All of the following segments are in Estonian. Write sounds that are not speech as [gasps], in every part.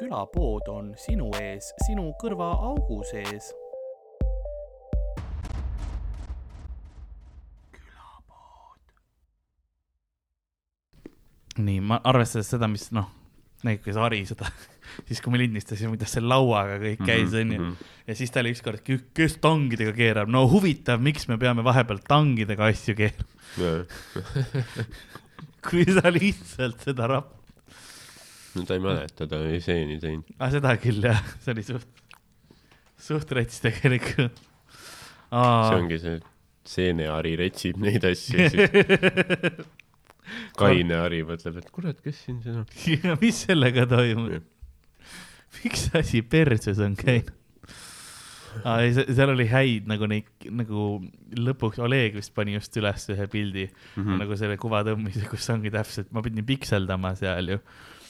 külapood on sinu ees, sinu kõrvaaugu sees. nii, ma arvestades seda, mis noh, näiteks Ari seda, [laughs] siis kui me lindistasime, kuidas see lauaga kõik käis, onju. Mhm, ja siis ta oli ükskord, kes tangidega keerab, no huvitav, miks me peame vahepeal tangidega asju keerama, [laughs] kui sa lihtsalt seda rap-, no ta ei mäleta, ta oli seeni teinud. ah seda küll jah, [laughs] see oli suht, suht rets tegelikult. see ongi see, seeneari retsib neid asju siis [laughs] kaine Ari mõtleb, et kurat, kes siin see on. [laughs] ja mis sellega toimub? miks see asi perses on käinud? aa ei, seal oli häid nagu neid, nagu lõpuks Oleg vist pani just üles ühe pildi mm. -hmm. nagu selle kuva tõmbmise, kus ongi täpselt, ma pidin pikseldama seal ju.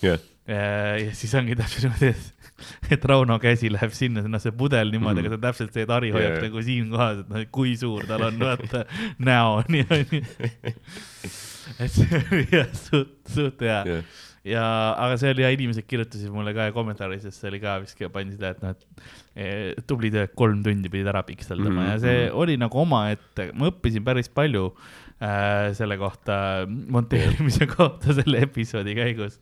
jah, ja siis ongi täpselt niimoodi, et, et Rauno käsi läheb sinna, noh see pudel niimoodi, aga see on täpselt see, et Harri hoiab Jaa. nagu siin kohas, et noh, kui suur tal on, vaata [laughs] näoni onju. et see oli jah suht, suht hea jah, ja, aga see oli ja inimesed kirjutasid mulle ka kommentaaris, sest see oli ka vist, pandi seda, et noh, et eh, tubli töö, kolm tundi pidid ära pikseldama mm Mhm, -hmm. ja see mhm. oli nagu omaette, ma õppisin päris palju äh, selle kohta, monteerimise [laughs] kohta selle episoodi käigus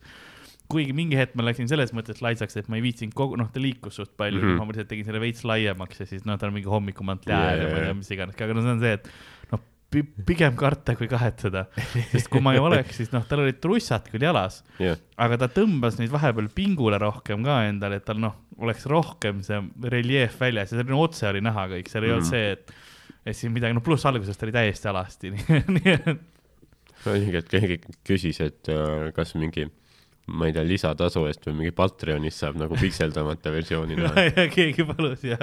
kuigi mingi hetk ma läksin selles mõttes laisaks, et ma ei viitsinud kogu, noh, ta liikus suht palju mm. -hmm. ma lihtsalt tegin selle veits laiemaks ja siis noh, tal on mingi hommikumantel jääl ja ma ei tea, mis iganes, aga no see on see, et noh, pigem karta kui kahetseda, sest kui ma ei oleks, siis noh, tal olid trussad küll jalas, jah, aga ta tõmbas neid vahepeal pingule rohkem ka endale, et tal noh, oleks rohkem see reljeef väljas ja no, otse oli näha kõik, seal ei olnud Mhm. see, et, et siin midagi, no pluss alguses ta oli täiesti alasti, [laughs] nii et oligi, et keegi küsis, et äh, kas mingi, ma ei tea, lisatasu eest või mingi Patreonis saab nagu pikseldamata versiooni no, [laughs] keegi palus ja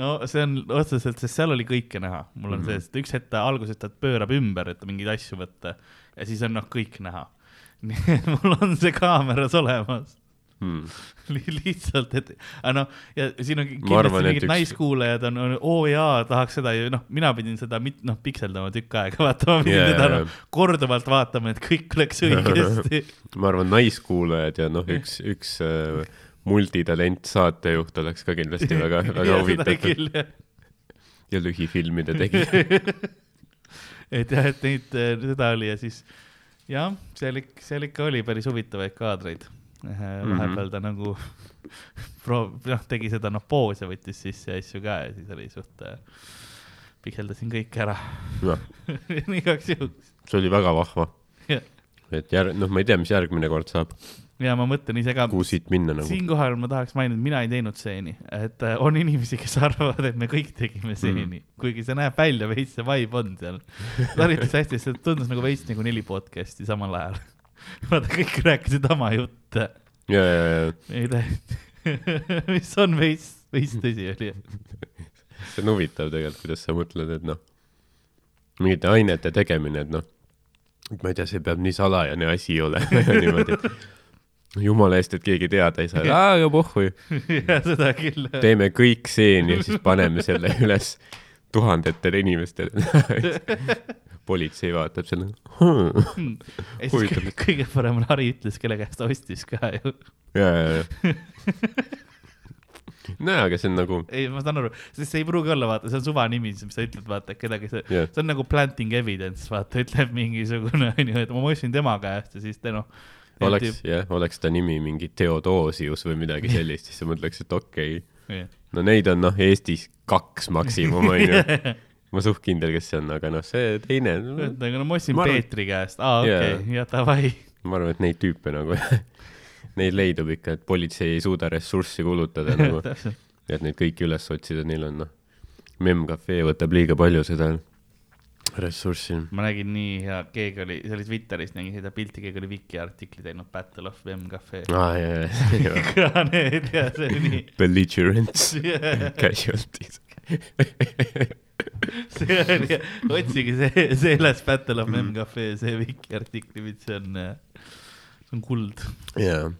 no see on otseselt, sest seal oli kõike näha, mul on mm. -hmm. see, sest üks hetk ta alguses ta pöörab ümber, et mingeid asju võtta ja siis on noh, kõik näha. [laughs] nii et mul on see kaameras olemas Hmm. [laughs] Li lihtsalt, et noh, ja siin on kindlasti mingid üks- naiskuulajad on, on, oo jaa, tahaks seda ju noh, mina pidin seda mit-, noh, pikseldama tükk aega, [laughs] vaata, ma pidin yeah, jaa, noh, korduvalt vaatama, et kõik oleks õigesti. [laughs] ma arvan, naiskuulajad ja noh, üks, üks äh, multitalent saatejuht oleks ka kindlasti väga, väga huvitatud ja lühifilmide tegija. et jah, et neid, seda oli ja siis jah, seal ikka, seal ikka oli päris huvitavaid kaadreid. Vahepeal ta nagu [laughs] proov-, noh, tegi seda noh, poose võttis sisse ja asju ka ja siis oli suht, pikseldasin kõik ära [laughs] igaks juhuks. see oli väga vahva. Et jär-, noh, ma ei tea, mis järgmine kord saab, ja ma mõtlen ise ka, kuhu siit minna nagu. siinkohal ma tahaks mainida, mina ei teinud seeni, et äh, on inimesi, kes [laughs] arvavad, et me kõik tegime seeni mm., kuigi see näeb välja veits, see vibe on seal. ta üritas hästi, see tundus nagu veits nagu neli podcast'i samal ajal. [laughs] vaata, kõik rääkisid oma jutte, ja, ja, ja [laughs] mis on veits, veits tõsi oli. [laughs] see on huvitav tegelikult, kuidas sa mõtled, et noh, mingite ainete tegemine, et noh, ma ei tea, see peab nii salajane asi olema ja niimoodi, et jumala eest, et keegi teada ei saa, aa, aga pohhui, ja seda küll. teeme kõik seeni ja siis paneme selle üles tuhandetele inimestele. Politsei vaatab selle hmm.. ja siis kõige, kõige parem on Harri ütles, kelle käest ta ostis ka ju. ja, ja, ja. näe, aga see on nagu, ei, ma saan aru, sest see ei pruugi olla, vaata, see on suvanimi, mis sa ütled, vaata, kedagi see jah, see on nagu planting evidence, vaata, ütleb mingisugune onju, et ma ostsin tema käest ja siis ta noh. oleks, jah, oleks ta nimi mingi Theodosius või midagi sellist, siis sa mõtleks, et okei okay.. no neid on noh, Eestis kaks maksimum onju. [laughs] ma suht kindel, kes see on, aga noh, see teine, aga no ma ostsin arvan- Peetri käest, aa okei Jaa. okay,, ja davai. ma arvan, et neid tüüpe nagu, [laughs] neid leidub ikka, et politsei ei suuda ressurssi kulutada [laughs] nagu, et neid kõiki üles otsida, neil on noh, Memcafe võtab liiga palju seda ressurssi. ma nägin nii hea, keegi oli, see oli Twitteris, nägin seda pilti, keegi oli Viki artikli teinud Battle of M Cafe. aa, ja, ja, ka need ja see oli nii belligerents [laughs] yeah., casualties. [laughs] see oli, otsige see, selles Battle of M Cafe, see Viki artikli, mis see on, see on kuld. jaa,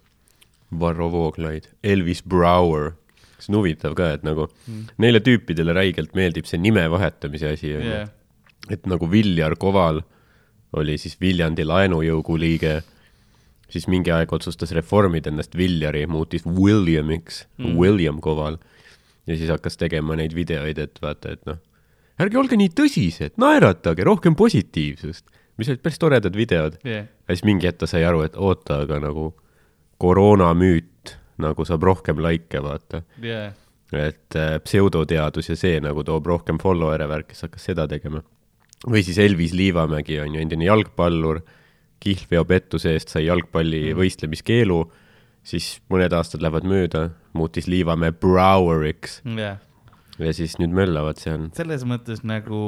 Varro Vooglaid, Elvis Brouwer, see on huvitav ka, et nagu Mm. neile tüüpidele räigelt meeldib see nime vahetamise asi, Yeah.. et nagu Viljar Koval oli siis Viljandi laenujõugu liige siis mingi aeg otsustas reformida ennast Villeri, muutis Williamiks Mm. mm., William Koval. Ja siis hakkas tegema neid videoid, et vaata, et noh, ärge olge nii tõsised, naeratage, rohkem positiivsust, mis olid päris toredad videod. yeah.. ja siis mingi hetk ta sai aru, et oota, aga nagu koroonamüüt nagu saab rohkem likee, vaata. Yeah. et äh, pseudoteadus ja see nagu toob rohkem follower'e värk, kes hakkas seda tegema. või siis Elvis Liivamägi on ju endine jalgpallur, kihlveopettuse eest sai jalgpalli mm. võistlemiskeelu, siis mõned aastad lähevad mööda, muutis Liivamäe Broweriks Yeah. ja siis nüüd möllavad seal. selles mõttes nagu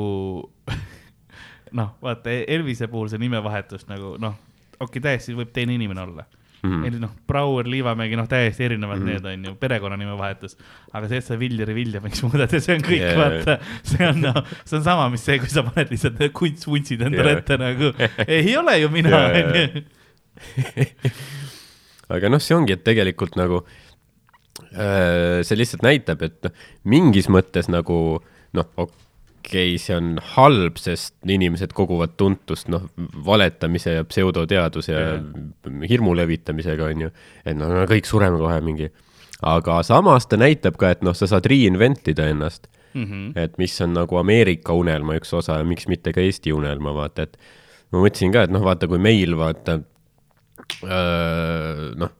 [laughs] noh, vaata Elvise puhul see nimevahetus nagu noh, okei okay,, täiesti võib teine inimene olla mm. Mhm. -hmm. noh, Brouwer, Liivamägi, noh, täiesti erinevad mm Mhm. -hmm. need on ju, perekonnanime vahetus. aga see, et sa Viljari Viljamiks [laughs] muudad ja see on kõik yeah., vaata, see on noh, see on sama, mis see, kui sa paned lihtsalt need kunstvuntsid endale Jaa. ette nagu, ei ole ju mina, onju. Aga noh, see ongi, et tegelikult nagu äh, see lihtsalt näitab, et noh, mingis mõttes nagu noh, okei okay,, see on halb, sest inimesed koguvad tuntust noh, valetamise ja pseudoteaduse ja hirmu levitamisega onju, et no, no kõik sureme kohe mingi, aga samas ta näitab ka, et noh, sa saad reinvent ida ennast. Mhm. et mis on nagu Ameerika unelma üks osa ja miks mitte ka Eesti unelma, vaata, et ma mõtlesin ka, et noh, vaata, kui meil vaata noh,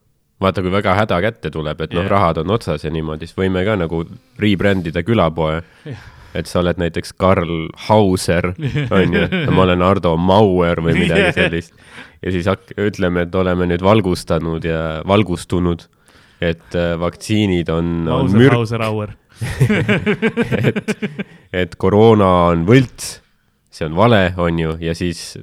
vaata, kui väga häda kätte tuleb, et noh yeah., rahad on otsas ja niimoodi, siis võime ka nagu rebrand ida külapoe. et sa oled näiteks Karl Hauser, onju, ma olen Ardo Mauer või midagi sellist. ja siis hak-, ütleme, et oleme nüüd valgustanud ja valgustunud, et äh, vaktsiinid on, on mürk, [laughs] et, et koroona on võlts, see on vale, on ju, ja siis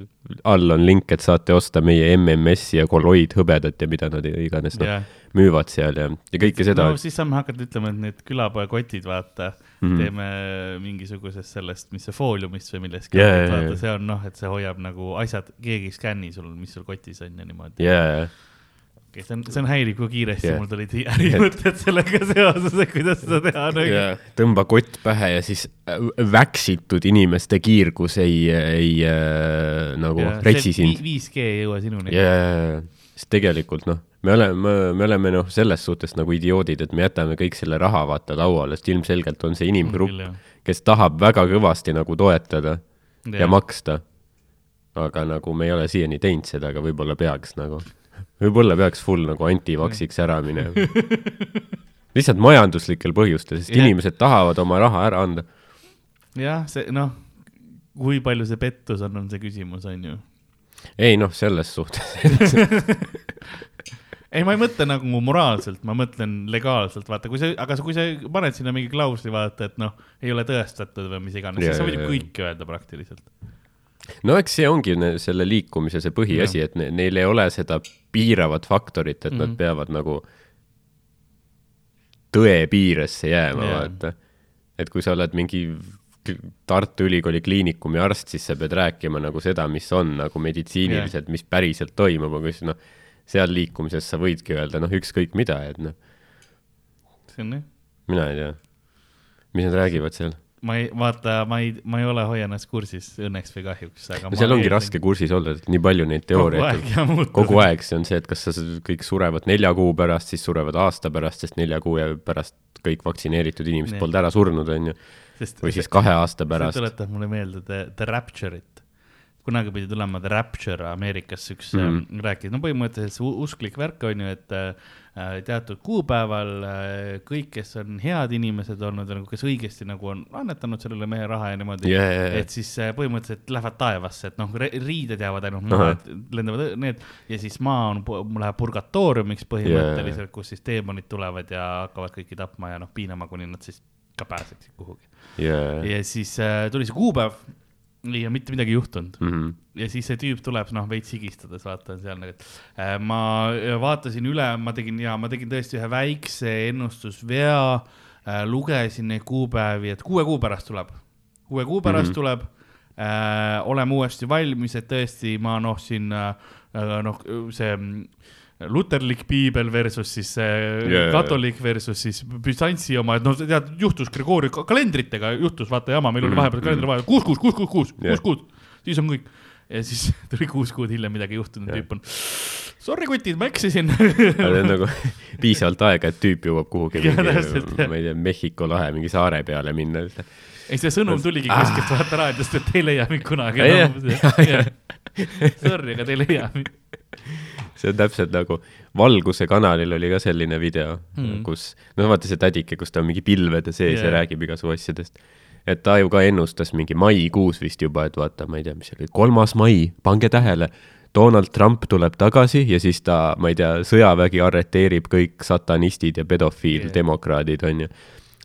all on link, et saate osta meie MMS-i ja kolloidhõbedat ja mida nad iganes noh jah, müüvad seal ja, ja kõike seda no siis saame hakata ütlema, et need külapoekotid, vaata mm. -hmm. teeme mingisugusest sellest, mis see fooliumist või millestki yeah,, vaata jaa. see on noh, et see hoiab nagu asjad, keegi ei skänni sul, mis sul kotis on ja niimoodi ja, ja, okay,. see on, see on häiriv, kui kiiresti yeah. mul tulid ärimõtted sellega seoses, et kuidas seda teha nagu ja tõmba kott pähe ja siis äh, väksitud inimeste kiirgus ei, ei äh, nagu Jaa, retsi sind. 5G ei jõua sinuni ja, sest tegelikult noh, me oleme, me oleme noh, selles suhtes nagu idioodid, et me jätame kõik selle raha vaata lauale, sest ilmselgelt on see inimgrupp, kes tahab väga kõvasti nagu toetada ja, ja maksta. aga nagu me ei ole siiani teinud seda, aga võib-olla peaks nagu, võib-olla peaks full nagu antivaksiks ära minema. lihtsalt majanduslikel põhjustel, sest yeah. inimesed tahavad oma raha ära anda. jah, see noh, kui palju see pettus on, on see küsimus, on ju. ei noh, selles suhtes, [laughs] ei, ma ei mõtle nagu moraalselt, ma mõtlen legaalselt, vaata, kui sa, aga kui sa paned sinna mingi klausli, vaata, et noh, ei ole tõestatud või mis iganes, siis sa võid ju kõike öelda praktiliselt. No eks see ongi selle liikumise see põhiasi, et ne, neil ei ole seda piiravat faktorit, et mm -hmm. nad Mhm. peavad nagu tõe piiresse jääma yeah., vaata. et kui sa oled mingi Tartu Ülikooli Kliinikumi arst, siis sa pead rääkima nagu seda, mis on nagu meditsiiniliselt yeah., mis päriselt toimub, aga siis noh, seal liikumises sa võidki öelda noh, ükskõik mida, et noh, see on jah, mina ei tea, mis nad räägivad seal. Ma ei, vaata, ma ei, ma ei ole hoia ennast kursis õnneks või kahjuks, aga. no seal ongi raske kursis olla, et nii palju neid kogu teooriaid aeg ja muutub. kogu aeg see on see, et kas sa kõik surevad nelja kuu pärast, siis surevad aasta pärast, sest nelja kuu pärast kõik vaktsineeritud inimesed polnud ära surnud, onju. sest või siis kahe aasta see pärast. tuletab mulle meelde The, The Rapture'it. Kunagi pidi tulema The Rapture Ameerikas üks mm. -hmm. rääkida, no põhimõtteliselt usklik värk on ju, et äh, teatud kuupäeval äh, kõik, kes on head inimesed olnud nagu, kes õigesti nagu on annetanud sellele mehe raha ja niimoodi Jaa, jaa, jaa. et siis äh, põhimõtteliselt lähevad taevasse, et noh, riided jäävad ainult maha, et lendavad need ja siis maa on, läheb purgatooriumiks põhimõtteliselt, kus siis teemonid tulevad ja hakkavad kõiki tapma ja noh, piinama, kuni nad siis ka pääseksid kuhugi jaa, ja siis äh, tuli see kuupäev ja mitte midagi ei juhtunud Mhm. ja siis see tüüp tuleb, noh, veits higistades, vaatan seal nagu, et äh, ma vaatasin üle, ma tegin ja ma tegin tõesti ühe väikse ennustusvea äh,, lugesin neid kuupäevi, et kuue kuu pärast tuleb, kuue kuu pärast mm. -hmm. tuleb äh,, oleme uuesti valmis, et tõesti ma noh, siin äh, noh, see mm, luterlik piibel versus siis yeah. jaa. katolik versus siis Byzantsi oma, et noh, tead, juhtus Grigori ka- kalendritega juhtus, vaata jama, meil oli Mhm, vahepeal kalender vaja, kuus kuus, kuus kuus, kuus, kuus kuus, siis on kõik. ja siis [laughs] tuli kuus kuud hiljem midagi juhtunud, Jah. tüüp on. Sorry kutid, ma eksisin. [laughs] see on nagu [laughs] piisavalt aega, et tüüp jõuab kuhugi ma ei tea, Mehhiko lahe mingi saare peale minna. ei, see sõnum tuligi kuskilt vaata raadiost, et te ei leia mind kunagi Ah. Enam. Sorry, aga te ei leia mind. See on täpselt nagu Valguse kanalil oli ka selline video Mm. kus, no vaata see tädike, kus ta on mingi pilvede sees yeah. Ja räägib igasugu asjadest. et ta ju ka ennustas mingi maikuus vist juba, et vaata, ma ei tea, mis see oli, kolmas mai, pange tähele, Donald Trump tuleb tagasi ja siis ta, ma ei tea, sõjavägi arreteerib kõik satanistid ja pedofiildemokraadid yeah., onju.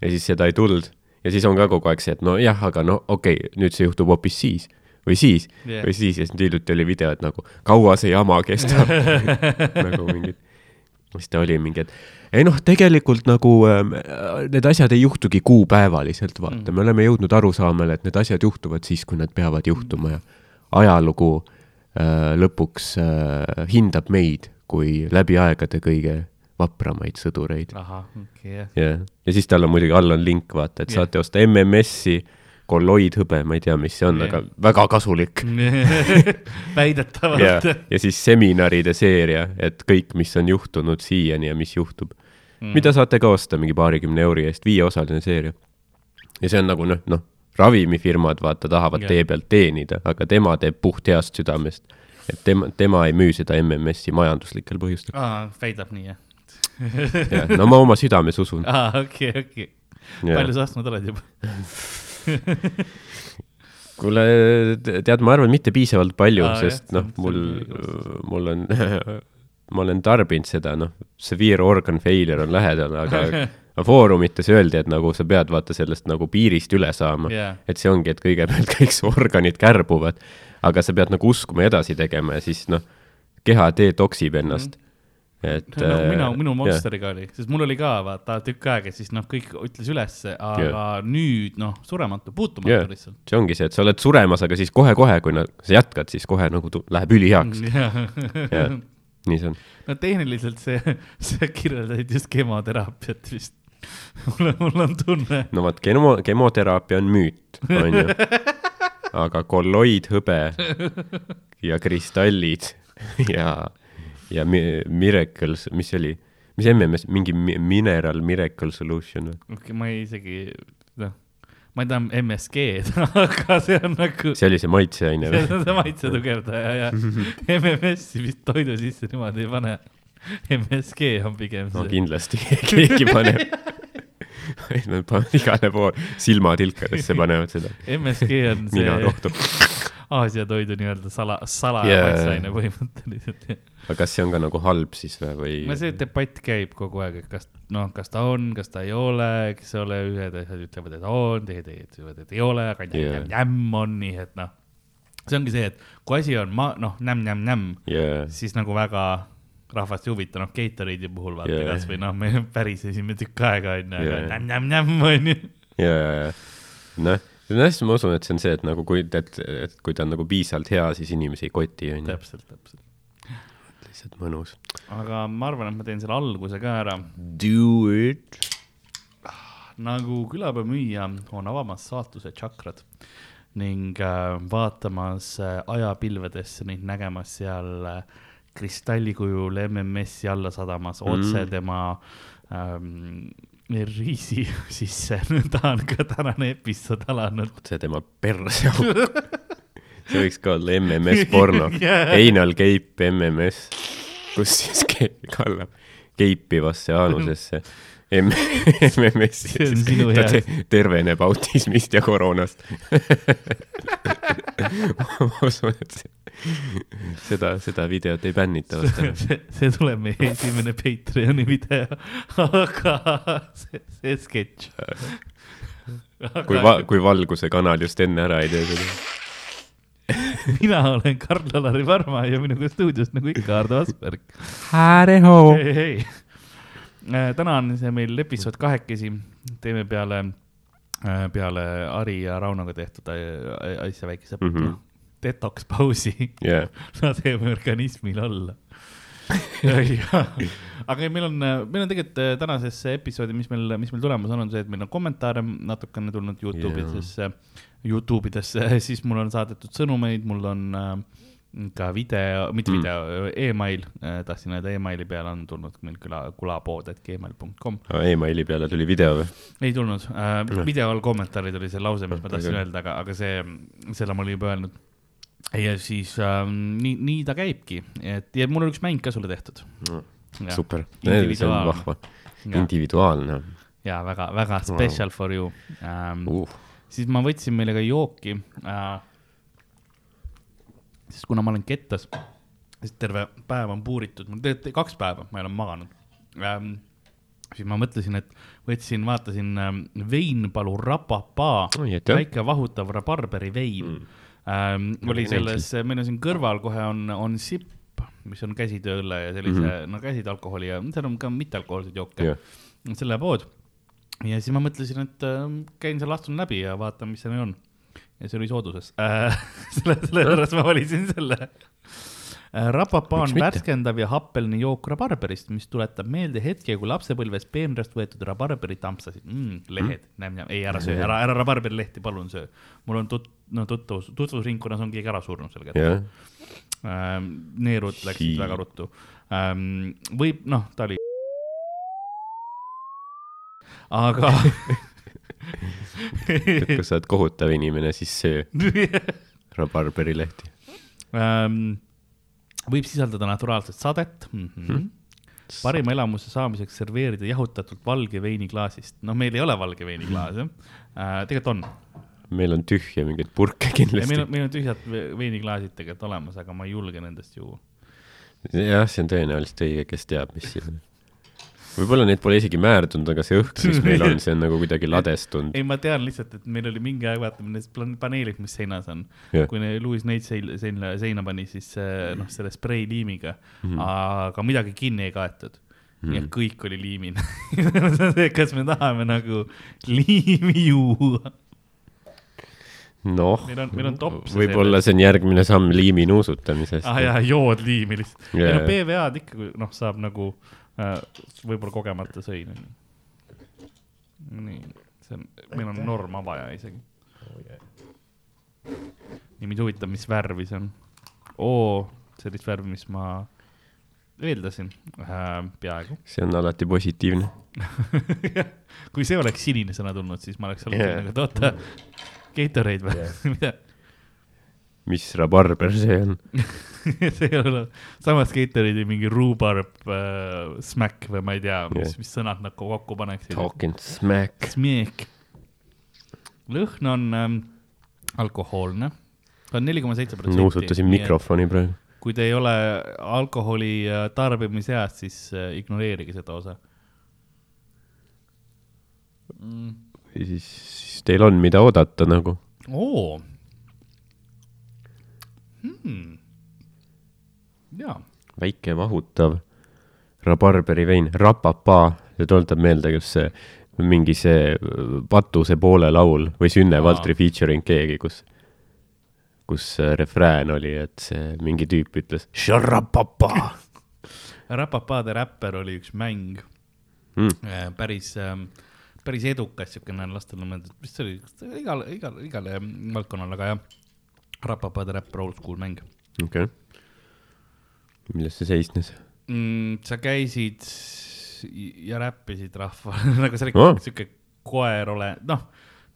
ja siis seda ei tulnud ja siis on ka kogu aeg see, et nojah, aga no okei okay,, nüüd see juhtub hoopis siis või siis yeah. või siis ja siis hiljuti oli video, et nagu kaua see jama kestab [laughs] nagu mingid, mis ta oli, mingi, et ei noh, tegelikult nagu ähm, need asjad ei juhtugi kuupäevaliselt, vaata mm., me oleme jõudnud arusaamale, et need asjad juhtuvad siis, kui nad peavad juhtuma ja ajalugu äh, lõpuks äh, hindab meid kui läbi aegade kõige vapramaid sõdureid. ahah, okei, jah. jah, ja siis tal on muidugi all on link, vaata, et Jah. saate osta MMS-i, kolloidhõbe, ma ei tea, mis see on Jah. aga väga kasulik [laughs] ja väidetavalt., ja siis seminaride seeria, et kõik, mis on juhtunud siiani ja mis juhtub mm., mida saate ka osta mingi paarikümne euri eest, viieosaline seeria. ja see on nagu noh, noh, ravimifirmad vaata tahavad Jah. tee pealt teenida, aga tema teeb puht heast südamest. et tema, tema ei müü seda MMS-i majanduslikel põhjustel. aa, väidab nii, jah? jah, no ma oma südames usun. aa, okei, okei. palju sa ostnud oled juba? [laughs] [laughs] kuule, tead, ma arvan, mitte piisavalt palju sest noh, mul mul on, [laughs] ma olen tarbinud seda, noh, severe organ failure on lähedal, [laughs] aga foorumites öeldi, et nagu sa pead vaata sellest nagu piirist üle saama Jaa. et see ongi, et kõigepealt kõik su organid kärbuvad, aga sa pead nagu uskuma edasi tegema ja siis noh, keha detoksib ennast. Et no, mina, äh, minu jah. Monsteriga oli, sest mul oli ka vaata tükk aega, siis noh, kõik ütles ülesse, aga Jah. nüüd noh, surematu, puutumatu Jah. lihtsalt. see ongi see, et sa oled suremas, aga siis kohe-kohe, kui na- sa jätkad, siis kohe nagu läheb üliheaks. [laughs] jah, nii see on. no tehniliselt see, [laughs] sa kirjeldasid just kemoteraapiat vist. [laughs] mul on, mul on tunne. no vot, kemo, kemoteraapia on müüt, onju. aga kolloidhõbe ja kristallid ja, ja mi- Miracles, mis see oli, mis MMS, mingi mi- Mineral Miracle Solution või? okei okay,, ma ei isegi, noh, ma ei tea MSG-d, [laughs] aga see on nagu, see oli see maitseaine see või? on see maitse tugevdaja ja [laughs] MMS-i vist toidu sisse niimoodi ei pane. MSG on pigem no see. kindlasti [laughs] keegi paneb. Nad panevad igale poole, silmatilkadesse panevad seda, MSG on see nina rohtu. Aasia toidu nii-öelda sala, salamaitseaine põhimõtteliselt. aga kas see on ka nagu halb siis või, või? no see debatt käib kogu aeg, et kas noh, kas ta on, kas ta ei ole, eks ole, ühed asjad ütlevad, et on, teised ütlevad, et ei ole, aga Jaa. nämm-nämm on nii, et noh. see ongi see, et kui asi on ma-, noh, nämm-nämm-nämm, jaa, siis nagu väga rahvast ei huvita, noh, Gatorade'i puhul vaata yeah. kasvõi noh, me [laughs] pärisesime tükk aega onju, aga nämm-nämm-nämm onju. ja, ja, ja noh, hästi ma usun, et see on see, et nagu kui, et, et kui ta on nagu piisavalt hea, siis inimesi ei koti, onju. täpselt, täpselt. lihtsalt mõnus. aga ma arvan, et ma teen selle alguse ka ära. Do it. nagu külapäevamüüja on avamas saatuse tšakrad ning äh, vaatamas äh, ajapilvedesse ning nägemas seal äh, kristalli kujul MMS-i alla sadamas otse Mm. tema ähm, riisi [laughs] sisse. ta on ka tänane episood alanud. see tema perse auk. [laughs] see võiks ka olla MMS porno [laughs] Jaa. Anal Cape MMS, kus siis kallab keipivasse aanusesse MMS-i See on sinu hea. te- terveneb autismist ja koroonast. ma usun, et see, [laughs] seda, seda videot ei bännita [laughs] see, see tuleb meie esimene Patreoni video, [laughs] aga see, see sketš. kui va-, kui Valguse kanal just enne ära ei tee seda. mina olen Karl-Alari Varma ja minuga stuudios nagu ikka Ardo Asperg. Hääreho. hei, hei. täna on see meil episood kahekesi, teeme peale, peale Ari ja Raunoga tehtud äh, asja väikese mm. -hmm. Detox pausi, jah, laseme organismil olla. aga ei, meil on, meil on tegelikult äh, tänases episoodi, mis meil, mis meil tulemas on, on see, et meil on kommentaare natukene tulnud Youtube idesse, Youtube idesse, [laughs] siis mul on saadetud sõnumeid, mul on äh, ka video, mitte Mm. video, email, tahtsin öelda emaili peale on tulnud meil küla, kulapood, et gmail.com. emaili peale tuli video või? ei tulnud äh, Jah., video all kommentaarid oli see lause, mis ma tahtsin öelda, aga, aga see, selle ma olin juba öelnud. Ja siis äh, nii, nii ta käibki, et ja mul on üks mäng ka sulle tehtud. super, see on Individuaalne. vahva, individuaalne ja väga, väga special for you ähm,. uh.. siis ma võtsin meile ka jooki äh,. sest kuna ma olen kettas, siis terve päev on puuritud, mul tegelikult kaks päeva ma ei ole maganud ähm,. siis ma mõtlesin, et võtsin, vaatasin ähm, Veinpalu et jah. väike vahutav rabarberi vein mm.. Ähm, oli selles, meil on siin kõrval kohe on, on sipp, mis on käsitööõlle ja sellise mm, -hmm. no käsialkoholi ja seal on ka mittealkohoolseid jooke jah, selle pood. ja siis ma mõtlesin, et äh, käin seal, astun läbi ja vaatan, mis seal on. ja see oli sooduses äh. [laughs] selle, sellepärast ma valisin selle äh,. Rapapaa Miks on värskendav ja happelne jook rabarberist, mis tuletab meelde hetke, kui lapsepõlves peenrast võetud rabarberit tampsasid mm,. lehed mm., ei ära söö, ära, ära rabarberilehti palun söö. mul on tut-, no tutvus, tutvusringkonnas on keegi ära surnud selle kätte jah, ähm,. neerud läksid Sii. väga ruttu ähm,. võib, noh, ta oli. aga et kui sa oled kohutav inimene, siis söö [laughs] rabarberilehti. ähm,. võib sisaldada naturaalset sadet mm. -hmm. parima elamuse saamiseks serveerida jahutatult valge veini klaasist. noh, meil ei ole valge veini klaase äh,, tegelikult on. Meil on tühja mingeid purke meil kindlasti on, meil on tühjad ve- veiniklaasid tegelikult olemas, aga ma ei julge nendest juua. jah, see on tõenäoliselt õige, kes teab, mis siin on. võib-olla neid pole isegi määrdunud, aga see õhk, mis meil on, see on nagu kuidagi ladestunud. ei, ma tean lihtsalt, et meil oli mingi aeg, vaata, need paneelid, mis seinas on Jah. kui Louis neid seina, seina, seina pani, siis äh, noh, selle spreiliimiga mm. -hmm. aga midagi kinni ei kaetud mm. -hmm. ja Mhm. kõik oli liimine [laughs] kas me tahame nagu liimi juua? Noh võib-olla see on järgmine samm liimi nuusutamisest ah jaa, jood liimi lihtsalt yeah.. jaa. no PVA-d ikka, noh, saab nagu äh, võib-olla kogemata sõin. nii, see on, meil on norm avaja isegi. nii, mind huvitab, mis värvi see on. oo, sellist värvi, mis ma eeldasin äh,, peaaegu. see on alati positiivne. [laughs] kui see oleks sinine sõna tulnud, siis ma oleks olnud yeah. et oota, Gatorade või [laughs] mida? mis rabarber see on? [laughs] see ei ole, samas Gatorade'i mingi rhubarb äh, smack või ma ei tea, mis yeah., mis sõnad nad ko- kokku paneksid. Talking smack. Smeek. lõhn on ähm, alkohoolne, ta on neli koma seitse protsenti. nuusutasin mikrofoni praegu. kui te ei ole alkoholi äh, tarbimise eas, siis äh, ignoreerige seda osa mm.. ja siis, siis teil on, mida oodata nagu. oo hmm.. jaa, väike mahutav rabarberi vein, rapapaa, tuletab meelde, kas see mingi see Patuse poole laul või Sünne Aa. Valtri featuring keegi, kus, kus äh, refrään oli, et see mingi tüüp ütles. [laughs] Rapapade räpper oli üks mäng Mm. äh, päris ähm, päris edukas siukene lastele mõeldud, mis see oli, igale, igale, igale valdkonnale, aga jah, Rapapade räpp, old school mäng okei. milles see seisnes? mm,. sa käisid ja räppisid rahvale [laughs] nagu see oli Oh. siuke koer ole, noh,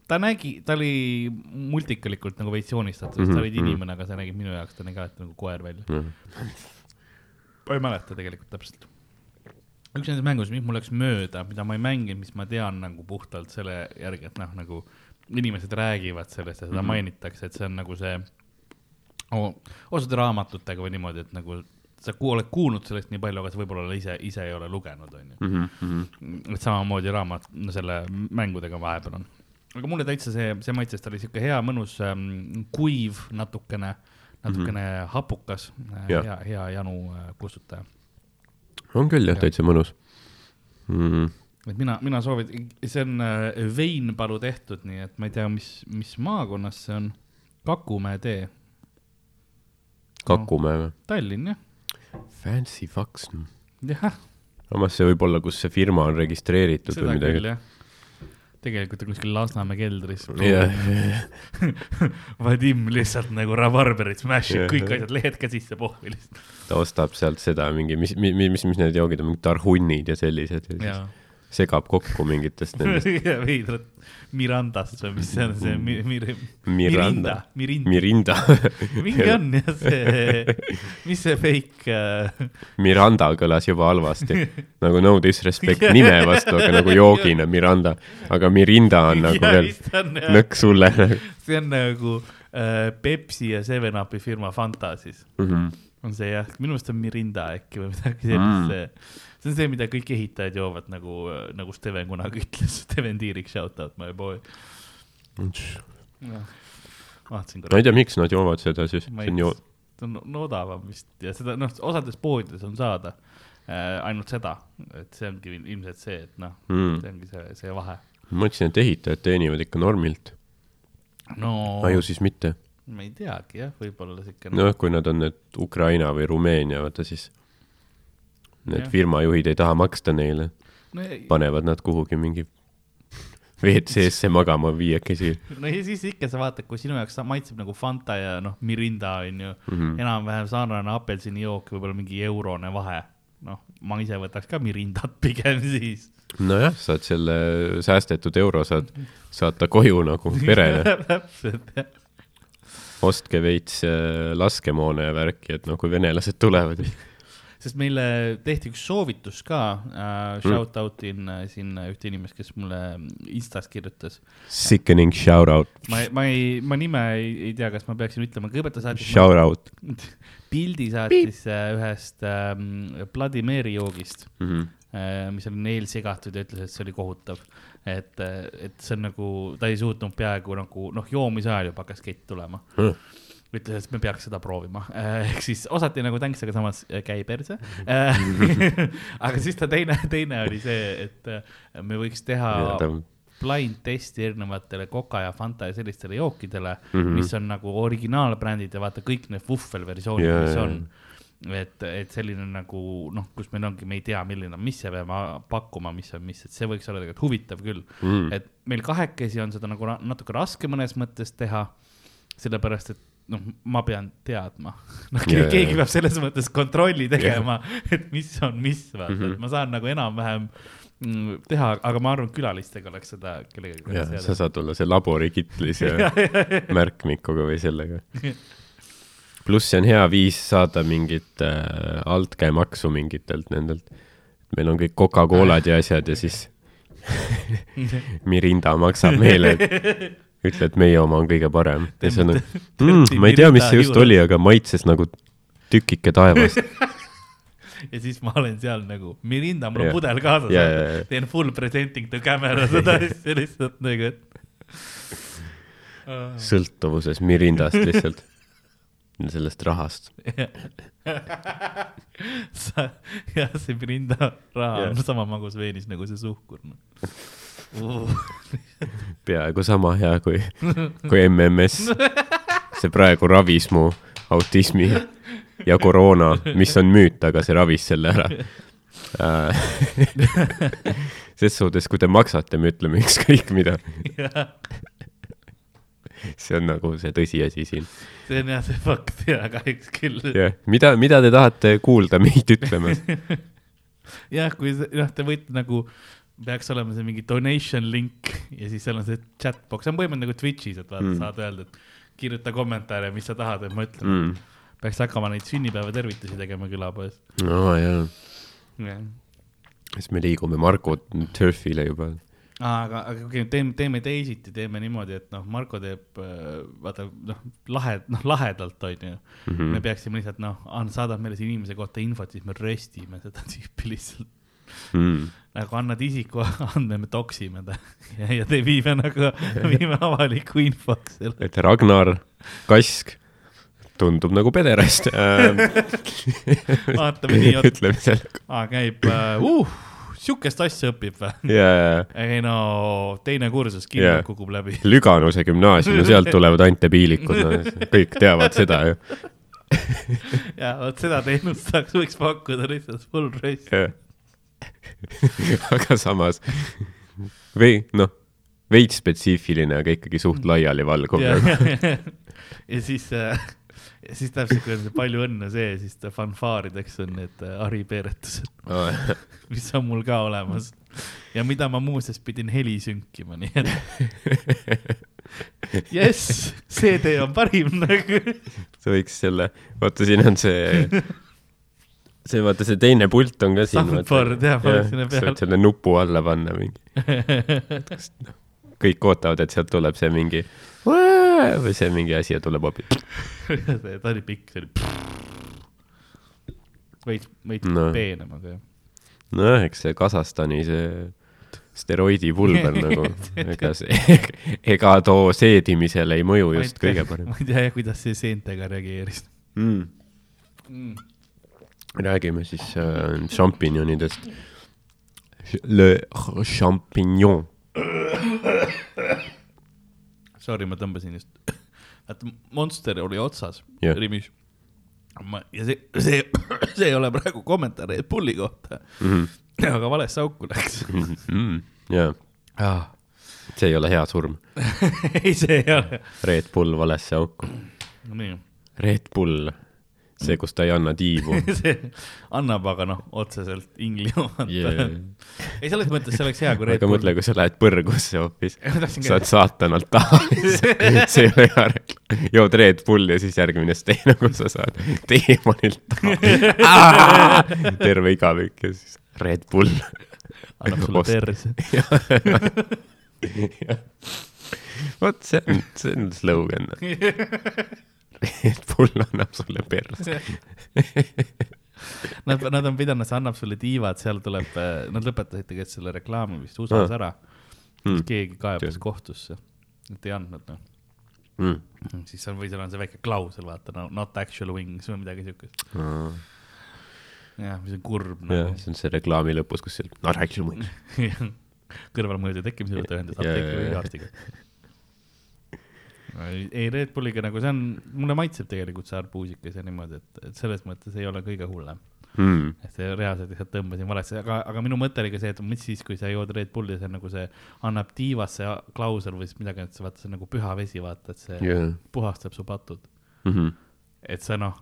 ta nägi, ta oli multikalikult nagu veits joonistatud, sest Mhm, sa olid mhm. inimene, aga see nägi minu jaoks, ta nägi alati nagu koer välja. ma ei mäleta tegelikult täpselt. Üks nendest mängudest, mis mul läks mööda, mida ma ei mänginud, mis ma tean nagu puhtalt selle järgi, et noh, nagu inimesed räägivad sellest ja seda mm Mhm. -hmm. mainitakse, et see on nagu see oh,, osade raamatutega või niimoodi, et nagu sa ku- oled kuulnud sellest nii palju, aga sa võib-olla ise, ise ei ole lugenud, onju. et samamoodi raamat, no selle mängudega vahepeal on. aga mulle täitsa see, see maitses, ta oli siuke hea, mõnus ähm, kuiv natukene, natukene mm -hmm. hapukas, Jah. hea, hea janu äh, kustutaja. On küll jah, täitsa mõnus mm.. et mina, mina soovin, see on äh, Veinpalu tehtud, nii et ma ei tea, mis, mis maakonnas see on. Kakumäe tee, Kakumäe või? Tallinn jah. Fancy fucks. jah, samas see võib olla, kus see firma on registreeritud seda või midagi. Tegelikult on kuskil Lasnamäe keldris. jah, [laughs] Vadim lihtsalt nagu rabarberit smash ib Jah. kõik asjad lehed ka sisse pohvi lihtsalt. ta ostab sealt seda mingi, mis, mis, mis, mis need joogid on, mingid tarhunnid ja sellised ja siis. Segab kokku mingitest [laughs] nendest veidrad Mirandast või mis see on, see mi-, mi-, Miranda, Mirinda, Mirinda, [laughs] mingi on jah see, mis see fake äh,, Miranda kõlas juba halvasti. [laughs] nagu no disrespect nime vastu, aga nagu joogina Miranda, aga Mirinda on nagu Jaa, veel nõks sulle see on nagu äh, Pepsi ja Seven Upi firma Fanta siis, mm. -hmm. on see jah, minu meelest on Mirinda äkki või midagi sellist Mm. See on see, mida kõik ehitajad joovad nagu, nagu Steven kunagi ütles, [laughs] Steven Tiirik, shout out my boy. vaatasin ma korra ei, tea, miks nad joovad seda siis, ma see on ju, ta on no, odavam vist ja seda noh, osades poodides on saada äh, ainult seda, et see ongi ilmselt see, et noh mm. see ongi see, see vahe. ma mõtlesin, et ehitajad teenivad ikka normilt, no aga ju siis mitte. ma ei teagi jah, võib-olla siuke noh, kui nad on need Ukraina või Rumeenia, vaata siis need firmajuhid ei taha maksta neile, no, panevad nad kuhugi mingi WC-sse magama viiekesi no ja siis ikka sa vaatad, kui sinu jaoks maitseb nagu Fanta ja noh, Mirinda on ju mm. -hmm. enam-vähem sarnane apelsinijook, võib-olla mingi eurone vahe. noh, ma ise võtaks ka Mirindat [laughs] pigem siis. nojah, saad selle säästetud euro saad saata koju nagu perele, [laughs] täpselt jah. ostke veits äh, laskemoona ja värki, et noh, kui venelased tulevad. Sest meile tehti üks soovitus ka äh,, shout out in äh, siin ühte inimest, kes mulle Instas kirjutas. Sickening shout out, ma, ma ei, ma nime ei, ei tea, kas ma peaksin ütlema, kõigepealt ta saatis shout out [laughs] pildi saatis äh, ühest ähm, Bloody Mary joogist mm. -hmm. äh, mis oli neil segatud ja ütles, et see oli kohutav. et, et see on nagu, ta ei suutnud peaaegu nagu noh, joomise ajal juba hakkas kett tulema. ütles, et me peaks seda proovima, ehk siis osati nagu tänks, aga samas äh, käi perse. [laughs] aga siis ta teine, teine oli see, et äh, me võiks teha blind testi erinevatele Coca ja Fanta ja sellistele jookidele mm. -hmm. mis on nagu originaalbrändid ja vaata kõik need vuhvelversioonid yeah,, mis on. et, et selline nagu noh, kus meil ongi, me ei tea, milline on, mis ja peame pakkuma, mis on mis, et see võiks olla tegelikult huvitav küll mm., et meil kahekesi on seda nagu natuke raske mõnes mõttes teha, sellepärast et noh, ma pean teadma, [laughs] noh keegi peab selles mõttes kontrolli tegema, et mis on mis, vaata mm, Mhm. -hmm. et ma saan nagu enam-vähem mm, teha, aga ma arvan, külalistega oleks seda kellegagi jah, sa saad olla see laborikitlis ja [laughs] märkmikuga või sellega. [laughs] pluss see on hea viis saada mingit äh, altkäemaksu mingitelt nendelt. meil on kõik Coca-Colad ja asjad ja siis Mirinda maksab meile, et ütle, et meie oma on kõige parem. ja see on mm,, ma ei tea, mis see just oli, aga maitses nagu tükike taevast. [laughs] ja siis ma olen seal nagu, Mirinda, mul on Jah. pudel kaasas Jaa, jaa, jaa. teen full presenting to camera [laughs] seda asja lihtsalt nagu, et. [laughs] sõltuvuses Mirindast lihtsalt. sellest rahast. sa, jah, see Mirinda raha Jah. on sama magus veinis nagu see suhkur no. [laughs] peaaegu sama hea kui, kui MMS. see praegu ravis mu autismi ja koroona, mis on müüt, aga see ravis selle ära. [laughs] ses suhtes, kui te maksate, me ütleme ükskõik mida. see on nagu see tõsiasi siin. see on jah see fakt ja kahjuks küll. jah, mida, mida te tahate kuulda meid ütlemas? [laughs] jah, kui see- noh, te võite nagu, peaks olema see mingi donation link ja siis seal on see chat box, see on põhimõtteliselt nagu Twitch'is, et vaata Mm. saad öelda, et kirjuta kommentaare, mis sa tahad, et ma ütlen Mm. peaks hakkama neid sünnipäevatervitusi tegema külapoes. no jaa, jah siis me liigume Marko Turfile juba. aga, aga okei, teeme, teeme teisiti, teeme niimoodi, et noh, Marko teeb äh, vaata noh, lahe, noh lahedalt onju mm. -hmm. me peaksime lihtsalt noh, saadab meile selle inimese kohta infot, siis me röstime seda tüüpi lihtsalt. Mm. Nagu annad isikuandme, [laughs] me toksime ta ja, ja te viime nagu, viime [laughs] avaliku infoks selle. et Ragnar Kask tundub nagu pederast [laughs] äh,. vaatame nii, ütleme seal. aa käib uh,, uh, sihukest asja õpib või? ja, ei no teine kursus kindlalt yeah. kukub läbi. Lüganuse gümnaasium, no sealt tulevad ainult debiilikud no,, kõik teavad seda ju. ja vot seda teenust saaks, võiks pakkuda lihtsalt full race. [laughs] aga samas või noh, veits spetsiifiline, aga ikkagi suht laialivalguv ja [laughs] ja siis äh,, ja siis täpselt, kui on see palju õnne see, siis ta fanfaarideks on need äh, haripeeretused, [laughs] mis on mul ka olemas. Ja mida ma muuseas pidin heli sünkima, nii et jess, see tee on parim nagu. sa võiks selle, vaata siin on see, see vaata see teine pult on ka siin. Soundboard, jah, võiks sinna peale. võid selle nupu alla panna mingi, [laughs] kõik ootavad, et sealt tuleb see mingi või see mingi asi ja tuleb hoopis. [laughs] ta oli pikk, see oli. veits, veits No. no. peenem, aga jah. nojah, eks see Kasahstani see steroidipulber [laughs] nagu, ega see, ega too seedimisele ei mõju just kõige parem ma ei tea jah, kuidas see seentega reageeris mm.. mm.. Räägime siis äh, šampinjonidest. Le champignon. Sorry, ma tõmbasin just, vaata Monster oli otsas yeah. Rimis. ma, ja see, see, see ei ole praegu kommentaar Red Bulli kohta, aga valesse auku läks. Mm, jaa, see ei ole hea surm. [laughs] ei, see ei ole. Red Bull valesse auku. nii, Red Bull, see, kus ta ei anna tiibu [laughs] see annab aga noh, otseselt inglimata [laughs] yeah.. ei, selles mõttes see oleks hea, kui Red aga mõtle, kui sa lähed põrgusse hoopis, [laughs] saad saatanalt taha, see ei ole hea reklaam. jood Red Bulli ja siis järgmine steen, nagu sa saad teemanilt taha. terve igavik ja siis Red Bull. annab sulle perse. vot see on, see on slogan. [laughs] Red Bull annab sulle perse. [laughs] Nad, nad on pidanud, see annab sulle tiivad, seal tuleb, nad lõpetasid tegelikult selle reklaami vist USA-s Ah. ära Mm. mm.. keegi kaebas kohtusse, et ei andnud noh. Mm. siis on, või seal on see väike klausel, vaata no,, not actual wings või midagi siukest. jah, mis on kurb jah, nagu. see on see reklaami lõpus, kus seal, no räägi mulle. kõrvalmõjude tekkimise juurde ühendas apteekri või arstiga. ei, Red Bulliga nagu see on, mulle maitseb tegelikult see arbuusikas ja niimoodi, et, et selles mõttes ei ole kõige hullem. Mm. et see reaalselt lihtsalt tõmbasin valesse, aga, aga minu mõte oli ka see, et mis siis, kui sa jood Red Bulli, see on nagu see annab tiivasse klausel või siis midagi, et see vaata, see on nagu püha vesi, vaata, et see jah. puhastab su patud. Mhm. et sa noh,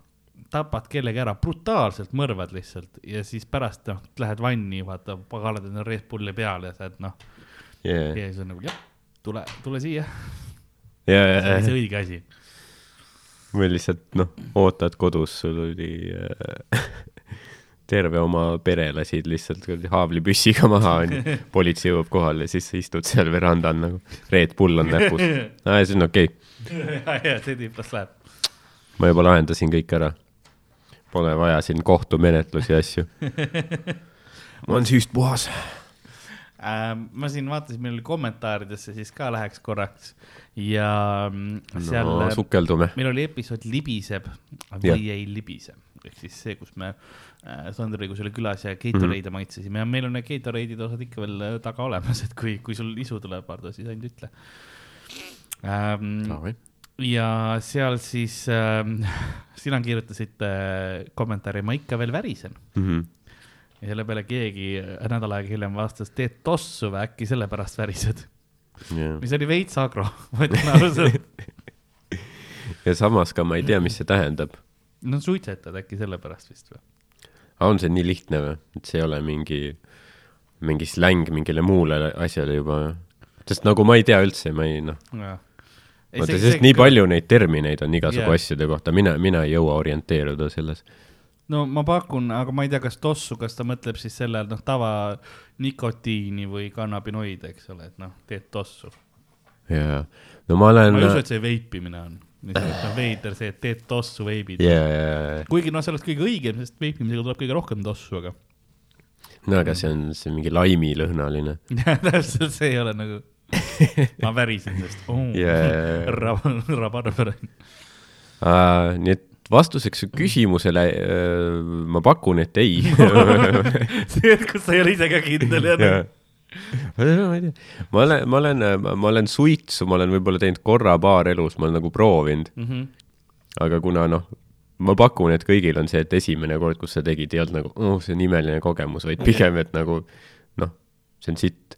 tapad kellegi ära, brutaalselt mõrvad lihtsalt ja siis pärast noh, lähed vanni, vaata, paganad enda Red Bulli peale ja sa oled noh, ja, ja siis on nagu jah, tule, tule siia, see ja on, see õige asi. või lihtsalt noh, ootad kodus, sul oli äh, [laughs] terve oma pere lasid lihtsalt haavlipüssiga maha, onju. [laughs] politsei jõuab kohale ja siis sa istud seal verandal nagu, Red Bull on näpus. [laughs] aa, see on okei okay., ja, ja see tüüp las läheb. ma juba lahendasin kõik ära. Pole vaja siin kohtumenetlusi ja asju. ma olen süüst puhas. Ähm, ma siin vaatasin, meil oli kommentaaridesse siis ka läheks korraks ja mm, seal no sukeldume. meil oli episood libiseb või Jah. ei libise, ehk siis see, kus me äh, Sandriga oli külas ja Gatorade'e mm -hmm. maitsesime ja meil on need Gatorade'ide osad ikka veel äh, taga olemas, et kui, kui sul isu tuleb, Ardo, siis ainult ütle ähm,. ja seal siis ähm, [laughs] sina kirjutasid äh, kommentaari, ma ikka veel värisen Mhm. ja selle peale keegi äh, nädal aega hiljem vastas, teed tossu või äkki sellepärast värised, mis oli veits agro, [laughs] ma ütlen ausalt. ja samas ka ma ei tea, mis see tähendab. no suitsetad äkki sellepärast vist või? on see nii lihtne või, et see ei ole mingi, mingi släng mingile muule asjale juba? sest nagu ma ei tea üldse, ma ei noh, vaata, sest nii palju neid termineid on igasugu yeah. asjade kohta, mina, mina ei jõua orienteeruda selles. No ma pakun, aga ma ei tea, kas tossu, kas ta mõtleb siis selle all noh, tava nikotiini või kannabinoide, eks ole, et noh, teed tossu. jaa, no ma olen ma ei usu, et see veipimine on, lihtsalt on veider see, et teed tossu veibid jaa, jaa, kuigi noh, see oleks kõige õigem, sest veipimisega tuleb kõige rohkem tossu, aga no aga see on, see on mingi laimilõhnaline. [laughs] täpselt see ei ole nagu, ma värisin sellest oh, [laughs] rab-, rabarber. Uh, nii et vastuseks su küsimusele uh, ma pakun, et ei. [laughs] kus sa ei ole ise ka kindel ja Jaa. ma ei tea, ma olen, ma olen, ma olen suitsu, ma olen võib-olla teinud korra paar elus, ma olen nagu proovinud, mm. -hmm. aga kuna noh, ma pakun, et kõigil on see, et esimene kord, kus sa tegid, ei olnud nagu, oh, see on imeline kogemus, vaid pigem, et nagu noh, see on sitt,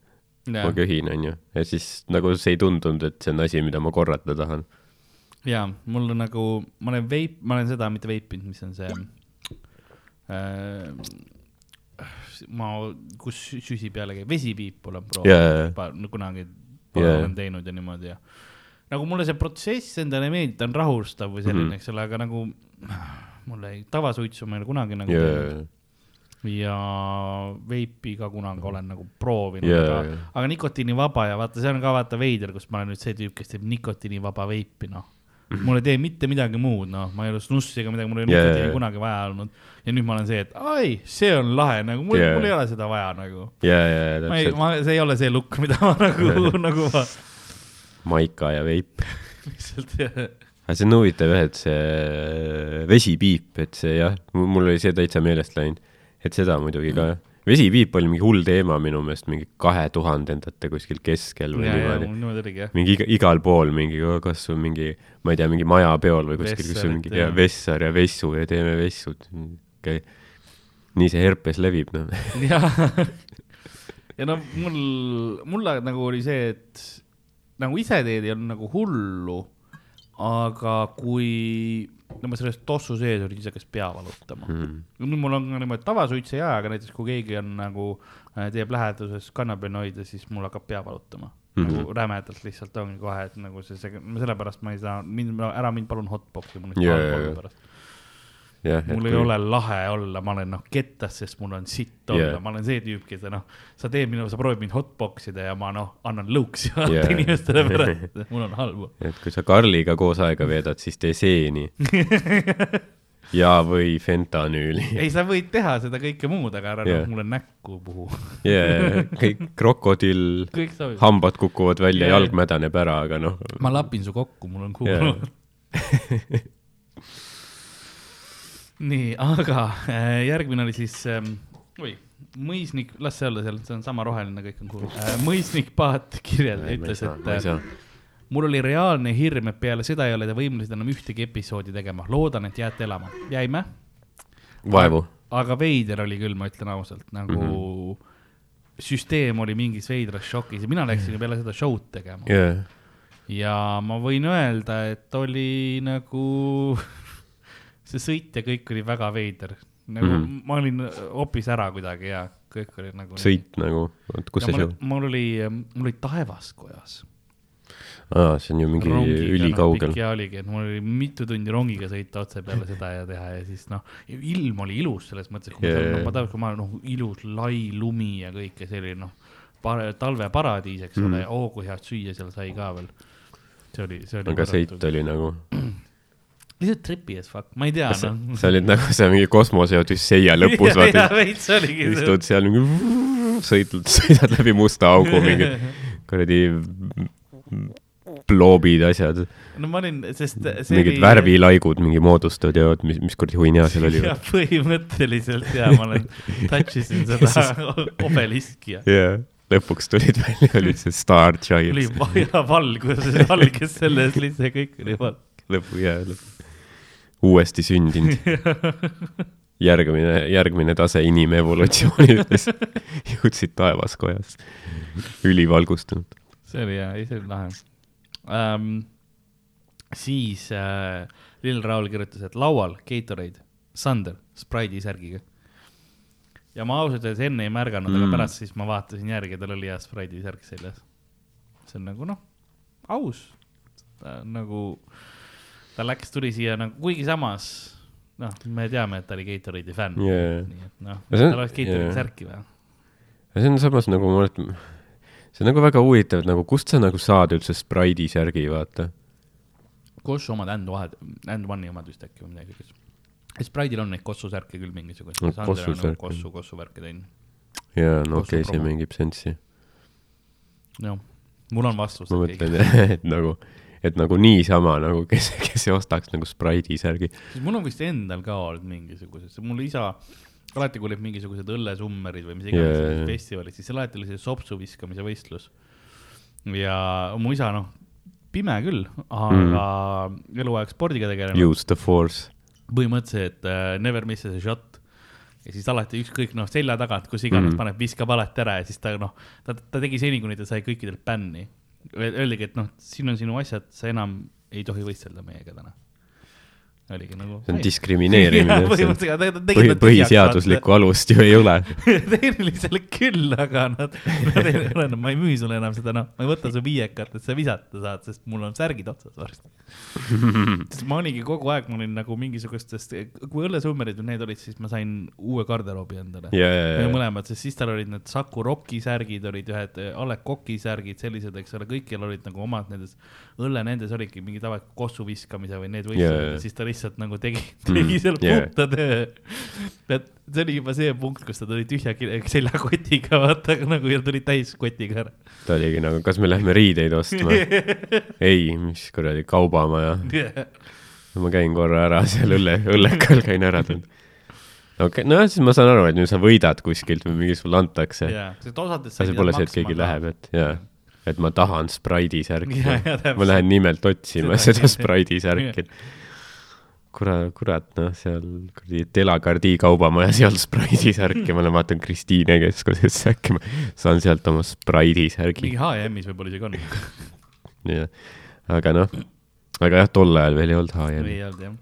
ma köhin, onju. ja siis nagu see ei tundunud, et see on asi, mida ma korrata tahan. jaa, mul on nagu, ma olen veip, ma olen seda mitte veipinud, mis on see äh,. ma, kus sü- süsi peale käib, vesipiip olen proovinud yeah., kunagi yeah. olen teinud ja niimoodi ja. nagu mulle see protsess endale meeldib, ta on rahustav või selline mm, Mhm. -hmm. eks ole, aga nagu mulle ei, tavasuitsu ma ei ole kunagi nagu ja, teinud ja veipi ka kunagi olen nagu proovinud yeah,, aga jaa., aga nikotiinivaba ja vaata, see on ka vaata veider, kus ma olen nüüd see tüüp, kes teeb nikotiinivaba veipi, noh. Mhm. mul ei tee mitte midagi muud, noh, ma ei ole snussi ega midagi, mul ei ole nikotiini jaa. kunagi vaja olnud. ja nüüd ma olen see, et ai, see on lahe, nagu mul yeah., mul ei ole seda vaja nagu. ja, ja, ma ei, ma, see ei ole see lukk, [laughs] mida ma nagu, nagu ma maika ja veip. lihtsalt, aga see on huvitav jah, et see vesipiip, et see jah, mul oli see täitsa meelest läinud, et seda muidugi ka jah. Vesipiip oli mingi hull teema minu meelest mingi kahe tuhandendate kuskil keskel või niimoodi. jah. mingi iga, igal pool mingi, kas sul mingi, ma ei tea, mingi majapeol või kuskil, kus on mingi ja- vessar ja vessu ja teeme vessud. okei okay., nii see herpes levib, noh. ja, ja no mul, mulle nagu oli see, et nagu ise teed ei olnud nagu hullu, aga kui, no ma selles tossu sees olin, siis hakkas pea valutama mm.. Mm. nüüd mul on ka niimoodi tavasuits ei aja, aga näiteks kui keegi on nagu, teeb läheduses kannapenoide, siis mul hakkab pea valutama mm. -hmm. nagu rämedalt lihtsalt ongi kohe, et nagu see, see, sellepärast ma ei saa, mind, ära mind palun hotbox'i, mul on olla jaa. pärast. Et mul ei ole lahe olla, ma olen noh kettas, sest mul on sitt olla yeah., ma olen see tüüp, kes noh, sa teed minu, sa proovid mind hotbox ida ja ma noh, annan lõuksi [laughs] yeah. inimestele pärast, [laughs] et mul on halb. et kui sa Karliga koos aega veedad, siis tee seeni. [laughs] ja, või fentanüüli. ei, sa võid teha seda kõike muud, aga ära yeah. noh, mulle näkku puhu. jaa, kõik krokodill, hambad kukuvad välja yeah., jalg mädaneb ära, aga noh. ma lapin su kokku, mul on Jaa. kuul. nii, aga äh, järgmine oli siis ähm,, oi, mõisnik, las see olla seal, see on sama roheline, kõik on cool äh,. mõisnik Paat kirjel ütles, et saa. mul oli reaalne hirm, et peale seda ei ole te võimelised enam ühtegi episoodi tegema, loodan, et jääte elama. jäime, vaevu. aga veider oli küll, ma ütlen ausalt, nagu mm. -hmm. süsteem oli mingis veidras šokis ja mina läksin peale seda show'd tegema jaa, ja ma võin öelda, et oli nagu see sõit ja kõik oli väga veider. nagu mm. -hmm. ma olin hoopis ära kuidagi ja kõik oli nagu. sõit nagu, oot, kus see show? mul oli, mul oli Taevaskojas. aa, see on ju mingi ülikaugel. ja oligi, et mul oli mitu tundi rongiga sõita otse peale [laughs] seda ja teha ja siis noh, ilm oli ilus selles mõttes, kui Jaa, ma seal, noh, ma tahan, kui ma noh, ilus lai lumi ja kõik ja see oli noh, talveparadiis, eks ole Mhm. mm., oo kui head süüa seal sai ka veel. see oli, see oli. aga sõit oli nagu, [clears throat] lihtsalt tripi as fuck, ma ei tea sa, noh. sa olid nagu see mingi kosmose Odüsseia lõpus, [laughs] ja vaata, veits oligi see. istud seal mingi, sõidad, sõidad läbi musta augu, mingi [laughs] kuradi bloobid, asjad, no ma olin, sest see mingid värvilaigud mingi moodustavad ja mis, mis kuradi huinea seal oli. ja põhimõtteliselt ja ma olen, [laughs] touch isin seda obeliski ja jaa, lõpuks tulid välja, olid see Star oli Giants, vaja valgus, valges selles lihtsalt kõik oli valge. lõpu, jaa, lõpu. Uuesti sündinud, järgmine, järgmine tase inimevolutsioonides, jõudsid taevaskojas, ülivalgustunud. see oli hea, ei see oli lahe um,. siis äh, Lill Raul kirjutas, et laual Gatorade, Sander, Sprite'i särgiga. ja ma ausalt öeldes enne ei märganud mm., aga pärast siis ma vaatasin järgi, tal oli hea Sprite'i särk seljas. see on nagu noh, aus, on nagu, ta läks, tuli siia nagu, kuigi samas noh, me teame, et ta oli Gatorade'i fänn jaa, nii et noh, tal oleks Gatorade'i jaa. särki vaja. see on samas nagu ma et see on nagu väga huvitav, et nagu kust sa nagu saad üldse Sprite'i särgi, vaata. Kossu omad and vahed, and one'i omad vist äkki või midagi sellist. Sprite'il on neid Kossu särke küll mingisuguseid No, Kossu on nagu särke. Kossu, Kossu värke teinud. jaa, no okei okay,, see mängib sensi. jah, mul on vastus. ma mõtlen, [laughs] et nagu, et nagu niisama nagu, kes, kes ei ostaks nagu Sprite'i särgi. mul on vist endal ka olnud mingisugused, mul isa alati, kui olid mingisugused õllesummerid või mis iganes yeah, festivalid, siis alati oli see sopsu viskamise võistlus. ja mu isa, noh, pime küll, aga mm. eluaeg spordiga tegelenud. Use the force. põhimõtteliselt uh, never miss a shot ja siis alati ükskõik noh, selja tagant, kus iganes mm. -hmm. paneb, viskab alati ära ja siis ta noh, ta, ta tegi seni, kuni ta sai kõikidelt bänni. Öeldigi, et noh, siin on sinu asjad, sa enam ei tohi võistelda meiega täna. Oligi nagu. see on diskrimineerimine. põhi, põhiseaduslikku alust ju ei ole. [laughs] tehniliselt küll, aga nad, nad ei [laughs] ole, ma ei müü sulle enam seda, noh, ma ei võta su viiekat, et sa visata saad, sest mul on särgid otsas varsti. [laughs] sest ma olingi kogu aeg, ma olin nagu mingisugustest, kui õllesummerid need olid, siis ma sain uue garderoobi endale. ja, ja, ja, mõlemad, sest siis tal olid need Saku Rocki särgid olid ühed eh, A Le Coq'i särgid, sellised, eks ole, kõikjal olid nagu omad nendes, õlle nendes olidki mingi tavaline kossu viskamise või need võistlused yeah. jaa. siis ta lihtsalt nagu tegi, Mm, tegi seal jaa. puhta töö. et see oli juba see punkt, kus ta tuli tühja seljakotiga, vaata nagu ja tuli täiskotiga ära. ta oligi nagu, kas me lähme riideid ostma? [laughs] ei, mis kuradi kaubamaja. ma käin korra ära seal õlle, õllekal käin ära tulnud. okei okay,, nojah, siis ma saan aru, et nüüd sa võidad kuskilt või mingi sulle antakse. osades aga see pole see, et keegi läheb, et jaa, et ma tahan Sprite'i särki [laughs] ma lähen nimelt otsima Seda seda. Sprite'i särki. [laughs] kurat, kurat, noh, seal kuradi Delagardi kaubamaja seal Sprite'i särki, ma lähen vaatan Kristiine keskusesse, äkki ma saan sealt oma Sprite'i särgi mingi. H&M-is võib-olla isegi on. [laughs] jah, aga noh, aga jah, tol ajal veel ei olnud ei H&M. olnud jah.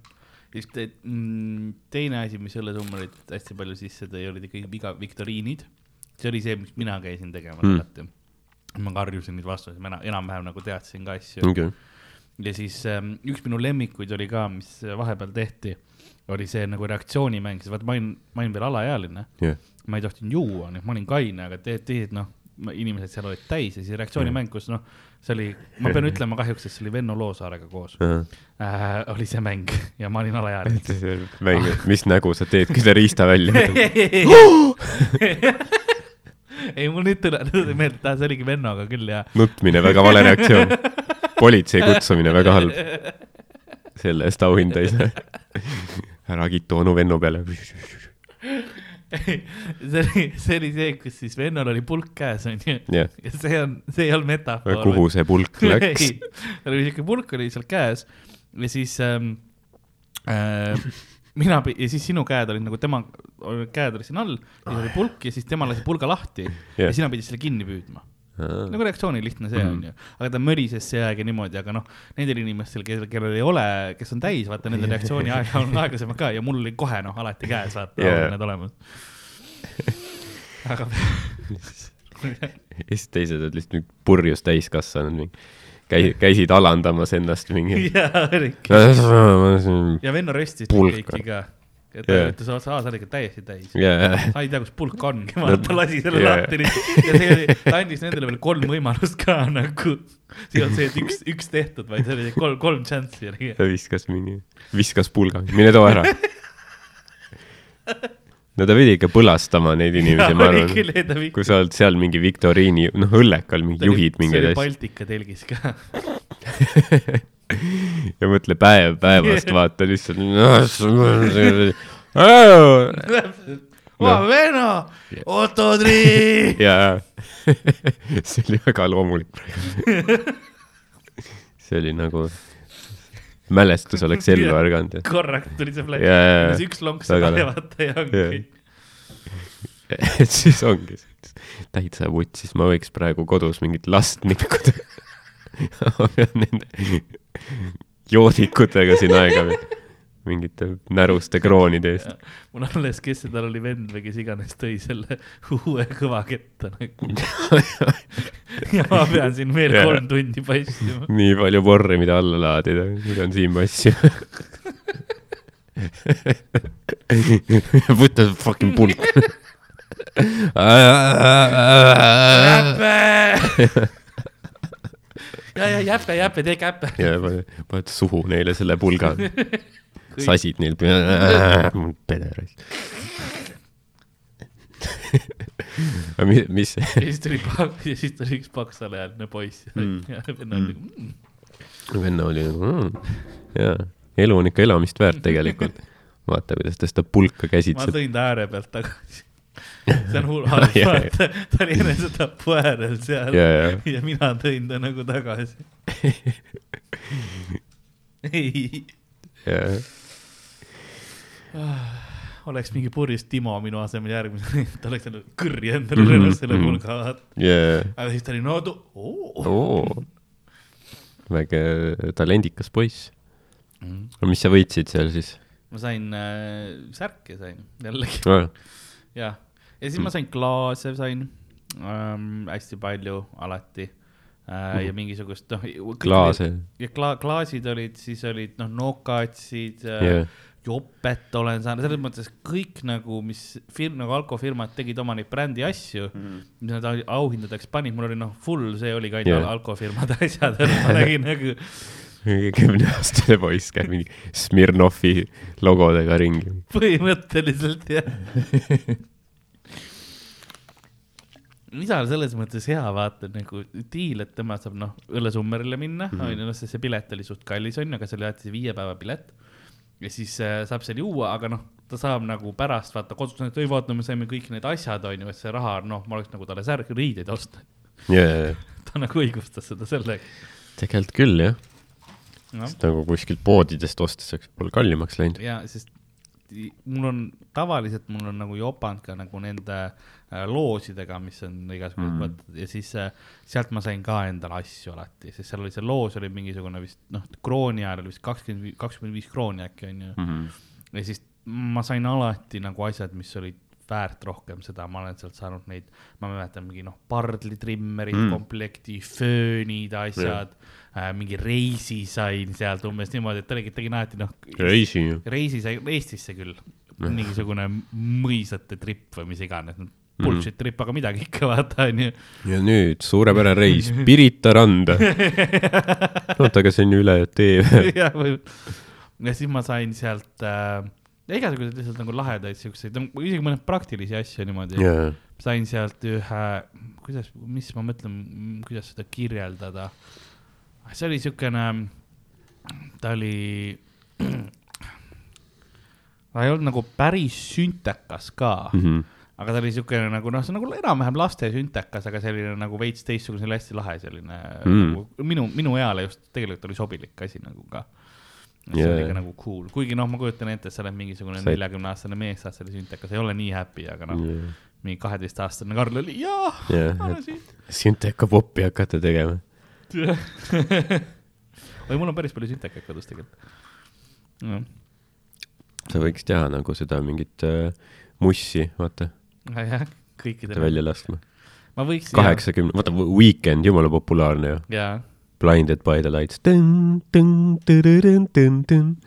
just te, mm, teine asi, mis õllesummerit hästi palju sisse tõi, olid ikkagi viga, viktoriinid. see oli see, mis mina käisin tegemas Mm. alati. ma karjusin neid vastuseid, ma ena- enam-vähem nagu teadsin ka asju. okei, ja siis ähm, üks minu lemmikuid oli ka, mis vahepeal tehti, oli see nagu reaktsioonimäng, sest vaata, ma olin, ma olin veel alaealine, jah, ma ei tohtinud juua, noh, ma olin kaine, aga te- teised noh, inimesed seal olid täis ja siis reaktsioonimäng, kus noh, see oli, ma pean ütlema kahjuks, et see oli Venno Loosaarega koos. Äh,, oli see mäng [laughs] ja ma olin alaealine. [laughs] mäng, mis nägu sa teed, kui sa riista välja [laughs] ei, mul nüüd tuleb meelde, et see oligi Vennoga küll ja nutmine, väga vale reaktsioon. Politsei kutsumine, väga halb. selle eest auhinda ei saa. ära kitu onu vennu peale. see oli, see oli see, kus siis vennal oli pulk käes onju ja see on, see ei olnud metafoor. kuhu see pulk läks? [laughs] tal oli siuke pulk oli seal käes ja siis ähm, äh, mina ja siis sinu käed olid nagu tema käed olid siin all, siis oli pulk ja siis tema lasi pulga lahti Jah. ja sina pidid selle kinni püüdma. Nagu reaktsiooni lihtne see on ju, aga ta mörises see aeg ja niimoodi, aga noh, nendel inimestel, kellel, kellel ei ole, kes on täis, vaata nende reaktsiooni aeg on [laughs] aeglasem ka ja mul oli kohe noh, alati käes vaata yeah. need olemas. aga ja siis teised olid lihtsalt mingi purjus täiskasvanud, mingi käi-, käisid alandamas ennast mingi. [laughs] jaa, oligi. [laughs] ja, venno röstis kõiki ka. Et ta Jaa. ütles, sa sa oled ikka täiesti täis. ja, sa ei tea, kus pulk ongi, [laughs] ta lasi selle Jaa. lahti lihtsalt ja see oli, ta andis nendele veel kolm võimalust ka nagu. see ei olnud see, et üks, üks tehtud, vaid see oli kolm, kolm šanssi oli. ta viskas mingi, viskas pulga, mine too ära. no ta pidi ikka põlastama neid inimesi, ma [laughs] arvan. kui sa oled seal mingi viktoriini, noh, õllekal mingi juhid mingeid see oli asju Baltika telgis ka. [laughs] ja mõtle päev päevast [laughs] vaata lihtsalt. oh, Venno, Otto Triin. [laughs] ja, [laughs] see oli väga loomulik praegu. see oli nagu, mälestus oleks ellu ärganud. korraga tuli see Jaa, jaa, jaa. üks lonks ja vaata ja ongi Jaa. et siis ongi, täitsa vutsis, ma võiks praegu kodus mingit last nikkuda. ma pean nende joodikutega siin aega veetma. mingite näruste kroonide eest. mul alles, kes see tal oli, vend või kes iganes tõi selle uue kõva ketta nagu. ja ma pean siin veel Jaa. kolm tundi passima. nii palju porri, mida alla laadida, nüüd on siin passima. võta see fucking pulk. jäpe. ja, ja jäpe, jäpe, tee käpe. ja paned suhu neile selle pulga. [laughs] sasid neil peale, pederast. [laughs] aga mis, mis, ja siis tuli, ja siis tuli üks paksalaealine poiss Mm. ja vend oli nagu mm., venna oli nagu mm,, jaa, elu on ikka elamist väärt tegelikult. vaata, kuidas ta seda pulka ma käsitseb. tõin ta ääre pealt tagasi. [laughs] see on hull halb, Jaa, vaata, ta oli enesetapu äärel seal ja, ja, ja mina tõin ta nagu tagasi. [laughs] ei, ja, oleks mingi purjus Timo minu asemel järgmine, [laughs] ta oleks nagu kõrri endale Mhm, löönud selle mhm. pulga, yeah.. aga siis ta oli no tu-, oo. oo, väga talendikas poiss. Mhm. no mis sa võitsid seal siis ma sain äh, särke sain jällegi, oh.? jah. Ja siis ma sain klaase sain ähm, hästi palju alati äh, ja mingisugust noh. klaase. ja kla-, klaasid olid, siis olid noh, nokatsid äh, Yeah. jopet olen saanud, selles mõttes kõik nagu, mis firm, nagu alkofirmad tegid oma neid brändi asju mm, mis nad au- auhindadeks panid, mul oli noh, full, see oligi ainult Jaa. yeah. alkofirmade [laughs] asjad, ma nägin nagu kümneaastane poiss käib mingi Smirnovi logodega ringi. põhimõtteliselt jah. [laughs] isal selles mõttes hea vaata nagu diil, et tema saab noh, õllesummerile minna mm, onju, noh, sest see pilet oli suht kallis onju, aga see oli alati see viie päeva pilet. ja siis äh, saab seal juua, aga noh, ta saab nagu pärast vaata kodus, et ei vaata, me saime kõik need asjad onju, et see raha, noh, ma oleks nagu talle särg, riideid osta. Yeah. ta nagu õigustas seda sellega. tegelikult küll jah, noh, sest nagu kuskilt poodidest ostes oleks pool kallimaks läinud. ja sest mul on tavaliselt mul on nagu jopanud ka nagu nende loosidega, mis on igasugused Mm. mm., ja siis äh, sealt ma sain ka endale asju alati, sest seal oli see loos oli mingisugune vist noh, krooni ajal oli vist kakskümmend, kakskümmend viis krooni äkki onju Mm -hmm. ja siis ma sain alati nagu asjad, mis olid väärt rohkem seda, ma olen sealt saanud neid, ma mäletan mingi noh, pardlitrimmerid Mm. komplekti, föönid, asjad. Äh,, mingi reisi sain sealt umbes niimoodi, et oligi, tegin alati noh, reisi reisi sai Eestisse küll, mingisugune mõisate trip või mis iganes, bullshit trip, aga midagi ikka [laughs] vaata onju. ja nüüd suurepärane reis Pirita randa. [laughs] oota, aga see on ju üle tee. [laughs] ja või- ja siis ma sain sealt äh, igasuguseid lihtsalt nagu lahedaid siukseid, isegi mõned praktilisi asju niimoodi jaa, sain sealt ühe, kuidas, mis ma mõtlen, kuidas seda kirjeldada. see oli siukene, ta oli, [clears throat] ta ei olnud nagu päris süntekas ka mm, Mhm. -hmm. Aga ta oli siukene nagu noh, see on nagu enam-vähem laste süntekas, aga selline nagu veits teistsugune, see oli hästi lahe selline Mm. nagu, minu, minu eale just tegelikult oli sobilik asi nagu ka. see Jaa. oli ka nagu cool, kuigi noh, ma kujutan ette, et sa oled mingisugune neljakümne aastane mees, saad selle süntekas, ei ole nii happy, aga noh Jaa. mingi kaheteistaastane Karl oli, jaa, Jah, ma olen siin. Synteka popi hakata tegema. [laughs] oi, mul on päris palju süntekaid kodus tegelikult. sa võiks teha nagu seda mingit äh, mussi, vaata, jah, kõikidele. välja laskma. ma võiks. kaheksakümne, vaata Weekend, jumala populaarne ju. jaa, Blinded by the lights.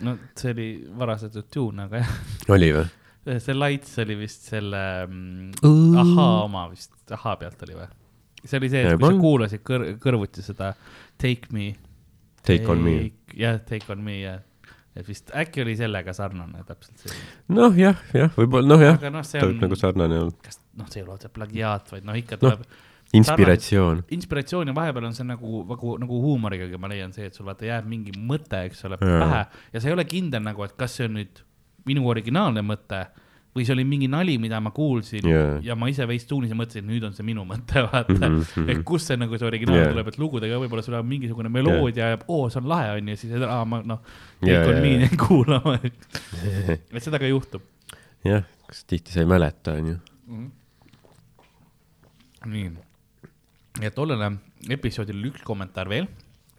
no see oli varastatud tune, aga jah, oli või? [laughs] see Lights oli vist selle mm, ahaa oma vist, ahaa pealt oli või? see oli see, et kui sa kuulasid kõr kõrvuti seda Take me. Take on me. jah, Take on me jah, et vist äkki oli sellega sarnane täpselt see. noh, jah, jah, võib-olla, noh jah, see ta võib nagu sarnane olla. kas noh, see ei ole otse plagiaat, vaid noh, ikka Noh, tuleb no, inspiratsioon. inspiratsioon ja vahepeal on see nagu, nagu, nagu huumorigagi ma leian see, et sul vaata jääb mingi mõte, eks ole, pähe ja sa ei ole kindel nagu, et kas see on nüüd minu originaalne mõte või see oli mingi nali, mida ma kuulsin Jaa. ja ma ise veits tuunisin, mõtlesin, et nüüd on see minu mõte, [laughs] vaata mm. Mhm, -hmm. mhm. et kust see nagu see originaal Jaa. tuleb, et lugudega võib-olla sul on mingisugune meloodia ja oo, see on lahe, onju, siis aa, ma noh, kõik on nii jaa. [laughs] kuulama, [laughs] et seda ka juhtub jah, kas tihti sa ei mäleta, onju. nii, ja tollele episoodile üks kommentaar veel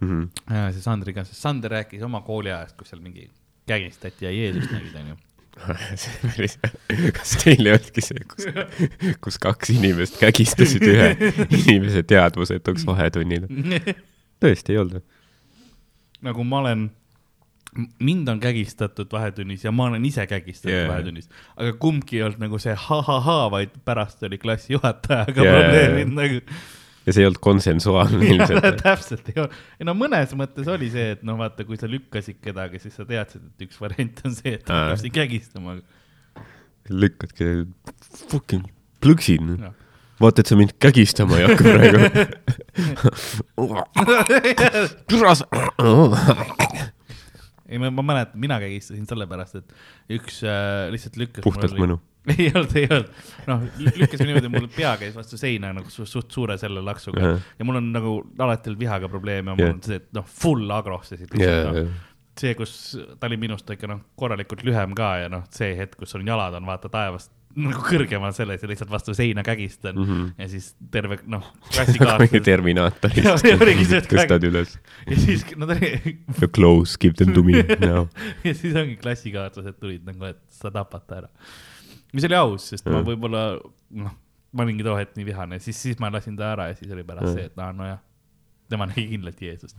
Mhm. Äh, see Sandriga, sest Sander rääkis oma kooliajast, kus seal mingi kägistati ja Jeesust nägid, onju. [laughs] kas teil ei olnudki see, kus, kus kaks inimest kägistasid ühe inimese teadvusetuks vahetunnil? tõesti ei olnud või? nagu ma olen, mind on kägistatud vahetunnis ja ma olen ise kägistatud yeah. vahetunnis, aga kumbki ei olnud nagu see ha-ha-ha, vaid pärast oli klassijuhatajaga yeah. probleemid nagu. Ja see ei olnud konsensuaalne ilmselt. täpselt ei olnud, no mõnes mõttes oli see, et noh, vaata, kui sa lükkasid kedagi, siis sa teadsid, et üks variant on see, et ta hakkab sind kägistama. lükkadki fucking plõksid. Jah. vaata, et sa mind kägistama ei hakka praegu. türa sa. ei, ma, ma mäletan, mina kägistasin sellepärast, et üks äh, lihtsalt lükkas. puhtalt mõnu. [laughs] ei olnud, ei olnud, noh, lükkas niimoodi, mul pea käis vastu seina nagu su suht suure selle laksuga Ahah. ja mul on nagu alati vihaga probleeme mul Jah. on see, et noh, full agrostasid jaa, lihtsalt, jaa noh. see, kus ta oli minust ikka noh, korralikult lühem ka ja noh, see hetk, kus sul jalad on vaata taevast nagu kõrgemal selles ja lihtsalt vastu seina kägistan mm. -hmm. ja siis terve noh, [laughs] mingi klassikaaslased Terminaatorist [laughs] tõstad üles. ja siis nad oli The clothes, give them to me now. ja siis ongi klassikaaslased tulid nagu, et sa tapad ta ära. Mis oli aus, sest ma Jah. võib-olla noh, ma olingi too hetk nii vihane, siis, siis ma lasin ta ära ja siis oli pärast Jah. see, et aa nojah, tema nägi kindlalt Jeesust.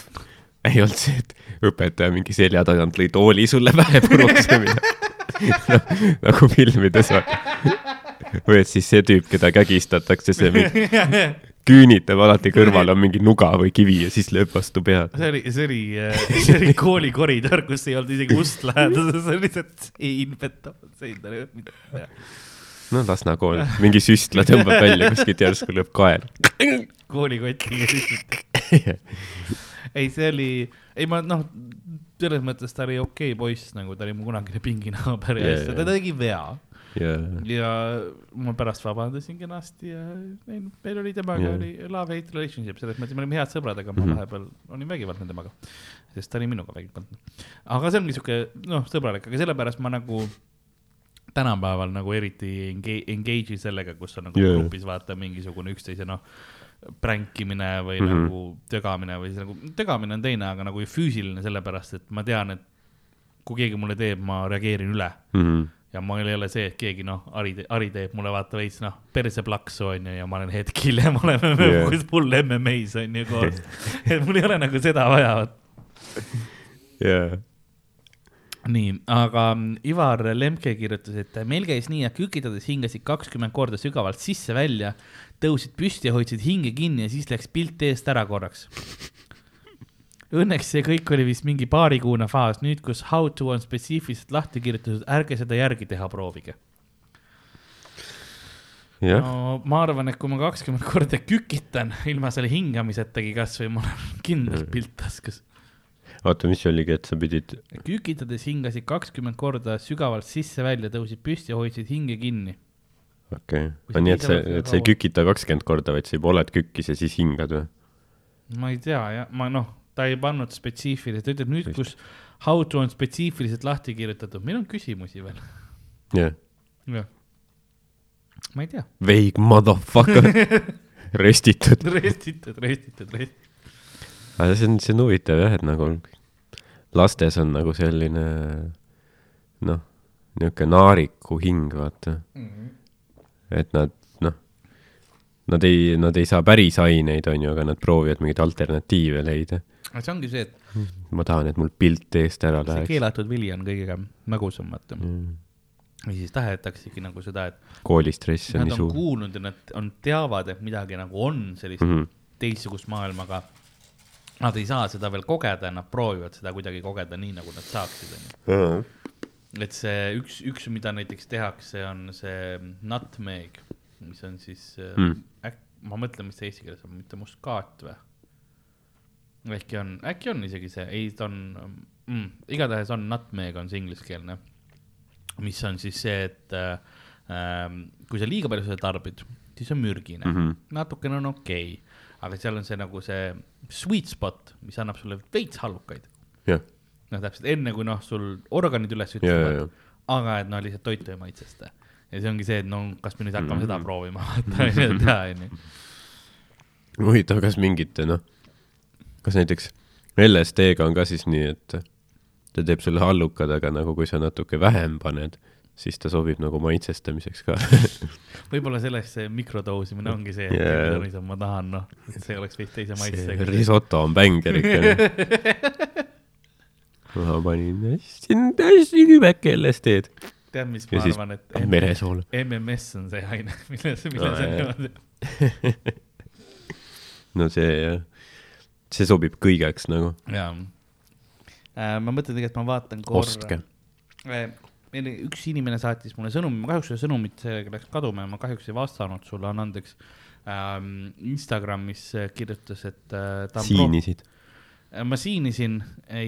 [laughs] ei olnud see, et õpetaja mingi selja tagant lõi tooli sulle pähe puruks või midagi [laughs] nagu filmides on. või et siis see tüüp, keda kägistatakse, see [laughs] mingi küünitab alati kõrval on mingi nuga või kivi ja siis lööb vastu pead. see oli, see oli, see oli kooli koridor, kus ei olnud isegi ust läheduses, see oli lihtsalt sein, petapad sein, tal ei olnud midagi teha. no Lasna kool, mingi süstla tõmbab välja kuskilt järsku lööb kaela. koolikotiga lihtsalt. ei, see oli, ei ma noh, selles mõttes ta oli okei okay poiss, nagu ta oli mu kunagine pinginaaber ja asja, jaa. ta tegi vea ja, ja ma pärast vabandasin kenasti ja ei, meil oli temaga Jaa. oli love-hate relationship, selles mõttes me olime head sõbrad, aga ma Mhm. vahepeal olin vägivaldne temaga, sest ta oli minuga vägivaldne. aga see ongi siuke noh, sõbralik, aga sellepärast ma nagu tänapäeval nagu eriti enga- engage'in sellega, kus on nagu yeah. grupis vaata mingisugune üksteise noh, pränkimine või mm. -hmm. nagu tögamine või siis nagu, tögamine on teine, aga nagu füüsiline, sellepärast et ma tean, et kui keegi mulle teeb, ma reageerin üle Mhm. Ja mul ei ole see, et keegi noh, Ari, Ari teeb mulle vaata veits noh, perseplaksu onju ja ma olen hetk hiljem oleme Jah. yeah. full MM-is onju koos. [laughs] et mul ei ole nagu seda vaja, vot. ja, nii, aga mm, Ivar Lemke kirjutas, et meil käis nii, et kükitades hingasid kakskümmend korda sügavalt sisse-välja, tõusid püsti ja hoidsid hinge kinni ja siis läks pilt eest ära korraks. Õnneks see kõik oli vist mingi paarikuune faas, nüüd kus how to on spetsiifiliselt lahti kirjutatud, ärge seda järgi teha, proovige. jah, no ma arvan, et kui ma kakskümmend korda kükitan ilma selle hingamisetagi kasvõi, mul on kindlalt pilt taskus. oota, mis oligi, et sa pidid, kükitades hingasid kakskümmend korda sügavalt sisse-välja, tõusid püsti ja hoidsid hinge kinni. okei okay., nii et sa, et sa ei kükita kakskümmend korda, vaid sa juba oled kükkis ja siis hingad või? ma ei tea jah, ma noh, ta ei pannud spetsiifiliselt, ta ütleb nüüd, kus how to on spetsiifiliselt lahti kirjutatud, meil on küsimusi veel. jah, jah. ma ei tea, veig motherfucker, [laughs] restitud. restitud, restitud, restitud. aga see on, see on huvitav jah, et nagu lastes on nagu selline noh, niisugune naariku hing, vaata. et nad noh, nad ei, nad ei saa päris aineid, onju, aga nad proovivad mingeid alternatiive leida. Aga see ongi see, et [laughs] ma tahan, et mul pilt eest ära see läheks. keelatud vili on kõige magusam, vaata. Mm. või siis tahetaksegi nagu seda, et koolistress on nad nii on suur. kuulnud ja nad on, teavad, et midagi nagu on sellist mm. -hmm. teistsugust maailma, aga nad ei saa seda veel kogeda ja nad proovivad seda kuidagi kogeda nii, nagu nad saaksid, onju. et see üks, üks, mida näiteks tehakse, on see nutmeg, mis on siis Mm. mm., äk-, ma mõtlen, mis see eesti keeles on, mitte muskaat või? Äkki on, äkki on isegi see, ei, ta on mm,, igatahes on nutmeg on see ingliskeelne, mis on siis see, et äh, ähm, kui sa liiga palju seda tarbid, siis on mürgine mm. -hmm. natukene on okei okay,, aga seal on see nagu see sweet spot, mis annab sulle veits hallukaid noh, täpselt enne kui noh, sul organid üles ütlevad, aga et noh, lihtsalt toitu ei maitse seda. ja see ongi see, et no kas me nüüd hakkame mm -hmm. seda proovima, vaata, [laughs] onju, teha, onju. huvitav, kas mingite noh, kas näiteks LSD-ga on ka siis nii, et ta teeb sulle hallukad, aga nagu kui sa natuke vähem paned, siis ta sobib nagu maitsestamiseks ka [laughs] võib-olla selleks see mikrodoosimine ongi see, et yeah. mida ma tahan, noh, et see oleks veits teise maitsega. risoto on bängar ikka. [laughs] ma panin hästi, hästi kübeke LSD-d tead, mis ja ma siis arvan, et meresool. MMS on see aine, [laughs] milles, milles Aa, on niimoodi. no see jah, see sobib kõigeks nagu, jaa. ma mõtlen tegelikult, ma vaatan ostke korra. meil üks inimene saatis mulle sõnumi, ma kahjuks seda sõnumit läks kaduma ja ma kahjuks ei vastanud sulle, anna andeks ähm,. Instagramis äh, kirjutas, et äh, ta on siinisid. ma siinisin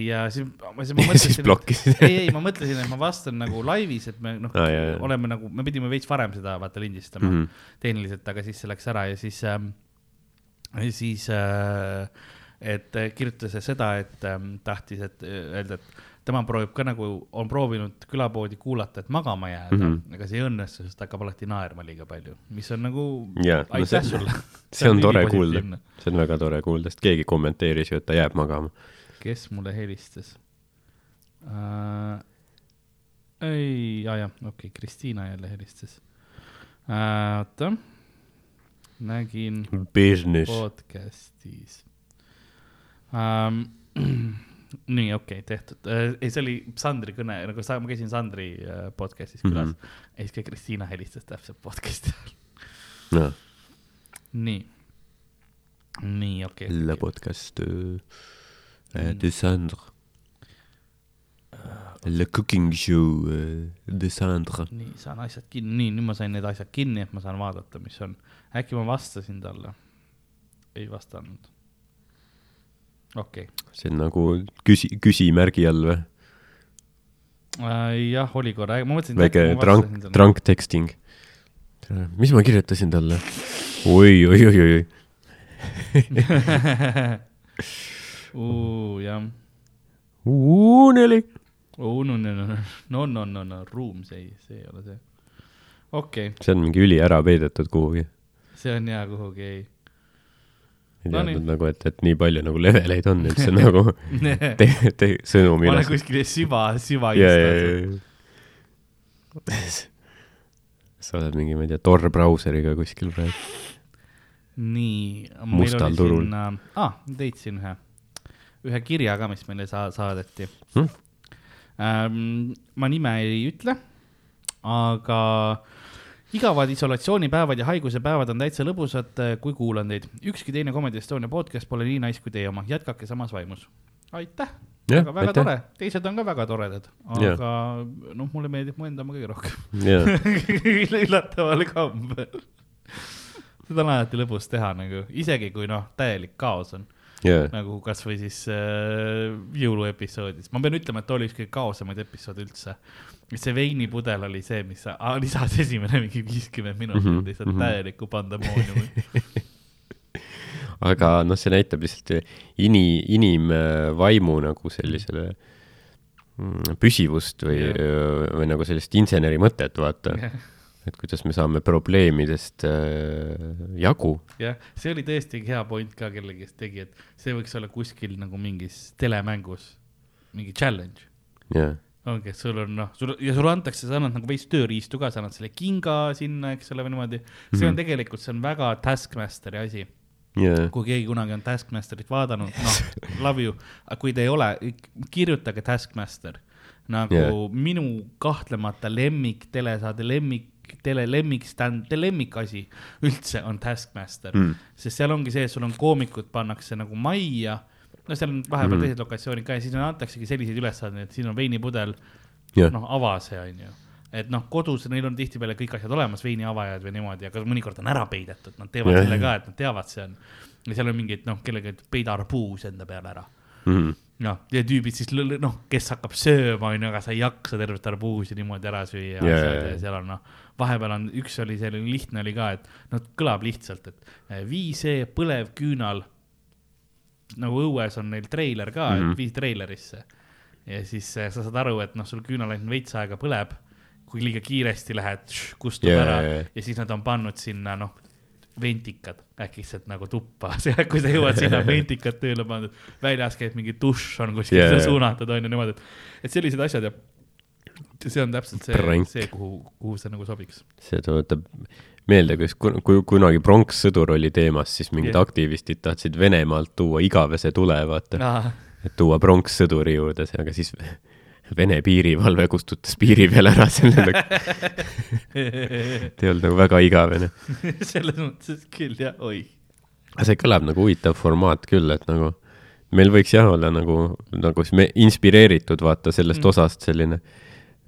ja siis ma, siis ma [laughs] mõtlesin, blokkisid. ei, ei, ma mõtlesin, et ma vastan nagu laivis, et me noh jaa. oleme nagu, me pidime veits varem seda vaata lindistama mm. -hmm. tehniliselt, aga siis see läks ära ja siis ähm,, siis äh, et äh, kirjutas seda, et ähm, tahtis, et äh, öelda, et tema proovib ka nagu, on proovinud külapoodi kuulata, et magama jääda mm. -hmm. aga see ei õnnestu, sest ta hakkab alati naerma liiga palju, mis on nagu no aitäh see- sulle. [laughs] see on tore kuulda, see on väga tore kuulda, sest keegi kommenteeris ju, et ta jääb magama. kes mulle helistas äh,? ei, aa jah, okei okay,, Kristiina jälle helistas äh,. oota, nägin Business. podcast'is ähm. [clears throat] nii, okei okay,, tehtud äh,. ei, see oli Sandri kõne, nagu sa, ma käisin Sandri äh, podcast'is külas mm. -hmm. ja siis ka Kristiina helistas täpselt podcast'i ajal. noh, nii, nii, okei okay, le okay.. podcast euh, de Sandre. Le cooking show de Sandre. nii, saan asjad kinni, nii, nüüd ma sain need asjad kinni, et ma saan vaadata, mis on. äkki ma vastasin talle? ei vastanud. Okei see on nagu küsi-, küsimärgi all või? äh,, jah, oli korra, ma mõtlesin. väike drunk, drunk texting. mis ma kirjutasin talle? oi, oi, oi, oi, oi. [laughs] jah. Uuneli. oh no, no, no, no, ruum, see ei, see ei ole see. okei okay., see on mingi üli ära peidetud kuhugi. see on hea kuhugi, ei. Ei No teadnud nagu, et, et nii palju nagu leveleid on üldse [laughs] nagu [laughs] te-, te-, sõnumi ma olen üles. kuskil süva, süva ja. [laughs] sa oled mingi, ma ei tea, Tor brauseriga kuskil praegu. nii. Mustal turul. aa ah,, leidsin ühe, ühe kirja ka, mis meile sa-, saadeti Hmm? ähm,. ma nime ei ütle, aga igavad isolatsioonipäevad ja haigusepäevad on täitsa lõbusad, kui kuulan teid. ükski teine Comedy Estonia podcast pole nii nice kui teie oma, jätkake samas vaimus. aitäh, väga, väga aitäh. tore, teised on ka väga toredad, aga noh, mulle meeldib mu enda oma kõige rohkem. [laughs] üllataval kombel. seda on alati lõbus teha nagu, isegi kui noh, täielik kaos on, jaa, nagu kasvõi siis äh, jõuluepisoodis, ma pean ütlema, et oli üks kõige kaosemaid episoode üldse. See veinipudel oli see, mis sa- lisas esimene mingi viiskümmend minutit mm -hmm, lihtsalt mm. -hmm. täielikku pandemooniumi. [laughs] aga noh, see näitab lihtsalt ini-, inimvaimu nagu sellisele mm, püsivust või Jah., või nagu sellist inseneri mõtet, vaata. et kuidas me saame probleemidest äh, jagu. jah, see oli tõesti hea point ka kellegi, kes tegi, et see võiks olla kuskil nagu mingis telemängus mingi challenge jah, ongi, et sul on noh, sul ja sulle antakse, sa annad nagu veits tööriistu ka, sa annad selle kinga sinna, eks ole, või niimoodi. see on Mhm. tegelikult, see on väga Taskmasteri asi. jaa, kui keegi kunagi on Taskmasterit vaadanud, noh, [laughs] love you, aga kui te ei ole, kirjutage Taskmaster. nagu yeah. minu kahtlemata lemmik telesaade, lemmik, tele lemmikstand, lemmikasi üldse on Taskmaster Mm. sest seal ongi see, et sul on koomikud pannakse nagu majja, no seal on vahepeal mm. teised lokatsioonid ka ja siis antaksegi selliseid ülesandeid, et siin on veinipudel, jah, noh, ava see on ju. et noh, kodus neil on tihtipeale kõik asjad olemas, veiniavajad või niimoodi, aga mõnikord on ära peidetud, nad teevad Jah. selle ka, et nad teavad, see on. ja seal on mingid noh, kellegi peida arbuus enda peale ära. Mhm. noh, ja tüübid siis noh, kes hakkab sööma, onju, aga sa ei jaksa tervet arbuusi niimoodi ära süüa yeah, jaa. seal on noh, vahepeal on, üks oli selline lihtne oli ka, et noh, kõlab lihtsalt, et eh, vii see põlev küünal. Nagu õues on neil treiler ka mm, -hmm. Mhm. et vii treilerisse. ja siis eh, sa saad aru, et noh, sul küünal ainult veits aega põleb. kui liiga kiiresti lähed, kustub yeah, ära yeah, yeah. ja siis nad on pannud sinna noh, ventikad äkitselt nagu tuppa, [laughs] kui sa jõuad sinna [laughs] ventikad tööle pandud, väljas käib mingi dušš on kuskil yeah. suunatud on ju niimoodi, et, et sellised asjad ja see on täpselt see see, kuhu, kuhu see nagu sobiks. see tuletab meelde, kus, kui kunagi pronkssõdur oli teemas, siis mingid yeah. aktivistid tahtsid Venemaalt tuua igavese tule, vaata, et tuua pronkssõduri juurde, aga siis [laughs] Vene piirivalve kustutas piiri peal ära selle, [laughs] et ei olnud nagu väga igavene. [laughs] selles mõttes küll jah, oi. aga see kõlab nagu huvitav formaat küll, et nagu meil võiks jah olla nagu, nagu siis me inspireeritud vaata sellest Mm. osast selline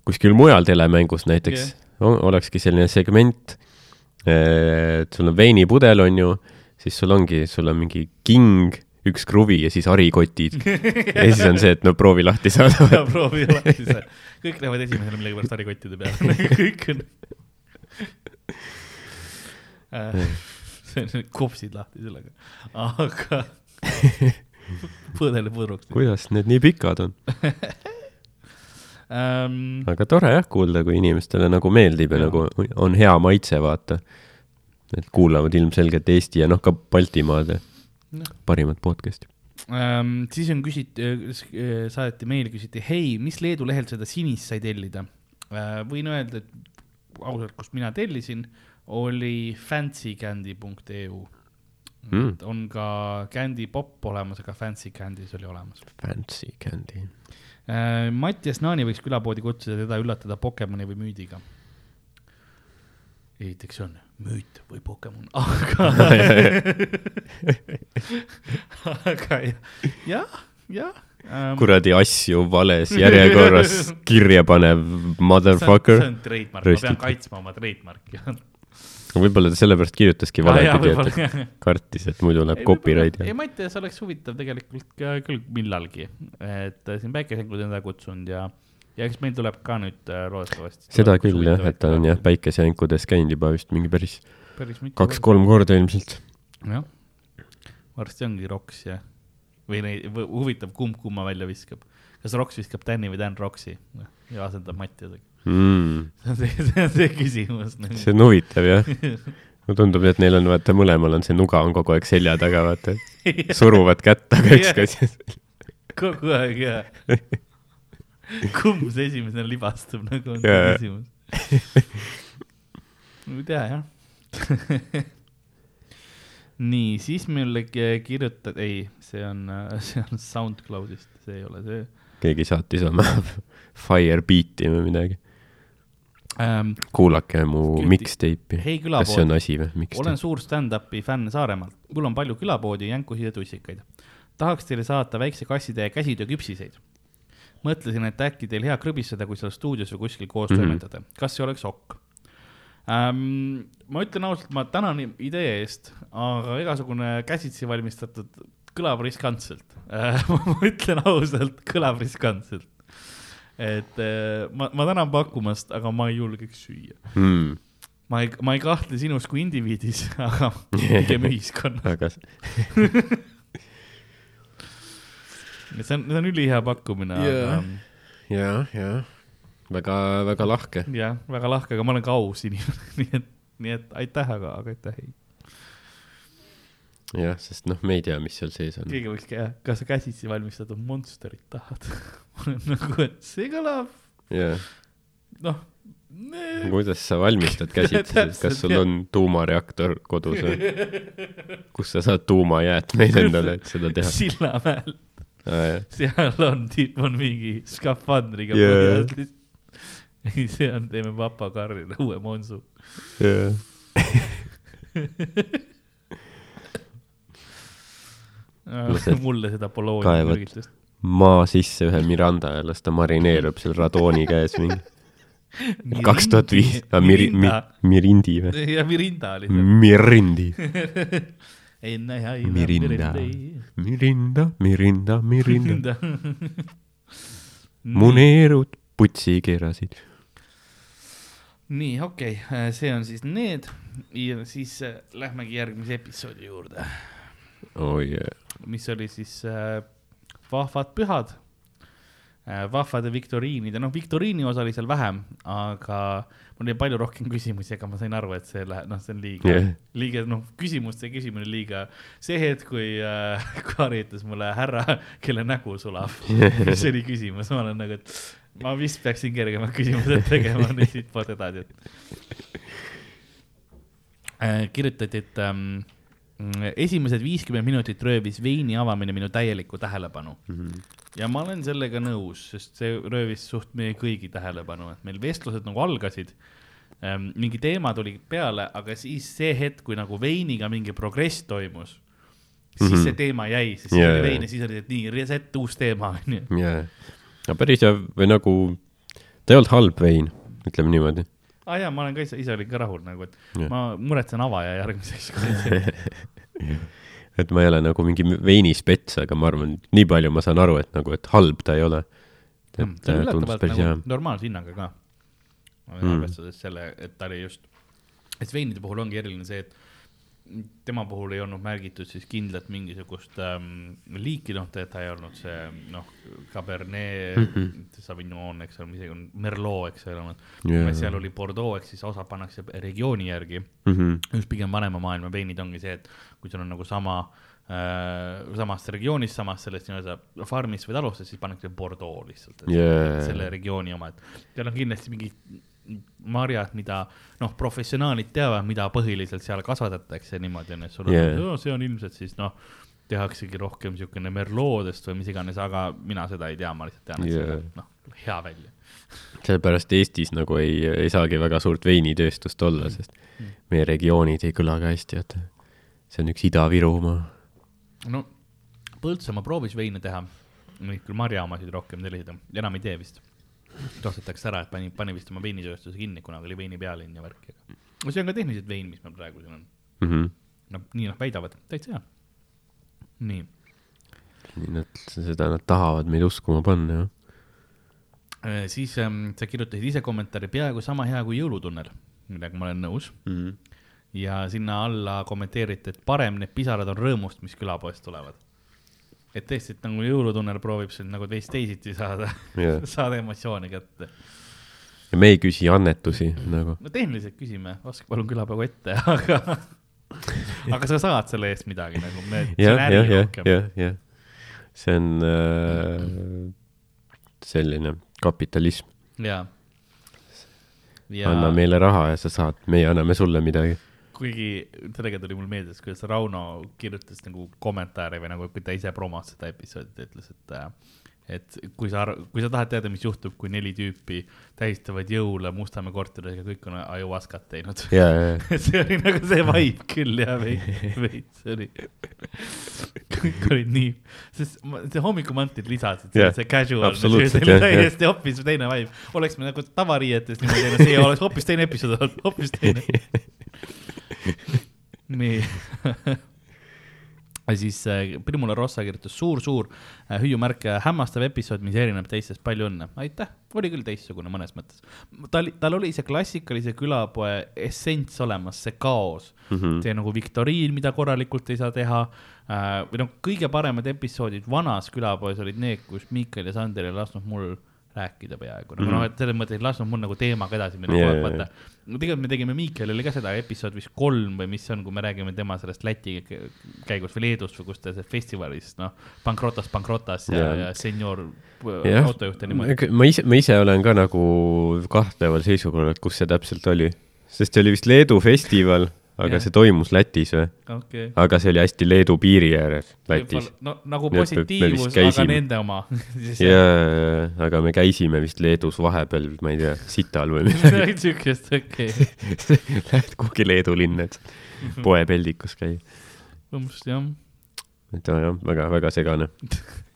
kuskil mujal telemängus näiteks yeah. olekski selline segment, et sul on veinipudel, on ju, siis sul ongi, sul on mingi king, üks kruvi ja siis harikotid. [laughs] ja siis on see, et no proovi lahti saada. [laughs] ja proovi alati see, kõik lähevad esimesena millegipärast harikottide peale, [laughs] kõik on. see on kopsid lahti sellega, aga põõdele pudruks kuidas need nii pikad on? ähm,. aga tore jah kuulda, kui inimestele nagu meeldib ja Jaa. nagu on hea maitse, vaata. et kuulavad ilmselgelt Eesti ja noh, ka Baltimaade Jah. parimat podcast'i. Ähm, siis on küsiti, saadeti meil, küsiti, hei, mis Leedu lehelt seda sinist sai tellida äh,? võin öelda, et ausalt, kust mina tellisin, oli fancycandy.eu Mm. on ka Candy Pop olemas, aga Fancy Candies oli olemas. Fancy candy. Mattias Naani võiks külapoodi kutsuda, teda üllatada Pokemoni või müüdiga. esiteks see on müüt või Pokemon, [laughs] aga, aga jah, jah, ähm,. kuradi asju vales järjekorras kirja panev see motherfucker. on trademark, ma pean kaitsma oma trademarki. [laughs] võib-olla ta sellepärast kirjutaski valepidi, et ta kartis, et muidu läheb copyright ei, ja Mattias oleks huvitav tegelikult ka küll millalgi, et äh, siin päikeseängu teda kutsunud ja, ja eks meil tuleb ka nüüd äh, loodetavasti. seda küll jah, et ta on jah. päikesejänkudes käinud juba vist mingi päris päris kaks-kolm korda ilmselt. jah, varsti ongi Roks ja, või neid, huvitav, kumb kumma välja viskab. kas Roks viskab Tänni või Tän Roksi ja asendab Mattiasega. Mm. [laughs] see on see, see on see küsimus. see on huvitav jah. mulle tundub, et neil on vaata mõlemal on see nuga on kogu aeg selja taga, vaata. suruvad kätt taga üksteist. kogu aeg ja. kumb see esimesena libastub, nagu on see küsimus. ma ei tea jah. nii, siis ki- kirjutad, ei, see on, see on SoundCloudist, see ei ole see keegi saatis oma [laughs] Firebeat'i või midagi. ähm,. kuulake mu mixtape'i. hei kas see on asi või? olen suur stand-up'i fänn Saaremaalt, mul on palju külapoodi, jänkusid ja tussikaid. tahaks teile saata väikse kassitäie käsitööküpsiseid. mõtlesin, et äkki teil hea krõbistada, kui seal stuudios või kuskil koos mm. -hmm. toimetada, kas see oleks ok ähm,? ma ütlen ausalt, ma tänan idee eest, aga igasugune käsitsi valmistatud kõlab riskantselt [laughs] ma ütlen ausalt, kõlab riskantselt. Et äh, ma, ma tänan pakkumast, aga ma ei julgeks süüa. Mm. ma ei, ma ei kahtle sinus kui indiviidis, [laughs] aga pigem [laughs] ühiskonnas. [laughs] see on, see on ülihea pakkumine Jaa. aga ja, ja väga, väga lahke. jah, väga lahke, aga ma olen ka aus inimene, nii et, nii et aitäh, aga, aga aitäh ei. jah, sest noh, me ei tea, mis seal sees on. keegi võiks ka, kas sa käsitsi valmistatud Monsterit tahad? [laughs] nagu, et see kõlab, jah, noh. kuidas sa valmistad [laughs] käsitsi, kas sul on tuumareaktor kodus või? [laughs] kus sa saad tuumajäätmeid endale, et seda teha? Sillamäel, aa seal on, tüüp on mingi skafandriga põhjas. ei, see on, teeme papakarrile uue Monsu. jah, [laughs] mulle seda kaevad mürgitust. maa sisse ühe Miranda ja las ta marineerub seal radooni käes mingi. Kaks tuhat viis, Miri-, Mirindi või? ja Mirinda oli see. Mirindi, enne ja Mirinda, Mirinda, Mirinda, Mirinda, mu neerud putsi keerasid. nii, okei. Okay., see on siis need. Ja siis äh, lähmegi järgmise episoodi juurde, oi, mis oli siis äh, vahvad pühad äh,. vahvade viktoriinide, noh, viktoriini osa oli seal vähem, aga mul oli palju rohkem küsimusi, aga ma sain aru, et see läheb, noh, see on liiga yeah., liiga, noh, küsimuste küsimine liiga. see hetk, kui äh, [laughs] Kaari ütles mulle härra, kelle nägu sulab, [laughs] mis oli küsimus, ma olen nagu, et ma vist peaksin kergemad küsimused tegema nüüd siitpoolt edasi, et äh,. kirjutati, et ähm, esimesed viiskümmend minutit röövis veini avamine minu täielikku tähelepanu ja ma olen sellega nõus, sest see röövis suht meie kõigi tähelepanu, et meil vestlused nagu algasid ähm,. mingi teema tuli peale, aga siis see hetk, kui nagu veiniga mingi progress toimus, siis mm. -hmm. see teema jäi, sest siis Jaa, oli vein ja siis oli, et nii, reset, uus teema, onju. jaa, aga päris hea või nagu, ta ei olnud halb vein, ütleme niimoodi. Aa ah, jaa, ma olen ka ise, ise olin ka rahul nagu, et Jah. ma muretsen avaja järgmiseks. [laughs] et ma ei ole nagu mingi veinispets, aga ma arvan, nii palju ma saan aru, et nagu, et halb ta ei ole. et Hmm, see on äh, üllatavalt päris hea nagu. normaalse hinnaga ka Mm. arvestades selle, et ta oli just, et veinide puhul ongi eriline see, et tema puhul ei olnud märgitud siis kindlalt mingisugust ähm, liiki, noh, ta ei olnud see noh, Cabernet mm. -hmm. Sauvignon, eks ole, mis on Merlot, eks ole, Jaa. seal oli Bordeaux ehk siis osa pannakse regiooni järgi Mhm. just pigem vanema maailma veinid ongi see, et kui sul on nagu sama äh,, samast regioonist, samast sellest nii-öelda farmist või talust, siis pannakse Bordeaux lihtsalt, Jaa. selle regiooni oma, et seal on kindlasti mingid marjad, mida noh, professionaalid teavad, mida põhiliselt seal kasvatatakse niimoodi onju, et sul on yeah., see on ilmselt siis noh, tehaksegi rohkem siukene merloodest või mis iganes, aga mina seda ei tea, ma lihtsalt tean, et see Jaa. näeb noh, hea välja. sellepärast Eestis nagu ei, ei saagi väga suurt veinitööstust olla, sest meie regioonid ei kõla ka hästi, et see on üks Ida-Virumaa. no Põltsamaa proovis veine teha, neid küll marjaomasid rohkem selliseid, enam ei tee vist. Ostetakse ära, et pani, pani vist oma veinitööstuse kinni, kunagi oli veini pealinn ja värk. no see on ka tehniliselt vein, mis meil praegu siin on. Mhm. no nii nad väidavad, täitsa hea. nii, nii nad, seda nad tahavad meid uskuma panna, jah. Äh, siis ähm, sa kirjutasid ise kommentaari peaaegu sama hea kui Jõulutunnel, millega ma olen nõus. ja sinna alla kommenteeriti, et parem need pisarad on rõõmust, mis külapoest tulevad. Et tõesti, et nagu Jõulutunnel proovib sind nagu teist teisiti saada [laughs] Jah. saada emotsiooni kätte. ja me ei küsi annetusi nagu. no tehniliselt küsime, ostke palun külapäeva ette, [laughs] aga, aga sa saad selle eest midagi nagu, me, see on äri rohkem. see on äh, selline kapitalism. ja, ja anna meile raha ja sa saad, meie anname sulle midagi. Kuigi sellega tuli mul meelde, kuidas Rauno kirjutas nagu kommentaare või nagu, kui ta ise promos seda episoodi, ta ütles, et äh, et kui sa, kui sa tahad teada, mis juhtub, kui neli tüüpi tähistavad jõule Mustamäe korteris ja kõik on ajuaskat teinud. ja, ja, see oli nagu see vibe küll ja veits, veits oli, kõik olid nii, sest ma- see hommikumantlid lisasid yeah,, see casual, see oli täiesti hoopis teine vibe. oleks me nagu tavariietes niimoodi teinud, see oleks hoopis teine episood olnud, hoopis teine. [laughs] nii siis äh, Primula Rossa kirjutas suur-suur äh, hüüumärk, hämmastav episood, mis erineb teistest, palju õnne. aitäh, oli küll teistsugune mõnes mõttes. tal, tal oli see klassikalise külapoe essents olemas, see kaos mm. -hmm. see nagu viktoriin, mida korralikult ei saa teha äh,. või noh, kõige paremad episoodid vanas külapoes olid need, kus Miikal ja Sander ei lasknud mul rääkida peaaegu, nagu mm -hmm. noh, et selles mõttes ei lasknud mul nagu teemaga edasi minna yeah,, vaata. no tegelikult me tegime Miikalile ka seda episood vist kolm või mis see on, kui me räägime tema sellest Läti kä- käigust või Leedust või kus ta see festivalis, noh, Pankrotas, Pankrotas ja, Jaa. ja senior jah autojuht ja niimoodi. ma ise, ma ise olen ka nagu kahtleval seisukohal, et kus see täpselt oli. sest see oli vist Leedu festival, aga Jah. see toimus Lätis või? okei. aga see oli hästi Leedu piiri ääres Lätis. no nagu vist, aga nende oma. [laughs] jaa, aga me käisime vist Leedus vahepeal, ma ei tea, Sital või midagi. [laughs] siukest, okei. [laughs] Lähed kuhugi Leedu linna, et poepeldikus käia. umbes jah et jah, väga-väga segane.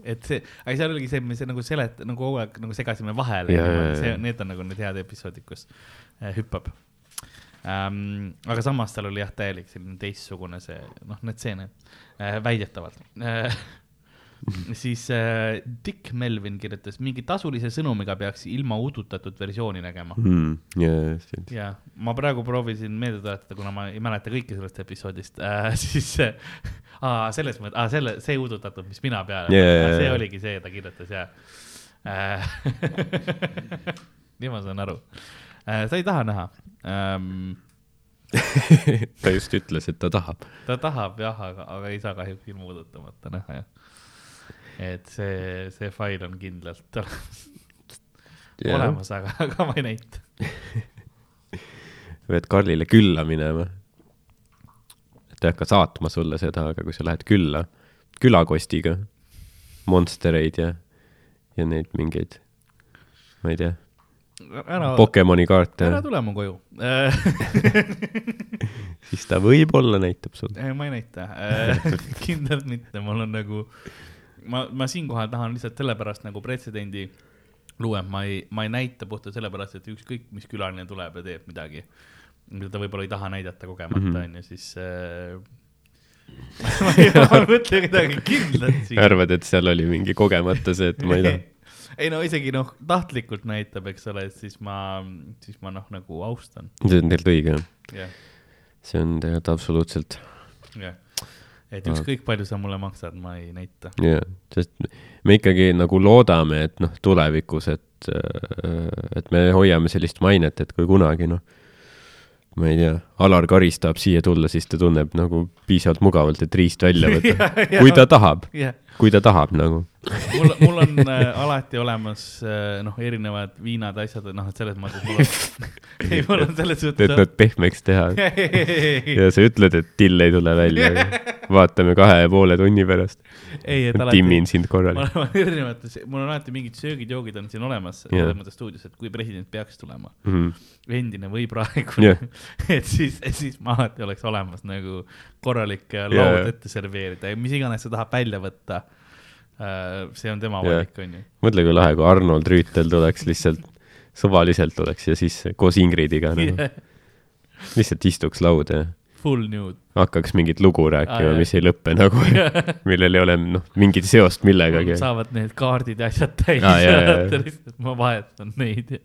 et see, aga seal oligi see, me see nagu selet-, nagu kogu aeg nagu segasime vahele see need on nagu need head episoodid, kus äh, hüppab ähm,. aga samas tal oli jah, täielik selline teistsugune see, noh, need stseenid äh,, väidetavalt äh. [laughs] siis äh, Dick Melvin kirjutas, mingi tasulise sõnumiga peaks ilma udutatud versiooni nägema. Hmm, jaa, ja ma praegu proovisin meelde tuletada, kuna ma ei mäleta kõike sellest episoodist äh, [laughs] siis äh, aa, selles mõttes, aa selle, see udutatud, mis mina peale yeah,, see jaa. oligi see, ta kirjutas ja äh. [laughs] nii ma saan aru äh,, sa ei taha näha ähm. [laughs] ta just ütles, et ta tahab. ta tahab jah, aga, aga ei saa kahjuks ilma udutamata näha jah. et see, see fail on kindlalt [laughs] olemas, aga, aga ma ei näita. [laughs] pead Karlile külla minema. ta ei hakka saatma sulle seda, aga kui sa lähed külla, külakostiga, Monstereid ja, ja neid mingeid, ma ei tea, ära, Pokemoni kaarte ära, tule mu koju äh. [laughs] siis ta võib-olla näitab sulle. ei, ma ei näita, [laughs] kindlalt mitte, mul on nagu, ma, ma siinkohal tahan lihtsalt sellepärast nagu pretsedendi luua, et ma ei, ma ei näita puhtalt sellepärast, et ükskõik, mis külaline tuleb ja teeb midagi, mida ta võib-olla ei taha näidata kogemata, Mhm. onju, siis äh, [laughs] ma ei mõtle midagi kindlat siin. arvad, et seal oli mingi kogemata see, et ma ei taha? Ei no isegi noh, tahtlikult näitab, eks ole, siis ma, siis ma noh, nagu austan, see on tegelikult õige, jah. jah. see on tegelikult absoluutselt jah, et ükskõik palju sa mulle maksad, ma ei näita. jah, sest me ikkagi nagu loodame, et noh, tulevikus, et, et me hoiame sellist mainet, et kui kunagi noh, ma ei tea, Alar Karis tahab siia tulla, siis ta tunneb nagu piisavalt mugavalt, et riist välja võtta, [laughs] kui ta tahab, kui ta tahab nagu. mul, mul on äh, alati olemas äh, noh, erinevad viinad, asjad, noh, et selles mõttes mul on, [laughs] ei, mul on selles et suhtes nad pehmeks teha [laughs] ja sa ütled, et till ei tule välja. vaatame kahe ja poole tunni pärast. et timmin sind korralikult. olen erinevates, mul on alati mingid söögid-joogid on siin olemas selles mõttes stuudios, et kui president peaks tulema, Mhm. endine või praegune [laughs] et siis, siis ma alati oleks olemas nagu korralik laud ette serveerida ja mis iganes ta tahab välja võtta. See on tema valik, onju. mõtle, kui lahe, kui Arnold Rüütel tuleks lihtsalt, suvaliselt tuleks ja siis koos Ingridiga nagu lihtsalt istuks lauda ja Full nude. hakkaks mingit lugu rääkima, jah. mis ei lõpe nagu, [laughs] millel ei ole noh, mingit seost millegagi. saavad need kaardid ja asjad täis jaa. [laughs] lihtsalt ma vahetan neid. [laughs]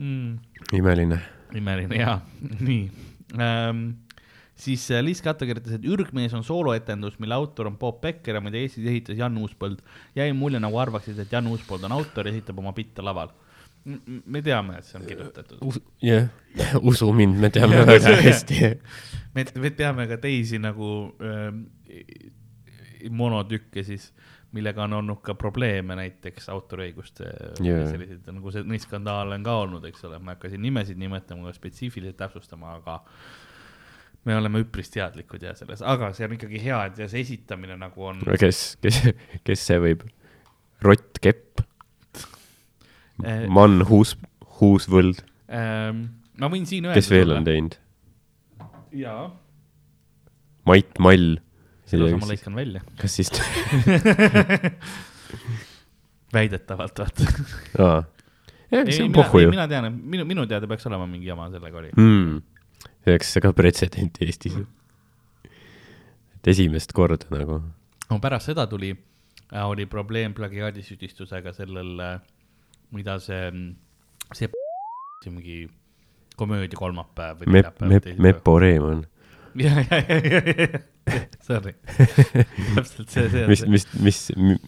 mm, imeline. imeline jaa, nii ähm,. Siis äh, Liis Katta kirjutas, et Ürgmees on sooloetendus, mille autor on Bob Becker ja mida Eestis ehitas Jan Uuspõld. jäi mulje, nagu arvaksid, et Jan Uuspõld on autor ja esitab oma bitte laval. me teame, et see on kirjutatud. jah, [laughs] usu mind, me teame väga hästi. me, me teame ka teisi nagu äh, monotükke siis, millega on olnud ka probleeme, näiteks autoriõiguste yeah. selliseid nagu see, neid skandaale on ka olnud, eks ole, ma ei hakka siin nimesid nimetama, spetsiifiliselt täpsustama, aga me oleme üpris teadlikud ja selles, aga see on ikkagi hea, et ja see esitamine nagu on kes, kes, kes see võib? Rott Kepp, äh,. Mann Huus, Huusvõld, Ähm, ma võin siin öelda. kes veel on? teinud? jaa, Mait Mall. selle osa ma lõikan välja. kas siis, [laughs] väidetavalt, vaata. aa, on mina, mina tean, et minu, minu teada peaks olema mingi jama sellega oli. hmm.. see oleks ka pretsedent Eestis. et esimest korda nagu. no pärast seda tuli, oli probleem plagiaadisüüdistusega sellel, mida see, see, [laughs] see mingi komöödia kolmapäev või Mep-, Mep-, Mepo Reemann. ja, ja, ja, ja, ja, sorry. [laughs] täpselt see, see mis, mis, mis,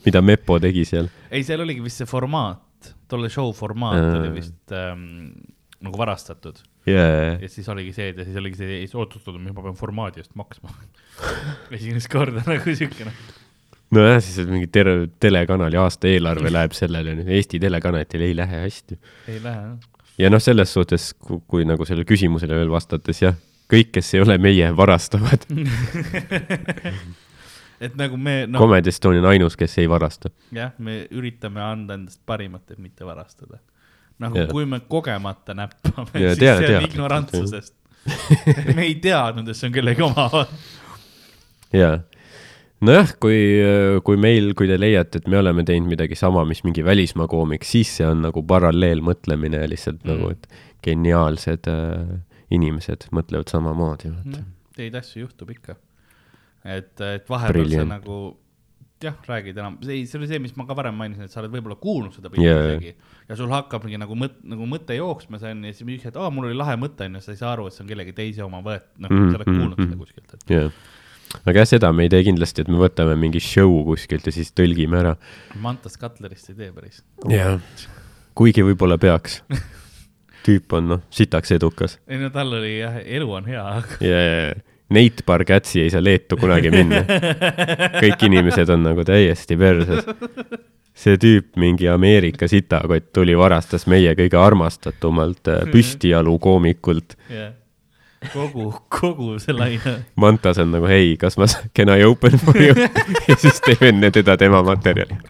mida Mepo tegi seal? ei, seal oligi vist see formaat, tolle show formaat Aa. oli vist ähm, nagu varastatud jaa, ja siis oligi see, et ja siis oligi see, ei otsustatud, mis ma pean formaadi eest maksma. [laughs] esimest korda nagu siukene. nojah, siis on mingi terve telekanali aastaeelarve läheb sellele, Eesti telekanalitel ei lähe hästi. ei lähe jah. ja noh, selles suhtes, kui nagu sellele küsimusele veel vastates, jah, kõik, kes ei ole meie, varastavad no. [laughs] et nagu me, noh, Comedy Estonia on ainus, kes ei varasta. jah, me üritame anda endast parimat, et mitte varastada. Nagu Jah. kui me kogemata näppame, Jaa, siis tea- see on teadlikult, ignorantsusest. me ei teadnud, et see on kellegi oma. jaa. nojah, kui, kui meil, kui te leiate, et me oleme teinud midagi sama, mis mingi välismaa koomik, siis see on nagu paralleelmõtlemine lihtsalt mm. Mm. nagu, et geniaalsed äh, inimesed mõtlevad samamoodi. Neid asju juhtub ikka. et, et vahepeal sa Brilliant. nagu jah, räägid enam, see, see oli see, mis ma ka varem mainisin, et sa oled võib-olla kuulnud seda pilti Jaa. isegi ja sul hakkab mingi nagu mõt-, nagu mõte jooksma, see on ja siis hetk, aa, mul oli lahe mõte onju, sa ei saa aru, et see on kellegi teise oma võet-, noh, Mm, sa oled mm, kuulnud mm. seda kuskilt, et jah. aga jah, seda me ei tee kindlasti, et me võtame mingi show kuskilt ja siis tõlgime ära. Mantas Cutlerist ei tee päris. jah. kuigi võib-olla peaks. [laughs] tüüp on noh, sitaks edukas ei no tal oli jah, elu on hea, aga ja, ja, ja Nate Bargatsi ei saa Leetu kunagi minna. kõik inimesed on nagu täiesti perses. see tüüp, mingi Ameerika sitakott tuli, varastas meie kõige armastatumalt äh, püstijalu koomikult. jah, kogu, kogu see laine. Mantas on nagu hei, kas ma, can I open for you? ja siis teeb enne teda tema materjali.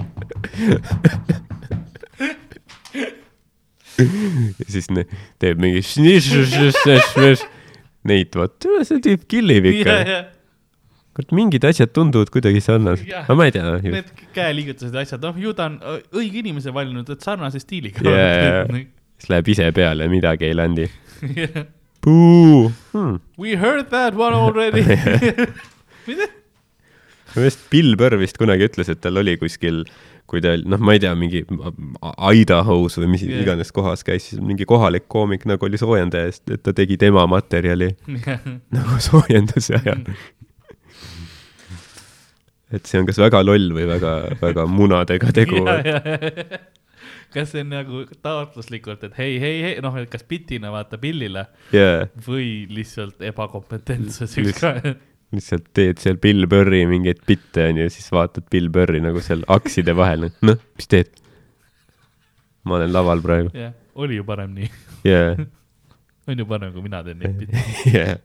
ja siis ne, teeb mingi Neit, vot, see tüüp killib ikka. kurat, mingid asjad tunduvad kuidagi sarnased, Jah. aga ma ei tea. Need käeliigutused ja asjad, noh, ju ta on õige inimese valinud, et sarnase stiiliga Jaa. siis läheb ise peale, midagi ei landi. [laughs] Puu hmm.. We heard that one already. [laughs] mida? minu meelest Bill Burr vist kunagi ütles, et tal oli kuskil kui ta, noh, ma ei tea, mingi Idahos või mis yeah. iganes kohas käis, siis mingi kohalik koomik nagu oli soojendaja eest, et ta tegi tema materjali [laughs] nagu soojenduse ajal. et see on kas väga loll või väga, väga munadega tegu. [laughs] kas see on nagu taotluslikult, et hei, hei, hei, noh, et kas bitina vaata pillile jaa, või lihtsalt ebakompetentsus ükskõik. Lihtsalt teed seal Bill Burri mingeid bitte onju siis vaatad Bill Burri nagu seal akside vahel, noh, mis teed? ma olen laval praegu. jah, oli ju parem nii, jaa, [laughs] on ju parem, kui mina teen neid [laughs] bitte. jaa,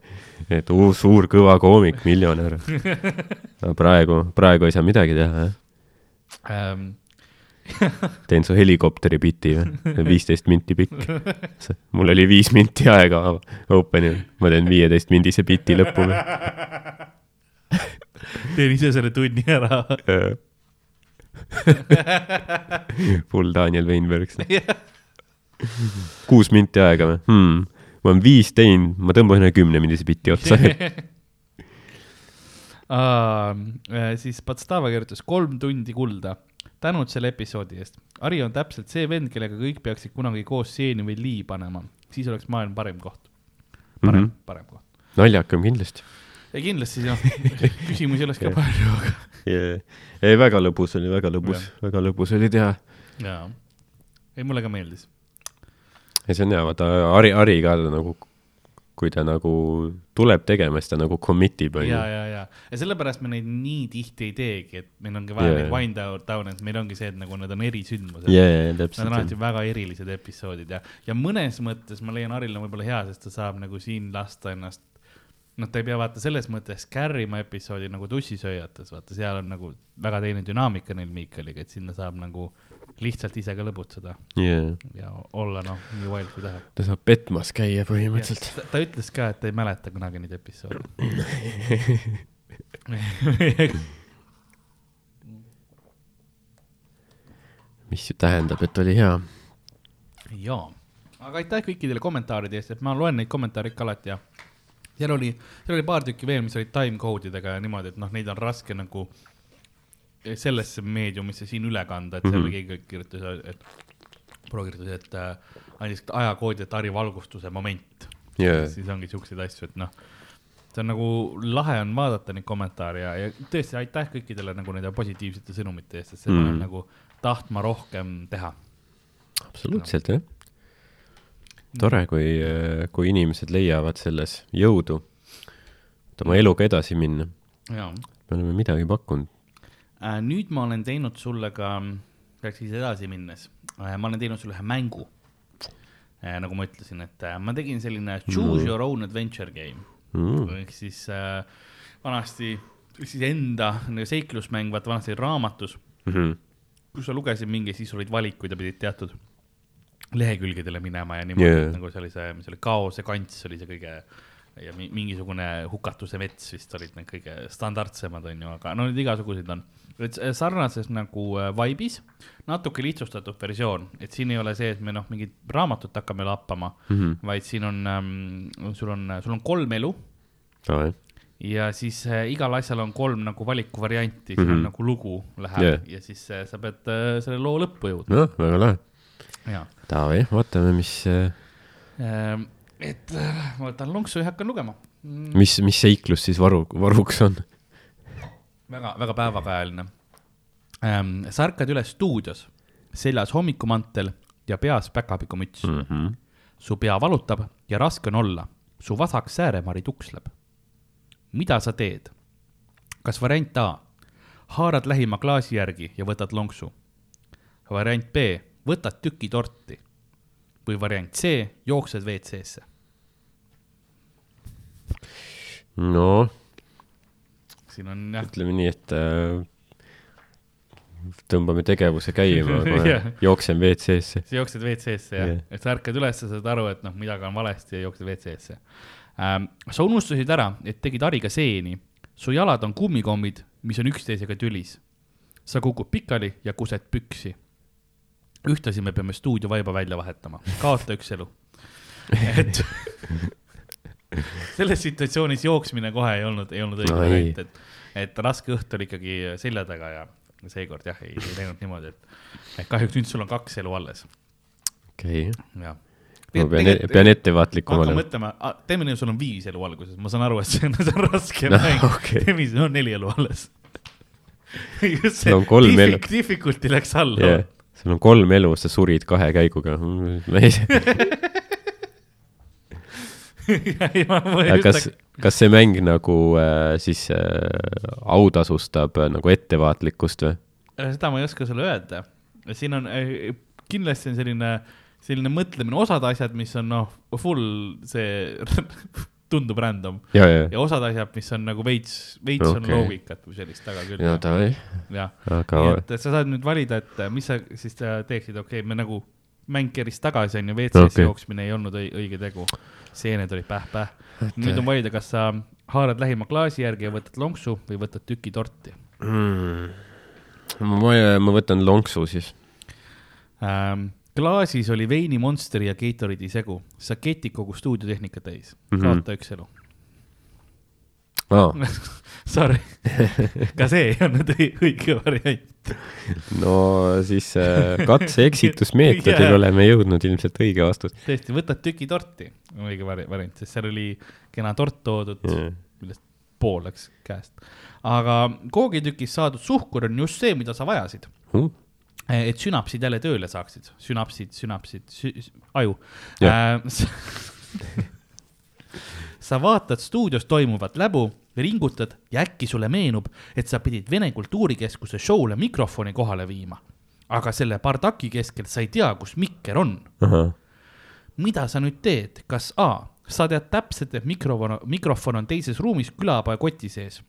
et uus suur kõva koomik, miljonär. [laughs] no praegu, praegu ei saa midagi teha, jah. Ähm, [laughs] teen su helikopteri biti või, viisteist minti pikk. mul oli viis minti aega Openil, ma teen viieteist mindise biti lõppu. [laughs] teen ise selle tunni ära. [laughs] full Daniel Weinberg. kuus minti aega või hmm.? ma olen viis teinud, ma tõmban ühe kümne mindise biti otsa. äh, siis Podstava kirjutas kolm tundi kulda. Tänud selle episoodi eest. Ari on täpselt see vend, kellega kõik peaksid kunagi koos seeni või lii panema, siis oleks maailm parem koht. parem mm. -hmm. parem koht. naljakam kindlasti ja kindlasti noh, [laughs] küsimusi oleks ka Jah. palju, aga yeah.. ei, väga lõbus oli, väga lõbus, väga lõbus oli teha. jaa. ei, mulle ka meeldis. ja see on hea, vaata Ari, Ari ka nagu, kui ta nagu tuleb tegema, siis ta nagu commit ib, ja, onju. ja, ja, ja sellepärast me neid nii tihti ei teegi, et meil ongi vaja Jaa, neid wind down, down, et meil ongi see, et nagu need on erisündmused ja, ja, Need on alati. väga erilised episoodid ja, ja mõnes mõttes ma leian Haril on võib-olla hea, sest ta saab nagu siin lasta ennast, noh, ta ei pea vaata selles mõttes kärrima episoodi nagu tussisööjates, vaata seal on nagu väga teine dünaamika neil Miikaliga, et sinna saab nagu lihtsalt ise ka lõbutseda jaa, ja olla noh, nii wild kui tahab. ta saab petmas käia põhimõtteliselt. ta, ta ütles ka, et ta ei mäleta kunagi neid episoode. [laughs] mis ju tähendab, et oli hea. jaa, aga aitäh kõikidele kommentaaride eest, et ma loen neid kommentaare ikka alati ja seal oli, seal oli paar tükki veel, mis olid timecode idega ja niimoodi, et noh, neid on raske nagu sellesse meediumisse siin üle kanda, et seal Mhm. oli keegi kirjutas, et proua kirjutas, et äh, andis ajakoodi, et Harri valgustuse moment jaa, siis ongi siukseid asju, et noh, see on nagu lahe on vaadata neid kommentaare ja, ja tõesti aitäh kõikidele nagu nende positiivsete sõnumite eest, et seda mm. Mm. on nagu tahtma rohkem teha. absoluutselt jah. tore, kui, kui inimesed leiavad selles jõudu, et oma eluga edasi minna. me oleme midagi pakkunud. äh,. nüüd ma olen teinud sulle ka, peaks siis edasi minnes äh,, ma olen teinud sulle ühe mängu äh,. nagu ma ütlesin, et äh, ma tegin selline choose your own adventure game Mm. ehk siis äh, vanasti siis enda nagu seiklusmäng, vaata vanasti raamatus, Mhm. kus sa lugesid mingi, siis olid valikud ja pidid teatud lehekülgedele minema ja niimoodi yeah., nagu see oli see, mis oli kaose kants oli see kõige ja mi- mingisugune hukatuse mets vist olid need kõige standardsemad, onju, aga no neid igasuguseid on. et s- sarnases nagu äh, vibe'is, natuke lihtsustatud versioon, et siin ei ole see, et me noh, mingit raamatut hakkame lappama mm, Mhm. -hmm. vaid siin on ähm,, sul on, sul on kolm elu Davai. ja siis äh, igal asjal on kolm nagu valikuvarianti, siin mm -hmm. Mhm. on nagu lugu läheb yeah. ja siis äh, sa pead äh, selle loo lõppu jõudma noh, väga lahe. ja Davai, vaatame, mis, ähm,. Et äh, ma võtan lonksu ja hakkan lugema mm,. mis, mis seiklus siis varu, varuks on. väga, väga päevakajaline ähm,. sa ärkad üles stuudios, seljas hommikumantel ja peas päkapikumüts mm.. -hmm. su pea valutab ja raske on olla, su vasak sääremari tuksleb. mida sa teed? kas variant A, haarad lähima klaasi järgi ja võtad lonksu? variant B, võtad tüki torti? või variant C, jooksed WC-sse? No siin on jah, ütleme nii, et äh, tõmbame tegevuse käima, [laughs] Jah. jooksen WC-sse. sa jooksed WC-sse jah yeah., et sa ärkad üles, sa saad aru, et noh, midagi on valesti ja jooksed WC-sse ähm,. sa unustasid ära, et tegid hariga seeni, su jalad on kummikommid, mis on üksteisega tülis. sa kukud pikali ja kused püksi. ühtlasi me peame stuudiovaiba välja vahetama, kaota üks elu. [laughs] et [laughs] [laughs] selles situatsioonis jooksmine kohe ei olnud, ei olnud õige No no, variant, et, et raske õht oli ikkagi selja taga ja seekord jah, ei, ei läinud niimoodi, et, et kahjuks nüüd sul on kaks elu alles, okei okay., jah. ma pean, pean ettevaatlikum olema. mõtlema, teeme nii, sul on viis elu alguses, ma saan aru, et see on, [laughs] see on raske No, mäng okei. teeme nii, sul on neli elu alles. [laughs] just kolm elu. diffi- difficulty läks alla Yeah. sul on kolm elu, sa surid kahe käiguga. ma ei tea, ei, ma, ma aga [laughs] kas kas see mäng nagu äh, siis äh, autasustab äh, nagu ettevaatlikkust või? seda ma ei oska sulle öelda. siin on, kindlasti on selline, selline mõtlemine, osad asjad, mis on noh, full see [laughs] tundub random ja, ja, osad asjad, mis on nagu veits, veits okay. on loogikat või sellist taga küll. ja davai, jah, aga nii et sa saad nüüd valida, et mis sa siis äh, teeksid, okei okay,, me nagu mäng keris tagasi onju, Okei. okay. jooksmine ei olnud õi- õige tegu. Seened olid päh-päh. nüüd on valida, kas sa haarad lähima klaasi järgi ja võtad lonksu või võtad tüki torti mm. ma, ma võtan lonksu siis. ähm,. klaasis oli veini Monsteri ja Gatorade'i segu, sa ketid kogu stuudiotehnika täis mm. -hmm. kaota üks elu. aa, [laughs] Sorry, [laughs] ka see ei olnud õi- õige variant. [laughs] no siis äh, katse-eksitusmeetodil [laughs] Jaa. oleme jõudnud ilmselt õige vastus tõesti, võtad tüki torti, õige vari- variant, sest seal oli kena tort toodud yeah.. millest pool läks käest. aga koogitükist saadud suhkur on just see, mida sa vajasid, Uh, et sünapsid jälle tööle saaksid, sünapsid, sünapsid sü,, aju äh. [laughs] sa vaatad stuudios toimuvat läbu, ringutad ja äkki sulle meenub, et sa pidid Vene Kultuurikeskuse show'le mikrofoni kohale viima. aga selle bardaki keskel sa ei tea, kus mikker on ahah, mida sa nüüd teed, kas A, sa tead täpselt, et mikrofon, mikrofon on teises ruumis külapoe koti sees.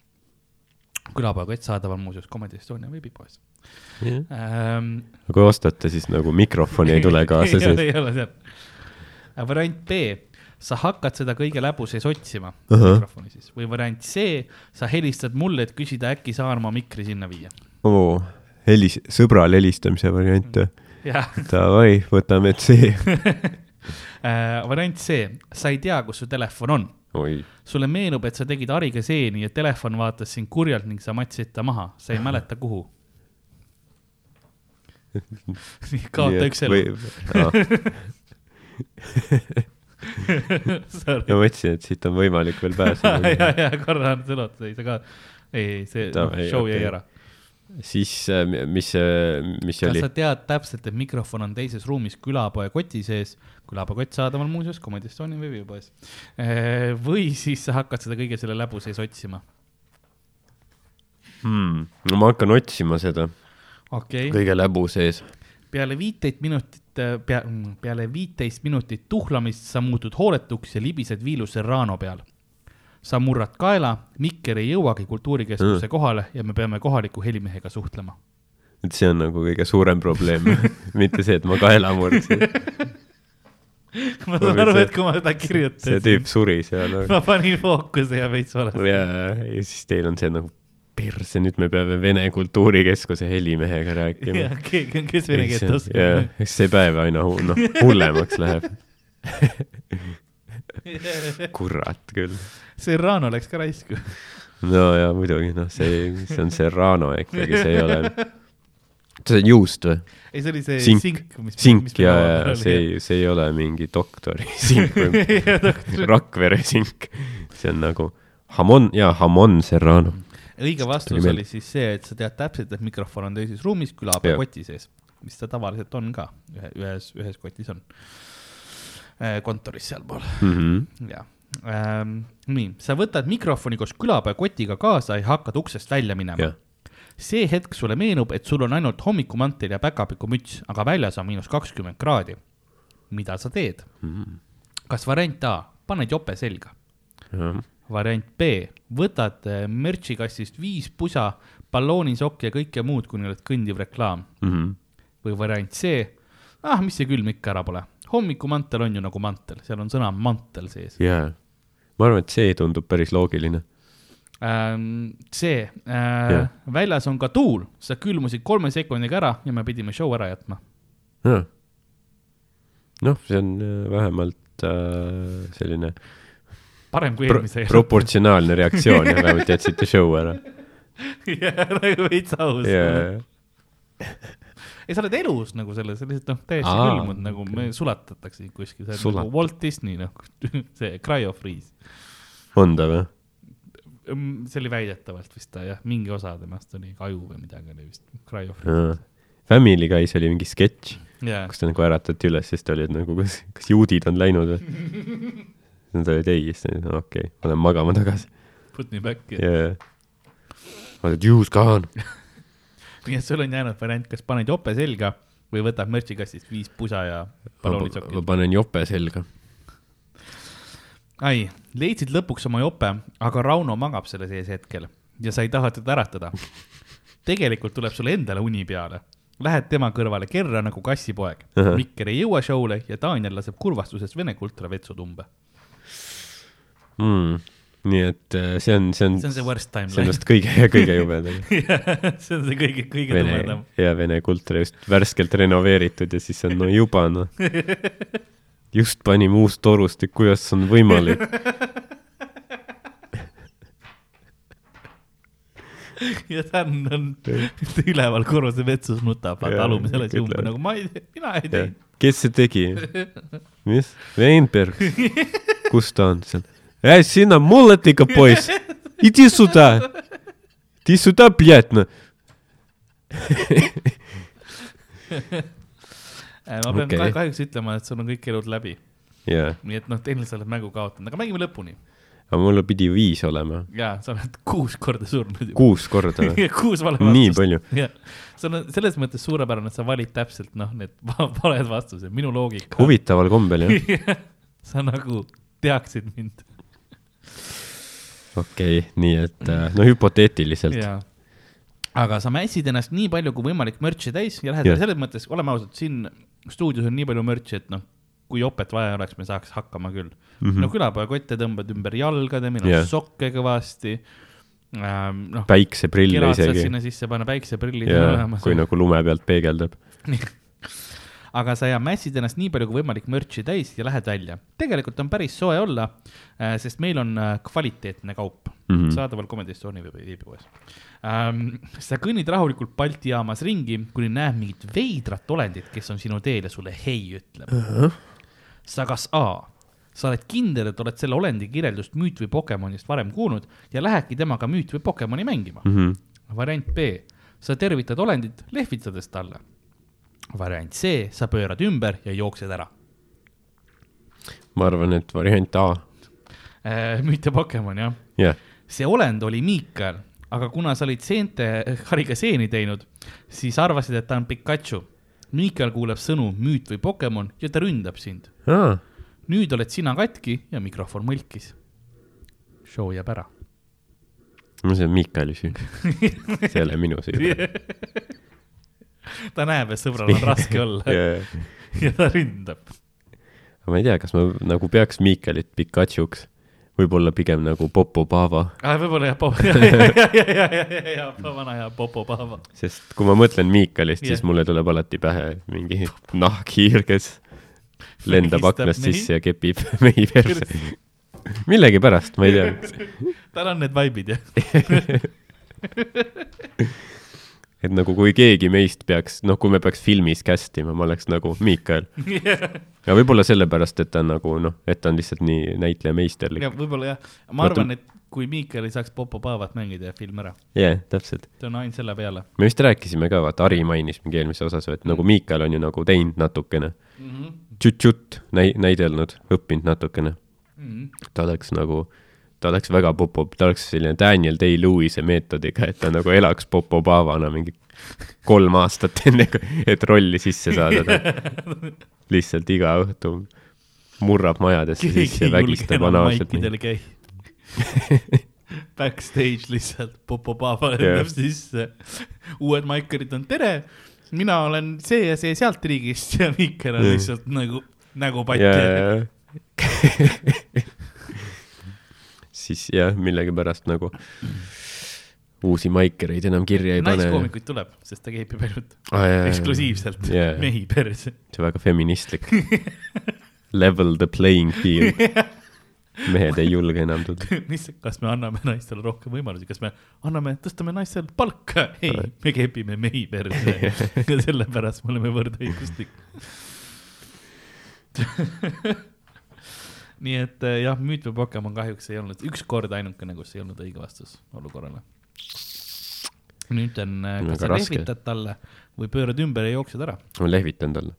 külapoe kott saadaval muuseas Comedy Estonia veebipoes ähm,. kui ostate, siis nagu mikrofoni ei tule kaasa [laughs] sees. ei ole seal. variant B, sa hakkad seda kõige läbu sees otsima Ahah. mikrofoni siis või variant C, sa helistad mulle, et küsida, äkki saan ma mikri sinna viia. oo, helis-, sõbrale helistamise variant või? jah [laughs] Davai, võtame C. [laughs] äh,, variant C, sa ei tea, kus su telefon on sulle meenub, et sa tegid hariga seeni ja telefon vaatas sind kurjalt ning sa matsid ta maha, sa ei mäleta, kuhu. [laughs] kaota üks elu. Ma mõtlesin, et siit on võimalik veel [laughs] ja, pääseda. ja korra on sõnata, ei sa ka, ei, ei see no, ei, show okei. jäi ära. siis, mis, mis see kas oli sa? tead täpselt, et mikrofon on teises ruumis külapoe koti sees, külapoe kott saadaval muuseas Comedy Estonia veebipoes. või siis sa hakkad seda kõige selle läbu sees otsima. Hmm. no ma hakkan otsima seda okei okay., kõige läbu sees. Peale viiteist minutit, pea, peale viiteist minutit tuhlamist sa muutud hooletuks ja libised viilu Serrano peal. sa murrad kaela, mikker ei jõuagi kultuurikeskuse Mm. kohale ja me peame kohaliku helimehega suhtlema. et see on nagu kõige suurem probleem [laughs] mitte see, et ma kaela murdsin. [laughs] ma saan aru, et kui ma seda see kirjutasin tüüp, suri seal. ma panin fookuse ja veits valesti. ja, ja siis teil on see nagu perse, nüüd me peame Vene Kultuurikeskuse helimehega rääkima ja. keegi on, kes vene keelt jaa, oskab. eks see päev aina hu- noh, hullemaks läheb. [laughs] kurat küll. Serrano läks ka raisku. no ja muidugi, noh, see, see on Serrano ikkagi, see ei ole, see on juust või? ei, see oli see Sink. sink, mis. sink ja, ja see ei, see ei ole mingi doktori [laughs] sink või. [laughs] Rakvere sink. see on nagu hamon ja hamon serrano. Õige vastus oli siis see, et sa tead täpselt, et mikrofon on teises ruumis külapoe Jah. koti sees, mis ta tavaliselt on ka, ühe, ühes, ühes kotis on. kontoris sealpool, Mhm. jah ähm,. nii, sa võtad mikrofoni koos külapoe kotiga kaasa ja hakkad uksest välja minema see hetk sulle meenub, et sul on ainult hommikumantel ja päkapikumüts, aga väljas on miinus kakskümmend kraadi. mida sa teed? Mhm. kas variant A, paned jope selga, jah, variant B, võtad eh, merch'i kastist viis pusa, balloonisokki ja kõike muud, kuni oled kõndiv reklaam Mhm. või variant C, ah, mis see külm ikka ära pole, hommikumantel on ju nagu mantel, seal on sõna mantel sees jaa. ma arvan, et see tundub päris loogiline. ähm,. C äh, Jah., väljas on ka tuul, sa külmusid kolme sekundiga ära ja me pidime show ära jätma. noh, see on äh, vähemalt äh, selline parem kui pro eelmise proportsionaalne reaktsioon ja vähemalt jätsite show ära. jah, nagu veits aus jaa, ei, sa oled elus nagu selles, sa lihtsalt noh, täiesti Aa, külmud nagu me sulatatakse kuskil, sa oled Sulat- nagu Walt Disney noh, [laughs] see cryo freeze. on ta või? see oli väidetavalt vist ta jah, mingi osa temast oli aju või midagi oli vist cryo freeze. Family Guy's oli mingi sketš, jaa, kus ta nagu äratati üles, siis ta oli, et nagu kas, kas juudid on läinud või? [laughs] Nad olid ei, siis ta no okei okay,, ma lähen magama tagasi. put me back. jaa. oled juhus gone. [laughs] nii et sul on jäänud variant, kas paned jope selga või võtad mürtsikastist viis pusa ja ma balloonitsokid. panen jope selga. ai, leidsid lõpuks oma jope, aga Rauno magab selle sees hetkel ja sa ei taha teda äratada. [laughs] tegelikult tuleb sulle endale uni peale. Lähed tema kõrvale kerra nagu kassipoeg. Ahah. Mikker ei jõua show'le ja Daniel laseb kurvastuses Vene kultra vetsutumbe. mm.. nii et äh, see on, see on, see on see worst see on vist kõige, [laughs] kõige jubedam. [laughs] see on see kõige, kõige tumedam. ja Vene kultra just värskelt renoveeritud ja siis on no juba noh. [laughs] just panime uus torustik, kuidas see on võimalik? ja Dan on üleval korruse vetsus nutab, vaata Jaa, alumisel asi küll, umbe jah. nagu ma ei, mina ei teinud. kes see tegi? mis? Weinberg. kus ta on seal? Эй, sina mulletiga poiss , [laughs] иди сюда . Иди сюда , блядь , noh . [laughs] Äh, ma pean Okei. okay. kahjuks ütlema , et sul on kõik elud läbi , jaa , nii et noh , tehniliselt sa oled mängu kaotanud , aga mängime lõpuni . aga mul pidi viis olema . ja sa oled kuus korda surnud juba . kuus korda või ? [laughs] kuus vale nii vastust . palju ? jah , sul on selles mõttes suurepärane , et sa valid täpselt noh , need va- valed vastused , minu loogika . huvitaval kombel jah . sa nagu teaksid mind . okei okay,, nii et äh, no hüpoteetiliselt. aga sa mässid ennast nii palju kui võimalik mürtsi täis ja lähed Jah. selles mõttes, oleme ausad, siin stuudios on nii palju mürtsi, et noh, kui jopet vaja oleks, me saaks hakkama küll mm. -hmm. no külapoekotte tõmbad ümber jalgade, meil on yeah. sokke kõvasti ähm,. noh, päikseprille isegi. sinna sisse panna, päikseprillid on jaa, olemas. kui nagu lume pealt peegeldab. Aga sa ja mässid ennast nii palju kui võimalik mürtsi täis ja lähed välja. tegelikult on päris soe olla, sest meil on äh, kvaliteetne kaup mm. -hmm. saadaval Comedy Estonia veebi- veebipoes ähm,. sa kõnnid rahulikult Balti jaamas ringi, kuni näed mingit veidrat olendit, kes on sinu teel ja sulle hei ütleb uh. -huh. sa kas A, sa oled kindel, et oled selle olendi kirjeldust müüt või Pokemonist varem kuulnud ja lähedki temaga müüt või Pokemoni mängima mm. -hmm. variant B, sa tervitad olendit, lehvitades talle. Variant C, sa pöörad ümber ja jooksed ära. ma arvan, et variant A, müüt ja Pokemon jah, jah. see olend oli Miikal, aga kuna sa olid seente hariga seeni teinud, siis arvasid, et ta on Pikachu. Miikal kuuleb sõnu müüt või Pokemon ja ta ründab sind. aa, nüüd oled sina katki ja mikrofon mõlkis. show jääb ära. no see on Miikali süü. [laughs] see ei ole minu süü. [laughs] ta näeb, et sõbral on raske olla ja ta ründab. ma ei tea, kas ma nagu peaks Miikalit Pikachuks, võib-olla pigem nagu Popo Pava, ah,. võib-olla jah, Popo, [laughs] ja, ja, ja, ja, ja, ja, ja, vana hea Popo Pava. sest kui ma mõtlen Miikalist, siis Jah. mulle tuleb alati pähe mingi nahkhiir, kes lendab aknast sisse ja kepib [laughs] mehi perse. millegipärast, ma ei tea, [laughs] tal on need vaibid jah. Et nagu kui keegi meist peaks, noh, kui me peaks filmis cast ima, ma oleks nagu Miikal. [laughs] ja võib-olla sellepärast, et ta on nagu noh, et ta on lihtsalt nii näitlejameisterlik. ja võib-olla jah, ma Vaata- arvan, et kui Miikal ei saaks Popo Pavat mängida ja film ära, jah, täpselt. see on ainult selle peale me vist rääkisime ka, vaata Ari mainis mingi eelmises osas, et nagu Miikal on ju nagu teinud natukene mm. -hmm. tšut-tšut näi-, näidelnud, õppinud natukene. Mm -hmm. ta oleks nagu, ta oleks väga popo, ta oleks selline Daniel Day-Lewis'e meetodiga, et ta nagu elaks Popo Pavana mingi kolm aastat enne, et rolli sisse saada. lihtsalt iga õhtu murrab majadesse sisse vägistab anaalselt. [laughs] Backstage lihtsalt Popo Pava Jah. lendab sisse. uued maikerid on tere, mina olen see ja see sealt riigist ja Miikel on lihtsalt nagu, nagu patt ja, ja, ja. [laughs] siis jah, millegipärast nagu uusi maikereid enam kirja ei pane. naiskoomikuid tuleb, sest ta keepib ainult ah, eksklusiivselt Jaa. mehi perse. see on väga feministlik. Level the playing field. mehed ei julge enam tulla. [laughs] mis, kas me anname naistele rohkem võimalusi, kas me anname, tõstame naistele palka? ei, me kepime mehi perse [laughs] ja sellepärast me oleme võrdõiguslik. [laughs] nii et eh, jah, müüt või Pokemon kahjuks ei olnud, üks kord ainukene, kus ei olnud õige vastus olukorrale. nüüd on, Väga kas sa raske. lehvitad talle või pöörad ümber ja jooksed ära. ma lehvitan talle.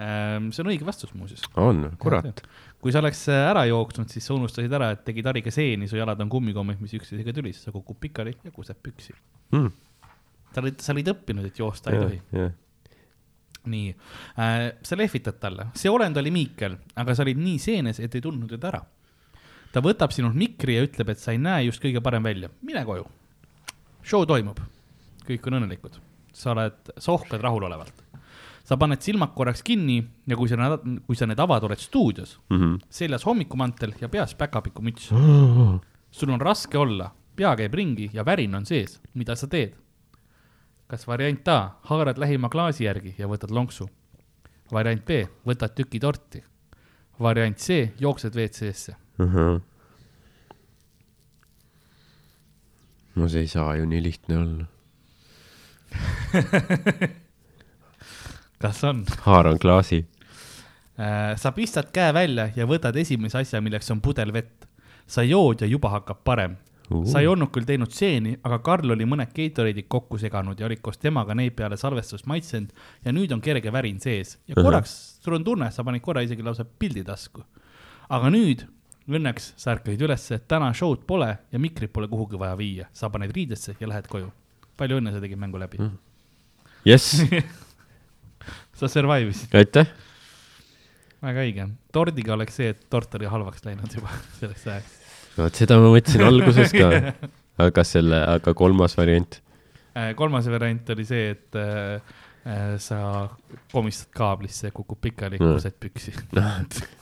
see on õige vastus muuseas. on, kurat. kui sa oleks äh, ära jooksnud, siis sa unustasid ära, et tegid hariga seeni, su jalad on kummikommid, mis üksteisega tülis, sa kukub pikali ja kuseb püksi. Mm. sa olid, sa olid õppinud, et joosta ei tohi. Nii äh,, sa lehvitad talle, see olend oli Miikel, aga sa olid nii seenes, et ei tundnud teda ära. ta võtab sinult mikri ja ütleb, et sa ei näe just kõige parem välja, mine koju. show toimub, kõik on õnnelikud, sa oled, sa ohkad rahulolevalt. sa paned silmad korraks kinni ja kui sa, kui sa need avad, oled stuudios, Mhm. seljas hommikumantel ja peas päkapikumüts. [gasps] sul on raske olla, pea käib ringi ja värin on sees, mida sa teed? Kas variant A, haarad lähima klaasi järgi ja võtad lonksu? variant B, võtad tüki torti? variant C, jooksed WC-sse. no see ei saa ju nii lihtne olla. [laughs] kas on? haaran klaasi. Äh, sa pistad käe välja ja võtad esimese asja, milleks on pudel vett. sa jood ja juba hakkab parem. Sa ei olnud küll teinud seeni, aga Karl oli mõned Gatorade'id kokku seganud ja olid koos temaga neid peale salvestust maitsenud ja nüüd on kerge värin sees ja korraks sul on tunne, sa panid korra isegi lausa pildi tasku. aga nüüd õnneks sa ärkasid ülesse, täna show'd pole ja mikrit pole kuhugi vaja viia, sa paned riidesse ja lähed koju. palju õnne, sa tegid mängu läbi jess, [laughs] sa survive isid, aitäh. väga õige. tordiga oleks see, et tort oli halvaks läinud juba [laughs] selleks ajaks. Vot seda ma mõtlesin alguses ka. [laughs] aga selle, aga kolmas variant. Äh, kolmas variant oli see, et äh, äh, sa komistad kaablisse ja kukub pikali, Mm. kused püksi. [laughs] noh,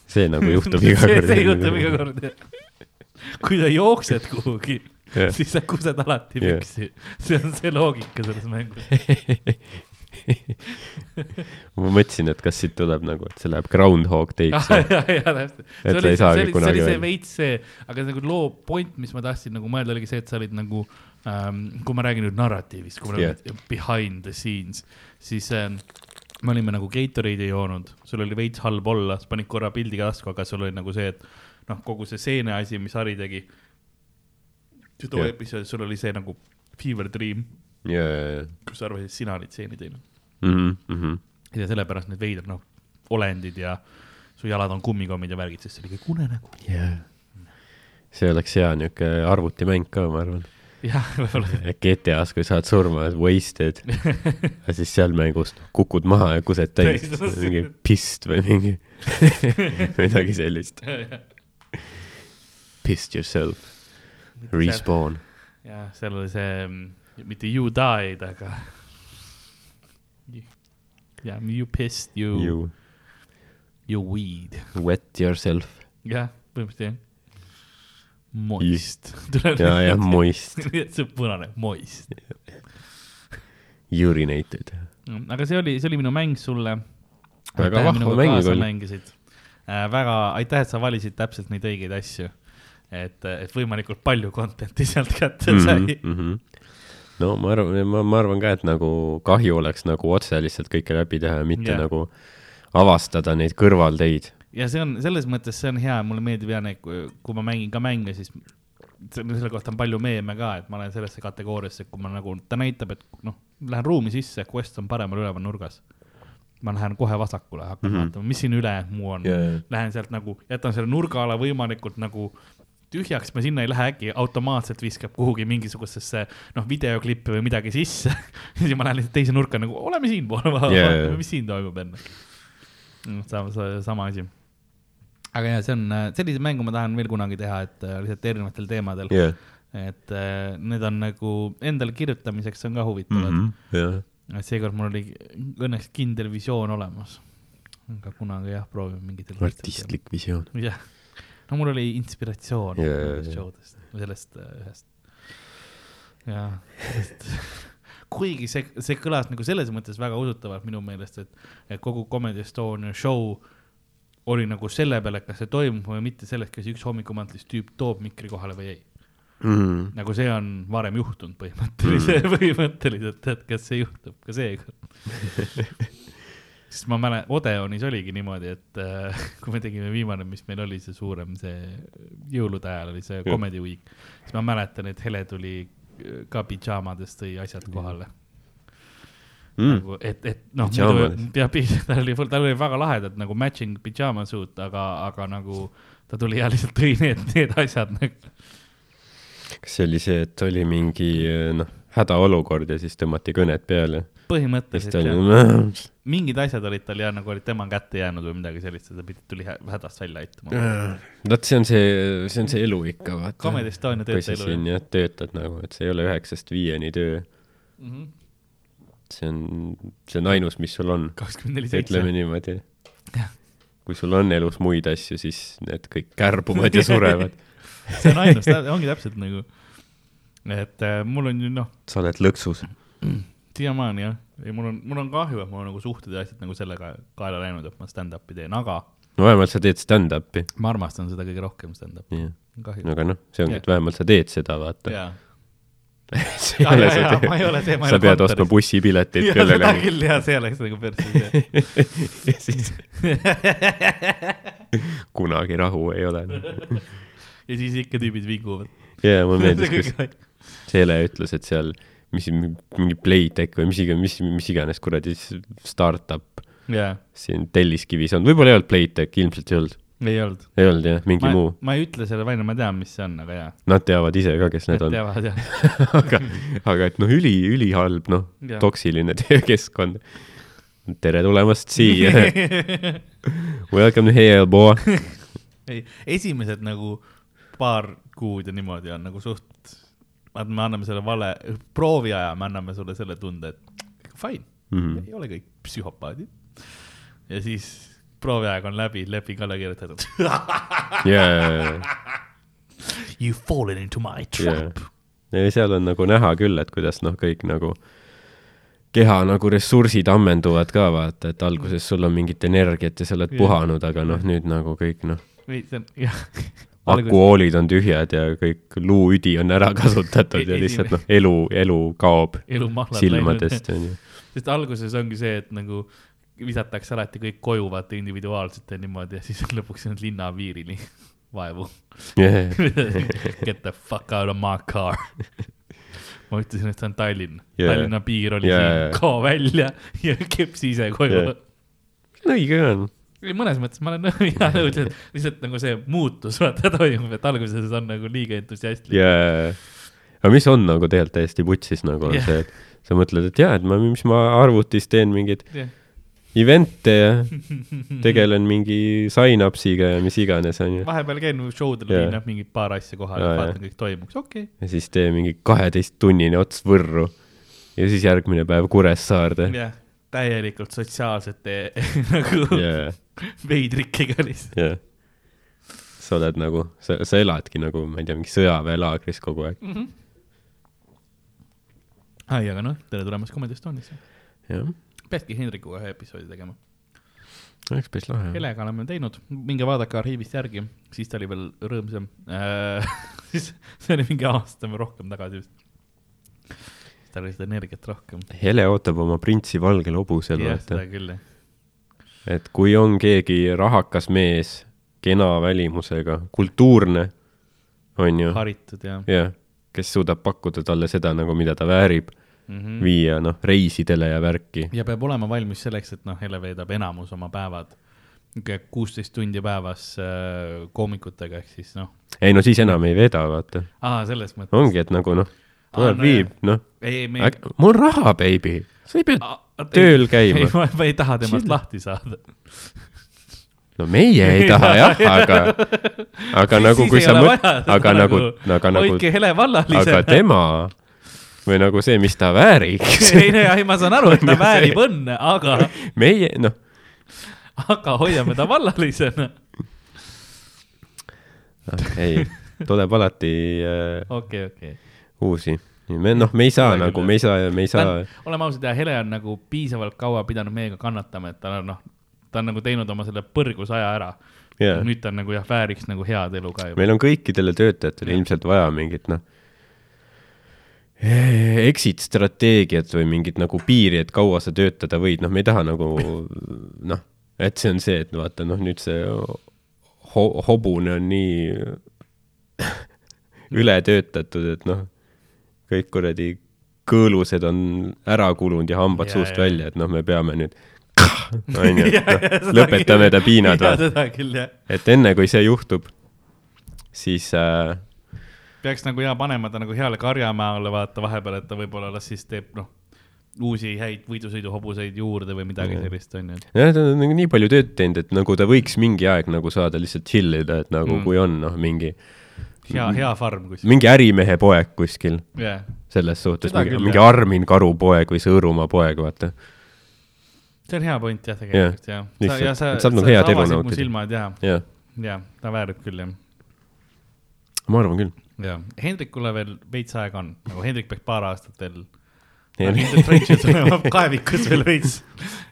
see nagu juhtub iga [laughs] see, kord. see juhtub iga kord, jah. kui sa jooksed kuhugi, siis sa kused alati püksi. see on see loogika selles mängus. [laughs] ma mõtlesin, et kas siit tuleb nagu, et see läheb Groundhog ja, Day'ks. ja, ja täpselt. Et see sa ei oli, saagi see oli, see kunagi oli see veits see, aga nagu loo point, mis ma tahtsin nagu mõelda, oligi see, et sa olid nagu ähm,, kui ma räägin nüüd narratiivist, kui me Jah. räägime behind the scenes, siis ähm, me olime nagu Gatorade'i joonud, sul oli veits halb olla, sa panid korra pildi tasku, aga sul oli nagu see, et noh, kogu see seene asi, mis Harri tegi. too Jah. episood, sul oli see nagu fever dream, ja, ja, ja. kus sa arvasid, et sina olid seeni teinud. Mhm, mhm. ja sellepärast need veidrad, noh, olendid ja su jalad on kummikommid ja värgid, sest see oli kõik unenägu. see oleks hea niuke arvutimäng ka, ma arvan. jah, võib-olla GTA-s, kui saad surma, wasted. ja siis seal mängus kukud maha ja kused täis mingi pist või mingi [laughs] midagi sellist. Pissed yourself, respawn. jah, seal oli see, mitte you died, aga. jah, you pissed, you, you., You weed. wet yourself. jah, põhimõtteliselt jah. Moist. ja, ja. moist, [laughs] see on punane, moist. urinated. aga see oli, see oli minu mäng sulle. Väga vahva mäng oli. mängisid äh,. väga aitäh, et sa valisid täpselt neid õigeid asju. et, et võimalikult palju content'i sealt kätte Mhm, sai. No ma arvan, ma, ma arvan ka, et nagu kahju oleks nagu otse lihtsalt kõike läbi teha ja mitte yeah. nagu avastada neid kõrvalteid. ja see on selles mõttes, see on hea, mulle meeldib ja need, kui ma mängin ka mänge, siis selle kohta on palju meeme ka, et ma olen sellesse kategooriasse, kui ma nagu, ta näitab, et noh, lähen ruumi sisse, quest on paremal üleval nurgas. ma lähen kohe vasakule, hakkan mm. -hmm. vaatama, mis siin ülejäänud muu on Ja, ja. Lähen sealt nagu, jätan selle nurgaala võimalikult nagu tühjaks, ma sinna ei lähe, äkki automaatselt viskab kuhugi mingisugusesse noh, videoklippi või midagi sisse. [laughs] siis ma lähen lihtsalt teise nurka nagu, oleme siinpool, vaatame Ja, ja, ja. mis siin toimub enne. sama, sama asi aga jaa, see on, sellise mängu ma tahan veel kunagi teha, et äh, lihtsalt erinevatel teemadel jah, et äh, need on nagu endale kirjutamiseks on ka huvitavad mm. -hmm. seekord mul oli õnneks kindel visioon olemas. aga kunagi jah, proovime mingitel. artistlik visioon. jah, no mul oli inspiratsioon jaa, nendest jaa. showdest, sellest äh, ühest. jaa, sest [laughs] kuigi see, see kõlas nagu selles mõttes väga usutavalt minu meelest, et, et kogu Comedy Estonia show oli nagu selle peale, kas see toimub või mitte, sellest, kas üks hommikumantlist tüüp toob mikri kohale või ei. mm.. nagu see on varem juhtunud põhimõtteliselt mm. [laughs] põhimõtteliselt, et kas see juhtub ka seekord. [laughs] sest ma mäletan, Odeonis oligi niimoodi, et äh, [laughs] kui me tegime viimane, mis meil oli see suurem, see jõulude ajal oli see. Comedy Week, siis ma mäletan, et Hele tuli äh, ka pidžaamades tõi asjad kohale Mm. nagu, et, et noh, Pidžaamades. ja [laughs] tal oli, tal oli väga lahedad nagu matching pidžaama suit, aga, aga nagu ta tuli ja lihtsalt tõi need, need asjad nagu. kas see oli see, et oli mingi noh, hädaolukord ja siis tõmmati kõned peale? Põhimõtteliselt jah, oli. mingid asjad olid tal ja nagu olid tema kätte jäänud või midagi sellist, ta pidi, tuli hä- hädast välja aitama. vot see on see, see on see elu ikka, vaata. Comedy Estonia sa töötaja siin elu. jah töötad nagu, et see ei ole üheksast viieni töö, Mhm. see on, see on ainus, mis sul on, kakskümmend neli ütleme seitse. niimoodi Jah.. kui sul on elus muid asju, siis need kõik kärbuvad ja surevad. [laughs] see on ainus, ongi täpselt nagu, et äh, mul on ju noh, sa oled lõksus. Siiamaani jah, ei mul on, mul on kahju, et mul on nagu suhted ja asjad nagu sellega kaela läinud, et ma stand-up'i teen, aga no vähemalt sa teed stand-up'i. ma armastan seda kõige rohkem stand-up'i, kahju. aga noh, see ongi, Jah. et vähemalt sa teed seda, vaata. jaa, [laughs] see ja, ei ole see ma ei ole see, ma ei sa ole pead ostma bussipileteid ja seda kellelegi küll ja see oleks nagu perses ja [laughs] siis [laughs] kunagi rahu ei ole. ja siis ikka tüübid vinguvad. jaa, mulle meeldis, kus Seele ütles, et seal mis, mingi Playtech või mis iganes, mis, mis iganes kuradi startup jaa, siin Telliskivis on, võib-olla ei olnud Playtech, ilmselt ei olnud. ei olnud. ei olnud jah, mingi ma muu., ma ei ütle selle välja, ma tean, mis see on, aga jaa. Nad teavad ise ka, kes need on. teavad jah. [laughs] aga, aga et noh, üli, ülihalb, noh Jah., toksiline [laughs] töökeskkond. tere tulemast siia. [laughs] Welcome to here, boy. ei, esimesed nagu paar kuud ja niimoodi on nagu suht, me anname selle vale, prooviaja me anname sulle selle tunde, et fine mm. -hmm. ei ole kõik psühhopaadid. ja siis prooviaeg on läbi, leping alla kirjutatud. jaa, You fallen into my trap. ja seal on nagu näha küll, et kuidas noh, kõik nagu keha nagu ressursid ammenduvad ka vaata, et alguses sul on mingit energiat ja sa oled Jah. puhanud, aga noh, nüüd nagu kõik noh, või see on, jah. [laughs] akuoolid on tühjad ja kõik luuüdi on ära kasutatud ja [laughs] lihtsalt noh, elu, elu kaob elu silmadest onju. sest alguses ongi see, et nagu visatakse alati kõik koju vaata individuaalselt ja niimoodi ja siis lõpuks on linna piirini [laughs] vaevu. [laughs] Get the fuck out of my car. ma ütlesin, et see on Tallinn yeah., Tallinna piir oli yeah. siin, kao välja ja kepsi ise koju yeah.. õige on. ei, mõnes mõttes ma olen [laughs] jaa nõus, et lihtsalt nagu see muutus vaata [laughs] toimub, et alguses on nagu liiga entusiastlik. ja, aga mis on nagu tegelikult täiesti putsis nagu on Jah. see, et sa mõtled, et jaa, et ma, mis ma arvutis teen mingeid jah, event'e ja [laughs] tegelen mingi sign-ups'iga ja mis iganes onju. vahepeal käin showdel Jaa. yeah., viin mingi paar asja kohale yeah,, vaatan kõik toimuks, okei okay.. ja siis tee mingi kaheteisttunnine ots Võrru ja siis järgmine päev Kuressaarde jah, täielikult sotsiaalsete nagu yeah.. Veidrikega lihtsalt. jah. sa oled nagu, sa, sa eladki nagu, ma ei tea, mingi sõjaväelaagris kogu aeg. ai, aga noh, tere tulemast Comedy Estoniasse. jah, peadki Hendrikuga ühe episoodi tegema. oleks päris lahe. Helega oleme teinud, minge vaadake arhiivist järgi, siis ta oli veel rõõmsam äh. [laughs] siis see oli mingi aasta või rohkem tagasi vist. tal oli seda energiat rohkem. Hele ootab oma printsi valgel hobusel, jah, seda. küll jah. Et kui on keegi rahakas mees, kena välimusega, kultuurne, onju, haritud ja jah, kes suudab pakkuda talle seda nagu, mida ta väärib, mm. -hmm. viia noh, reisidele ja värki. ja peab olema valmis selleks, et noh, Hele veedab enamus oma päevad kuusteist tundi päevas äh, koomikutega, ehk siis noh, ei no siis enam ei veeda, vaata. aa, selles mõttes. ongi, et nagu noh, tuleb no viib, noh, ei, ei, me mul on raha, baby, sa ei pea tööl ei, käima. ei, ma, ma ei taha temast Chill. lahti saada. no meie ei taha jah, aga, aga nagu kui sa mõtled, aga nagu, aga nagu, hoidke Hele vallalisena aga. tema või nagu see, mis ta vääriks. [laughs] ei, ei, ma saan aru, et ta [laughs] väärib õnne, aga, meie, noh, aga hoiame ta vallalisena. ei, tuleb alati äh, okei, okei. uusi. Me noh, me ei saa Ole nagu, me ei saa, me ei saa, oleme ausad ja Hele on nagu piisavalt kaua pidanud meiega kannatama, et tal on noh, ta on nagu teinud oma selle põrgusaja ära. Jaa, nüüd ta on nagu jah, vääriks nagu head elu ka juba. meil on kõikidele töötajatele ilmselt vaja mingit noh, exit strateegiat või mingit nagu piiri, et kaua sa töötada võid, noh, me ei taha nagu noh, et see on see, et vaata noh, nüüd see ho hobune on nii [laughs] ületöötatud, et noh, kõik kuradi kõõlused on ära kulunud ja hambad Jaa, suust jaa. välja, et noh, me peame nüüd [laughs] onju, lõpetame ta piinad või. et enne kui see juhtub, siis äh, peaks nagu ja panema ta nagu heale karjamaale vaata vahepeal, et ta võib-olla las siis teeb noh, uusi häid võidusõiduhobuseid juurde või midagi Jah. sellist onju. jah, ta on nagu nii palju tööd teinud, et nagu ta võiks mingi aeg nagu saada lihtsalt chill ida, et nagu Mm. mm. kui on noh, mingi, hea, hea farm kuskil. mingi ärimehe poeg kuskil jah, selles suhtes, Seda mingi, küll, mingi jah. Armin Karu poeg või Sõõrumaa poeg, vaata. see on hea point jah, tegelikult jah. lihtsalt, et saab nagu head elu mu nautida. silmad ja, jah, ja ta väärib küll jah. ma arvan küll. ja Hendrikule veel veits aega on, nagu Hendrik peaks paar aastat veel. Hendrik Trenches olema kaevikus veel veits,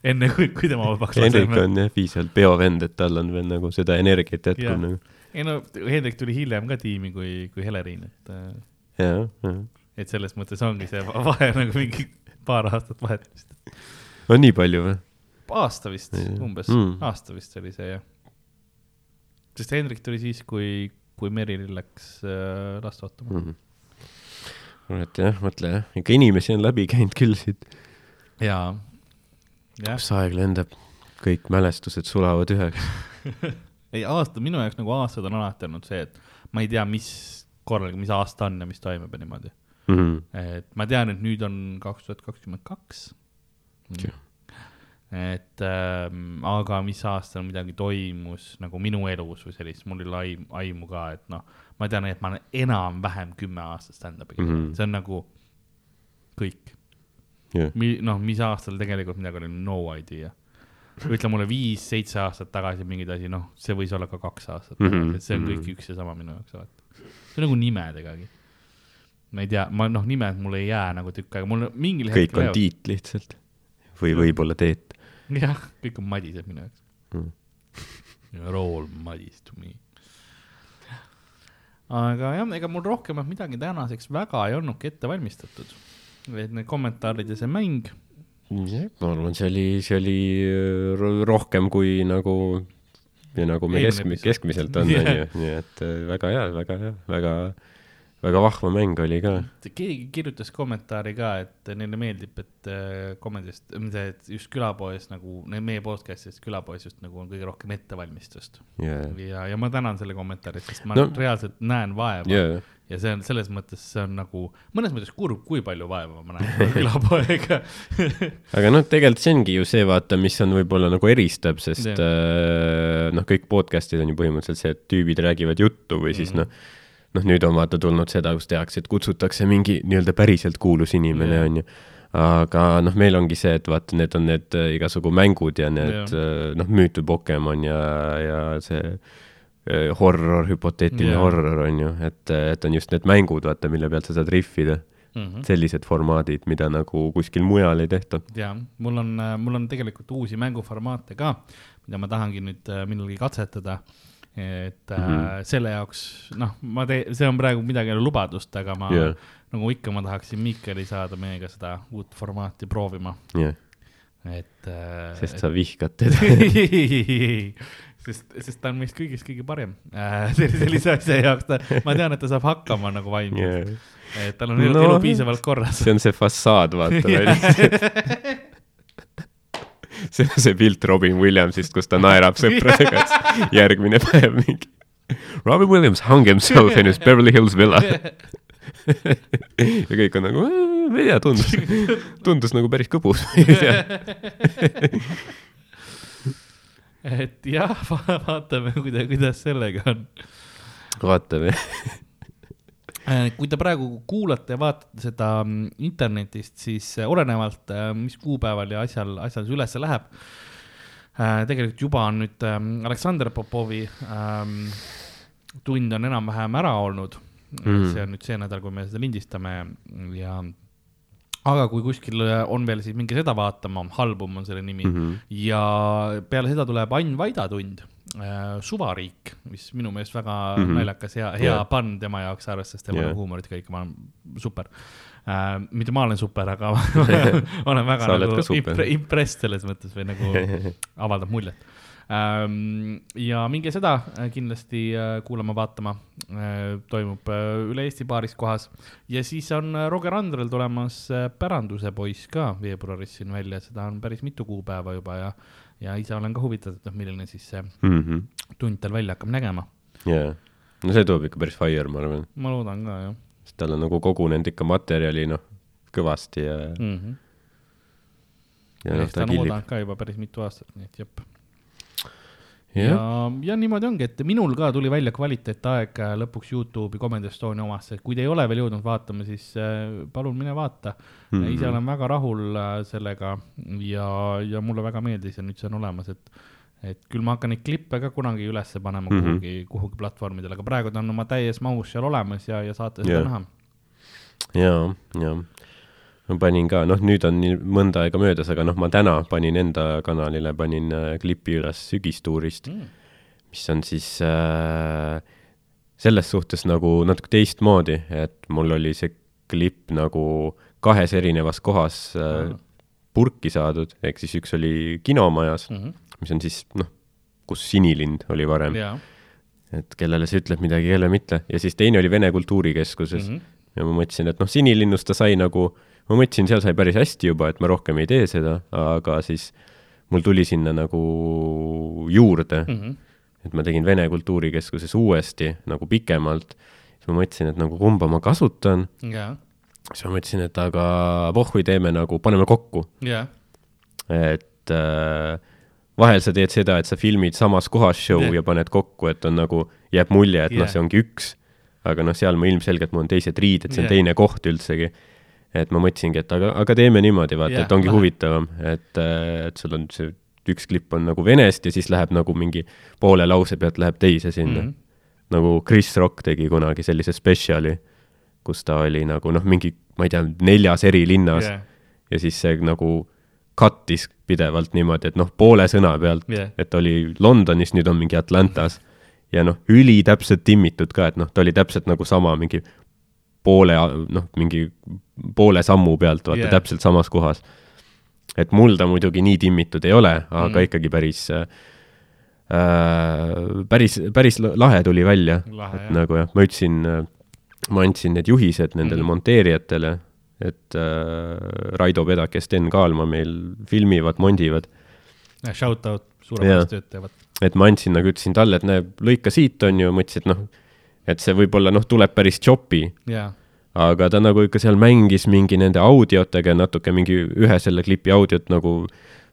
enne kui, kui tema vabaks Hendrik laseme. on jah piisavalt peovend, et tal on veel nagu seda energiat jätkub nagu. Ei no Hendrik tuli hiljem ka tiimi kui, kui Heleriin, et, jah, jah. et selles mõttes ongi see va- vahe nagu mingi paar aastat vahet vist. on nii palju või? aasta vist Jah. umbes Mm. aasta vist oli see jah. sest Hendrik tuli siis, kui, kui Merilil läks äh, last ootama mm.. Et jah, mõtle jah, ikka inimesi on läbi käinud küll siit. jaa, kus aeg lendab, kõik mälestused sulavad üheks. [laughs] ei aasta, minu jaoks nagu aastad on alati olnud see, et ma ei tea, mis korraga, mis aasta on ja mis toimub ja niimoodi. Mhm. et ma tean, et nüüd on kaks tuhat kakskümmend kaks. Et ähm, aga mis aastal midagi toimus nagu minu elus või sellist, mul ei ole aim- aimu ka, et noh, ma tean, et ma olen enam-vähem kümme aastat stand-up'i teinud mm. -hmm. see on nagu kõik. jah, Mi-, noh, mis aastal tegelikult midagi oli, no idea. Ütle mulle viis-seitse aastat tagasi mingeid asi, noh, see võis olla ka kaks aastat tagasi, et see on kõik üks ja sama minu jaoks alati. see on nagu nimedegagi. ma ei tea, ma noh, nimed mulle ei jää nagu tükk aega, mul mingil kõik on jäävad- Tiit lihtsalt. või võib-olla Teet. jah, kõik on Madised minu jaoks Mm. mm.. Roll Madis to me. aga jah, ega mul rohkemat midagi tänaseks väga ei olnudki ette valmistatud. et need kommentaarid ja see mäng, ma arvan, see oli, see oli äh, ro- rohkem kui nagu, nagu me episood. keskmiselt on, onju, [laughs] nii et äh, väga hea, väga hea, väga, väga vahva mäng oli ka. keegi kirjutas kommentaari ka, et neile meeldib, et äh, komedist, see, et just külapoes nagu, meie podcast'is külapoes just nagu on kõige rohkem ettevalmistust. ja, ja, ja ma tänan selle kommentaari sest ma no, reaalselt näen vaeva ja, ja see on selles mõttes, see on nagu mõnes mõttes kurb, kui palju vaeva ma näen [laughs] külapoega. aga noh, tegelikult see ongi ju see, vaata, mis on võib-olla nagu eristab, sest Jah. äh, noh, kõik podcast'id on ju põhimõtteliselt see, et tüübid räägivad juttu või siis Mhm. noh, noh, nüüd on vaata tulnud seda, kus tehakse, et kutsutakse mingi nii-öelda päriselt kuulus inimene Jah. onju. aga noh, meil ongi see, et vaata, need on need äh, igasugu mängud ja need äh, noh, müüt või Pokemon ja, ja see äh, horror, hüpoteetiline Jah. horror on ju, et, et on just need mängud, vaata, mille pealt sa saad rihvida. Mhm. sellised formaadid, mida nagu kuskil mujal ei tehta. ja mul on, mul on tegelikult uusi mänguformaate ka, mida ma tahangi nüüd äh, millalgi katsetada. et mm. -hmm. selle jaoks, noh, ma teen, see on praegu midagi ole lubadust, aga ma yeah. nagu ikka, ma tahaksin Miikeli saada meiega seda uut formaati proovima, jah, et äh,. sest sa vihkad teda. [laughs] sest, sest ta on meist kõigist kõige parem äh, [laughs] sellise, asja jaoks, ta, ma tean, et ta saab hakkama nagu vaimselt Yeah. yeah., et tal on elu, No, elu piisavalt korras. see on see fassaad, vaata [laughs] välja. [laughs] see on see pilt Robin Williamsist, kus ta naerab sõpradega, järgmine päev mingi. Robin Williams hung himself in his Beverly Hills villa. ja kõik on nagu, ma ei tea, tundus, tundus nagu päris kõbus. Et jah, [laughs] vaatame, kuidas, kuidas sellega on. vaatame. Äh, kui te praegu kuulate ja vaatate seda mm, internetist, siis äh, olenevalt, mis kuupäeval ja asjal, asjal see üles läheb. tegelikult juba on nüüd ähm, Aleksander Popovi ähm, tund on enam-vähem ära olnud mm.. See on nüüd see nädal, kui me seda lindistame ja aga kui kuskil on veel siis minge seda vaatama, Halbum on selle nimi mm. -hmm. ja peale seda tuleb Ain Vaida tund, Suvariik, mis minu meelest väga mm. -hmm. naljakas, hea, hea yeah. pann tema jaoks, arvestades tema yeah. huumorit kõik, ma olen super äh,. mitte ma olen super, aga [laughs] [laughs] olen väga nagu impre, impressed selles mõttes või nagu [laughs] avaldab muljet. Ja minge seda äh, kindlasti äh, kuulama-vaatama äh,, toimub üle Eesti paaris kohas ja siis on Roger Andrel tulemas Päranduse poiss ka veebruaris siin välja, seda on päris mitu kuupäeva juba ja, ja ise olen ka huvitatud, noh, milline siis see Mhm. tund tal välja hakkab nägema. jaa, no see tuleb ikka päris fire, ma arvan, ma loodan ka jah sest tal on nagu kogunenud ikka materjali noh, kõvasti ja, mm. -hmm. ja noh, ta killib. ka juba päris mitu aastat, nii et jep. ja, ja niimoodi ongi, et minul ka tuli välja kvaliteetaeg äh, lõpuks Youtube'i Comedy Estonia omasse, kui te ei ole veel jõudnud vaatama, siis äh, palun mine vaata mm. -hmm. ise olen väga rahul äh, sellega ja, ja mulle väga meeldis ja nüüd see on olemas, et et küll ma hakkan neid klippe ka kunagi ülesse panema mm. -hmm. kuhugi, kuhugi platvormidele, aga praegu ta on oma täies mahus seal olemas ja, ja saate seda yeah. näha. jaa, jaa. Ma panin ka, noh, nüüd on nii mõnda aega möödas, aga noh, ma täna panin enda kanalile, panin äh, klipi üles sügistuurist, Mm. mis on siis äh, selles suhtes nagu natuke teistmoodi, et mul oli see klipp nagu kahes erinevas kohas äh, Aa. purki saadud, ehk siis üks oli kinomajas, Mm -hmm. mis on siis noh, kus Sinilind oli varem, ja, et kellele see ütleb midagi, kellele mitte, ja siis teine oli Vene Kultuurikeskuses mm. Mhm. ja ma mõtlesin, et noh, Sinilinnust ta sai nagu, ma mõtlesin, seal sai päris hästi juba, et ma rohkem ei tee seda, aga siis mul tuli sinna nagu juurde mm, Mhm. et ma tegin Vene Kultuurikeskuses uuesti nagu pikemalt, siis ma mõtlesin, et nagu kumba ma kasutan, ja, siis ma mõtlesin, et aga pohhui teeme nagu, paneme kokku, ja, et äh, vahel sa teed seda, et sa filmid samas kohas show yeah. ja paned kokku, et on nagu, jääb mulje, et yeah. Noh, see ongi üks, aga noh, seal ma ilmselgelt, mul on teised riided, see on yeah. teine koht üldsegi. Et ma mõtlesingi, et aga, aga teeme niimoodi, vaata yeah,, et ongi lahe. huvitavam, et, et sul on see üks klipp on nagu venest ja siis läheb nagu mingi poole lause pealt läheb teise sinna mm. -hmm. nagu Chris Rock tegi kunagi sellise spetsiali, kus ta oli nagu noh, mingi, ma ei tea, neljas eri linnas ja, ja siis see nagu cut'is pidevalt niimoodi, et noh, poole sõna pealt Jah. et oli Londonis, nüüd on mingi Atlantas ja noh, ülitäpselt timmitud ka, et noh, ta oli täpselt nagu sama mingi poole, noh, mingi poole sammu pealt, vaata yeah. täpselt samas kohas. et mul ta muidugi nii timmitud ei ole, aga mm. ikkagi päris äh,, päris, päris lahe tuli välja, et jah. nagu jah, ma ütlesin, ma andsin need juhised nendele mm. monteerijatele, et äh, Raido Pedak ja Sten Kaalma meil filmivad, mondivad, shout out, suurepärast tööd teevad. et ma andsin nagu ütlesin talle, et näe, lõika siit, on ju, mõtlesin, et noh, et see võib-olla noh, tuleb päris choppy, ja, aga ta nagu ikka seal mängis mingi nende audiotega natuke mingi ühe selle klipi audiot nagu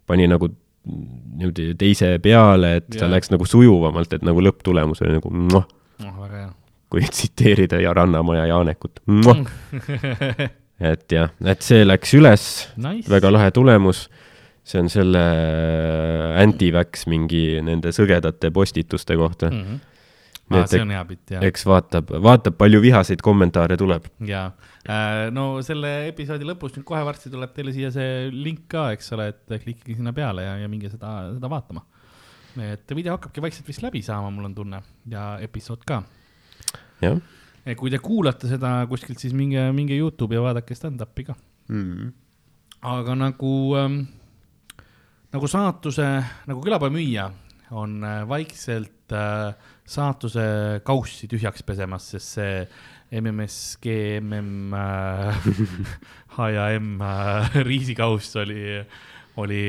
pani nagu niimoodi teise peale, et ta Jaa. läks nagu sujuvamalt, et nagu lõpptulemus oli nagu noh, hea. kui [laughs] tsiteerida ja Rannamaja Jaanekut, [laughs] et jah, et see läks üles, Nice. väga lahe tulemus. see on selle anti-vax mingi nende sõgedate postituste kohta mm.. mm. -hmm. Et see on hea bitt, jah. eks vaatab, vaatab, palju vihaseid kommentaare tuleb. ja äh, no selle episoodi lõpus nüüd kohe varsti tuleb teile siia see link ka, eks ole, et klikige sinna peale ja, ja minge seda, seda vaatama. et video hakkabki vaikselt vist läbi saama, mul on tunne ja episood ka. jah kui te kuulate seda kuskilt, siis minge, minge Youtube'i ja vaadake stand-up'i ka. mm.. aga nagu ähm,, nagu saatuse, nagu külapäevamüüja on äh, vaikselt äh, saatuse kaussi tühjaks pesemas, sest see MMSG, MM äh,, H ja M äh, riisikauss oli, oli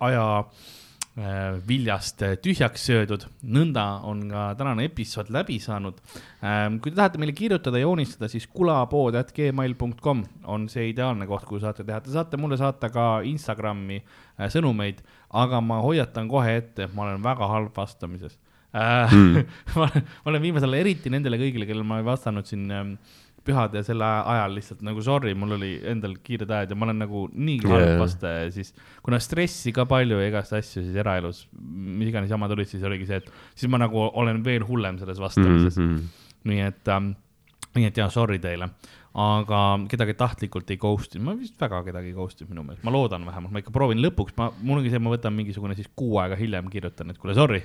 aja äh, viljast tühjaks söödud. nõnda on ka tänane episood läbi saanud. kui te tahate meile kirjutada, joonistada, siis kulapood.gmail.com on see ideaalne koht, kuhu saate teha. Te saate mulle saata ka Instagrami äh, sõnumeid, aga ma hoiatan kohe ette, et ma olen väga halb vastamises mm. [laughs] ma olen- ma olen viimasel ajal eriti nendele kõigile, kellele ma ei vastanud siin ähm, pühade ja selle ajal lihtsalt nagu sorry, mul oli endal kiired ajad ja ma olen nagu niigi halb Jaa. vastaja ja siis kuna stressi ka palju ja igast asju siis eraelus, mis iganes jamad olid, siis oligi see, et siis ma nagu olen veel hullem selles vastamises mm. Mm -hmm. nii et ähm,, nii et jaa, sorry teile. aga kedagi tahtlikult ei ghost inud, ma vist väga kedagi ei ghost inud minu meelest, ma loodan vähemalt, ma ikka proovin lõpuks, ma, mul ongi see, ma võtan mingisugune siis kuu aega hiljem kirjutan, et kuule, sorry.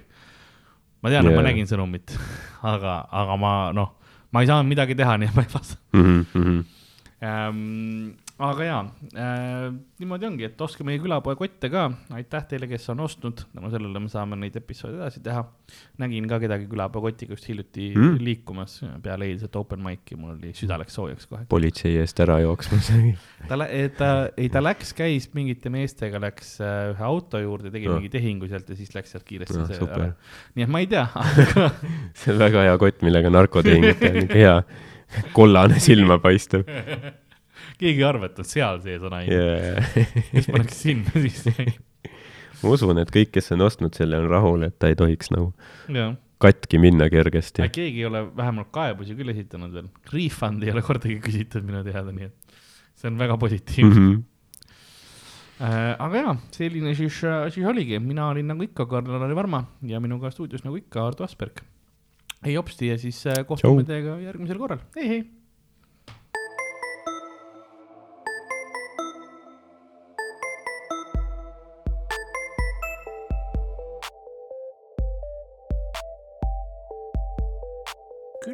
Ma tean yeah., et ma nägin sõnumit, [laughs] aga, aga ma noh, ma ei saanud midagi teha, nii et ma ei vasta Mhm, ähm,. Aga jaa äh,, niimoodi ongi, et ostke meie külapoe kotte ka, aitäh teile, kes on ostnud, tänu sellele me saame neid episoode edasi teha. nägin ka kedagi külapoe kotiga just hiljuti Mm. liikumas peale eilset open mic'i, mul oli süda läks soojaks kohe. politsei eest ära jooksmas. [laughs] ta, ta, ei ta läks, käis mingite meestega, läks äh, ühe auto juurde, tegi Ah. mingi tehingu sealt ja siis läks sealt kiiresti Ah, see ära. nii et ma ei tea, [laughs] see on väga hea kott, millega narkotehingut teha, [laughs] niisugune hea kollane silma paistev keegi ei arva, et on seal sees on ainult yeah., yeah.. siis pannakse sinna sisse. ma usun, et kõik, kes on ostnud selle, on rahul, et ta ei tohiks nagu jah katki minna kergesti keegi ei ole vähemalt kaebusi küll esitanud veel, refund'i ei ole kordagi küsitud minu teada, nii et see on väga positiivne mm. -hmm. aga jaa, selline siis, siis oligi, mina olin nagu ikka Karl-Lari Varma ja minuga stuudios nagu ikka Ardo Asperg. ei hopsti ja siis äh, kohtume teiega järgmisel korral, hei,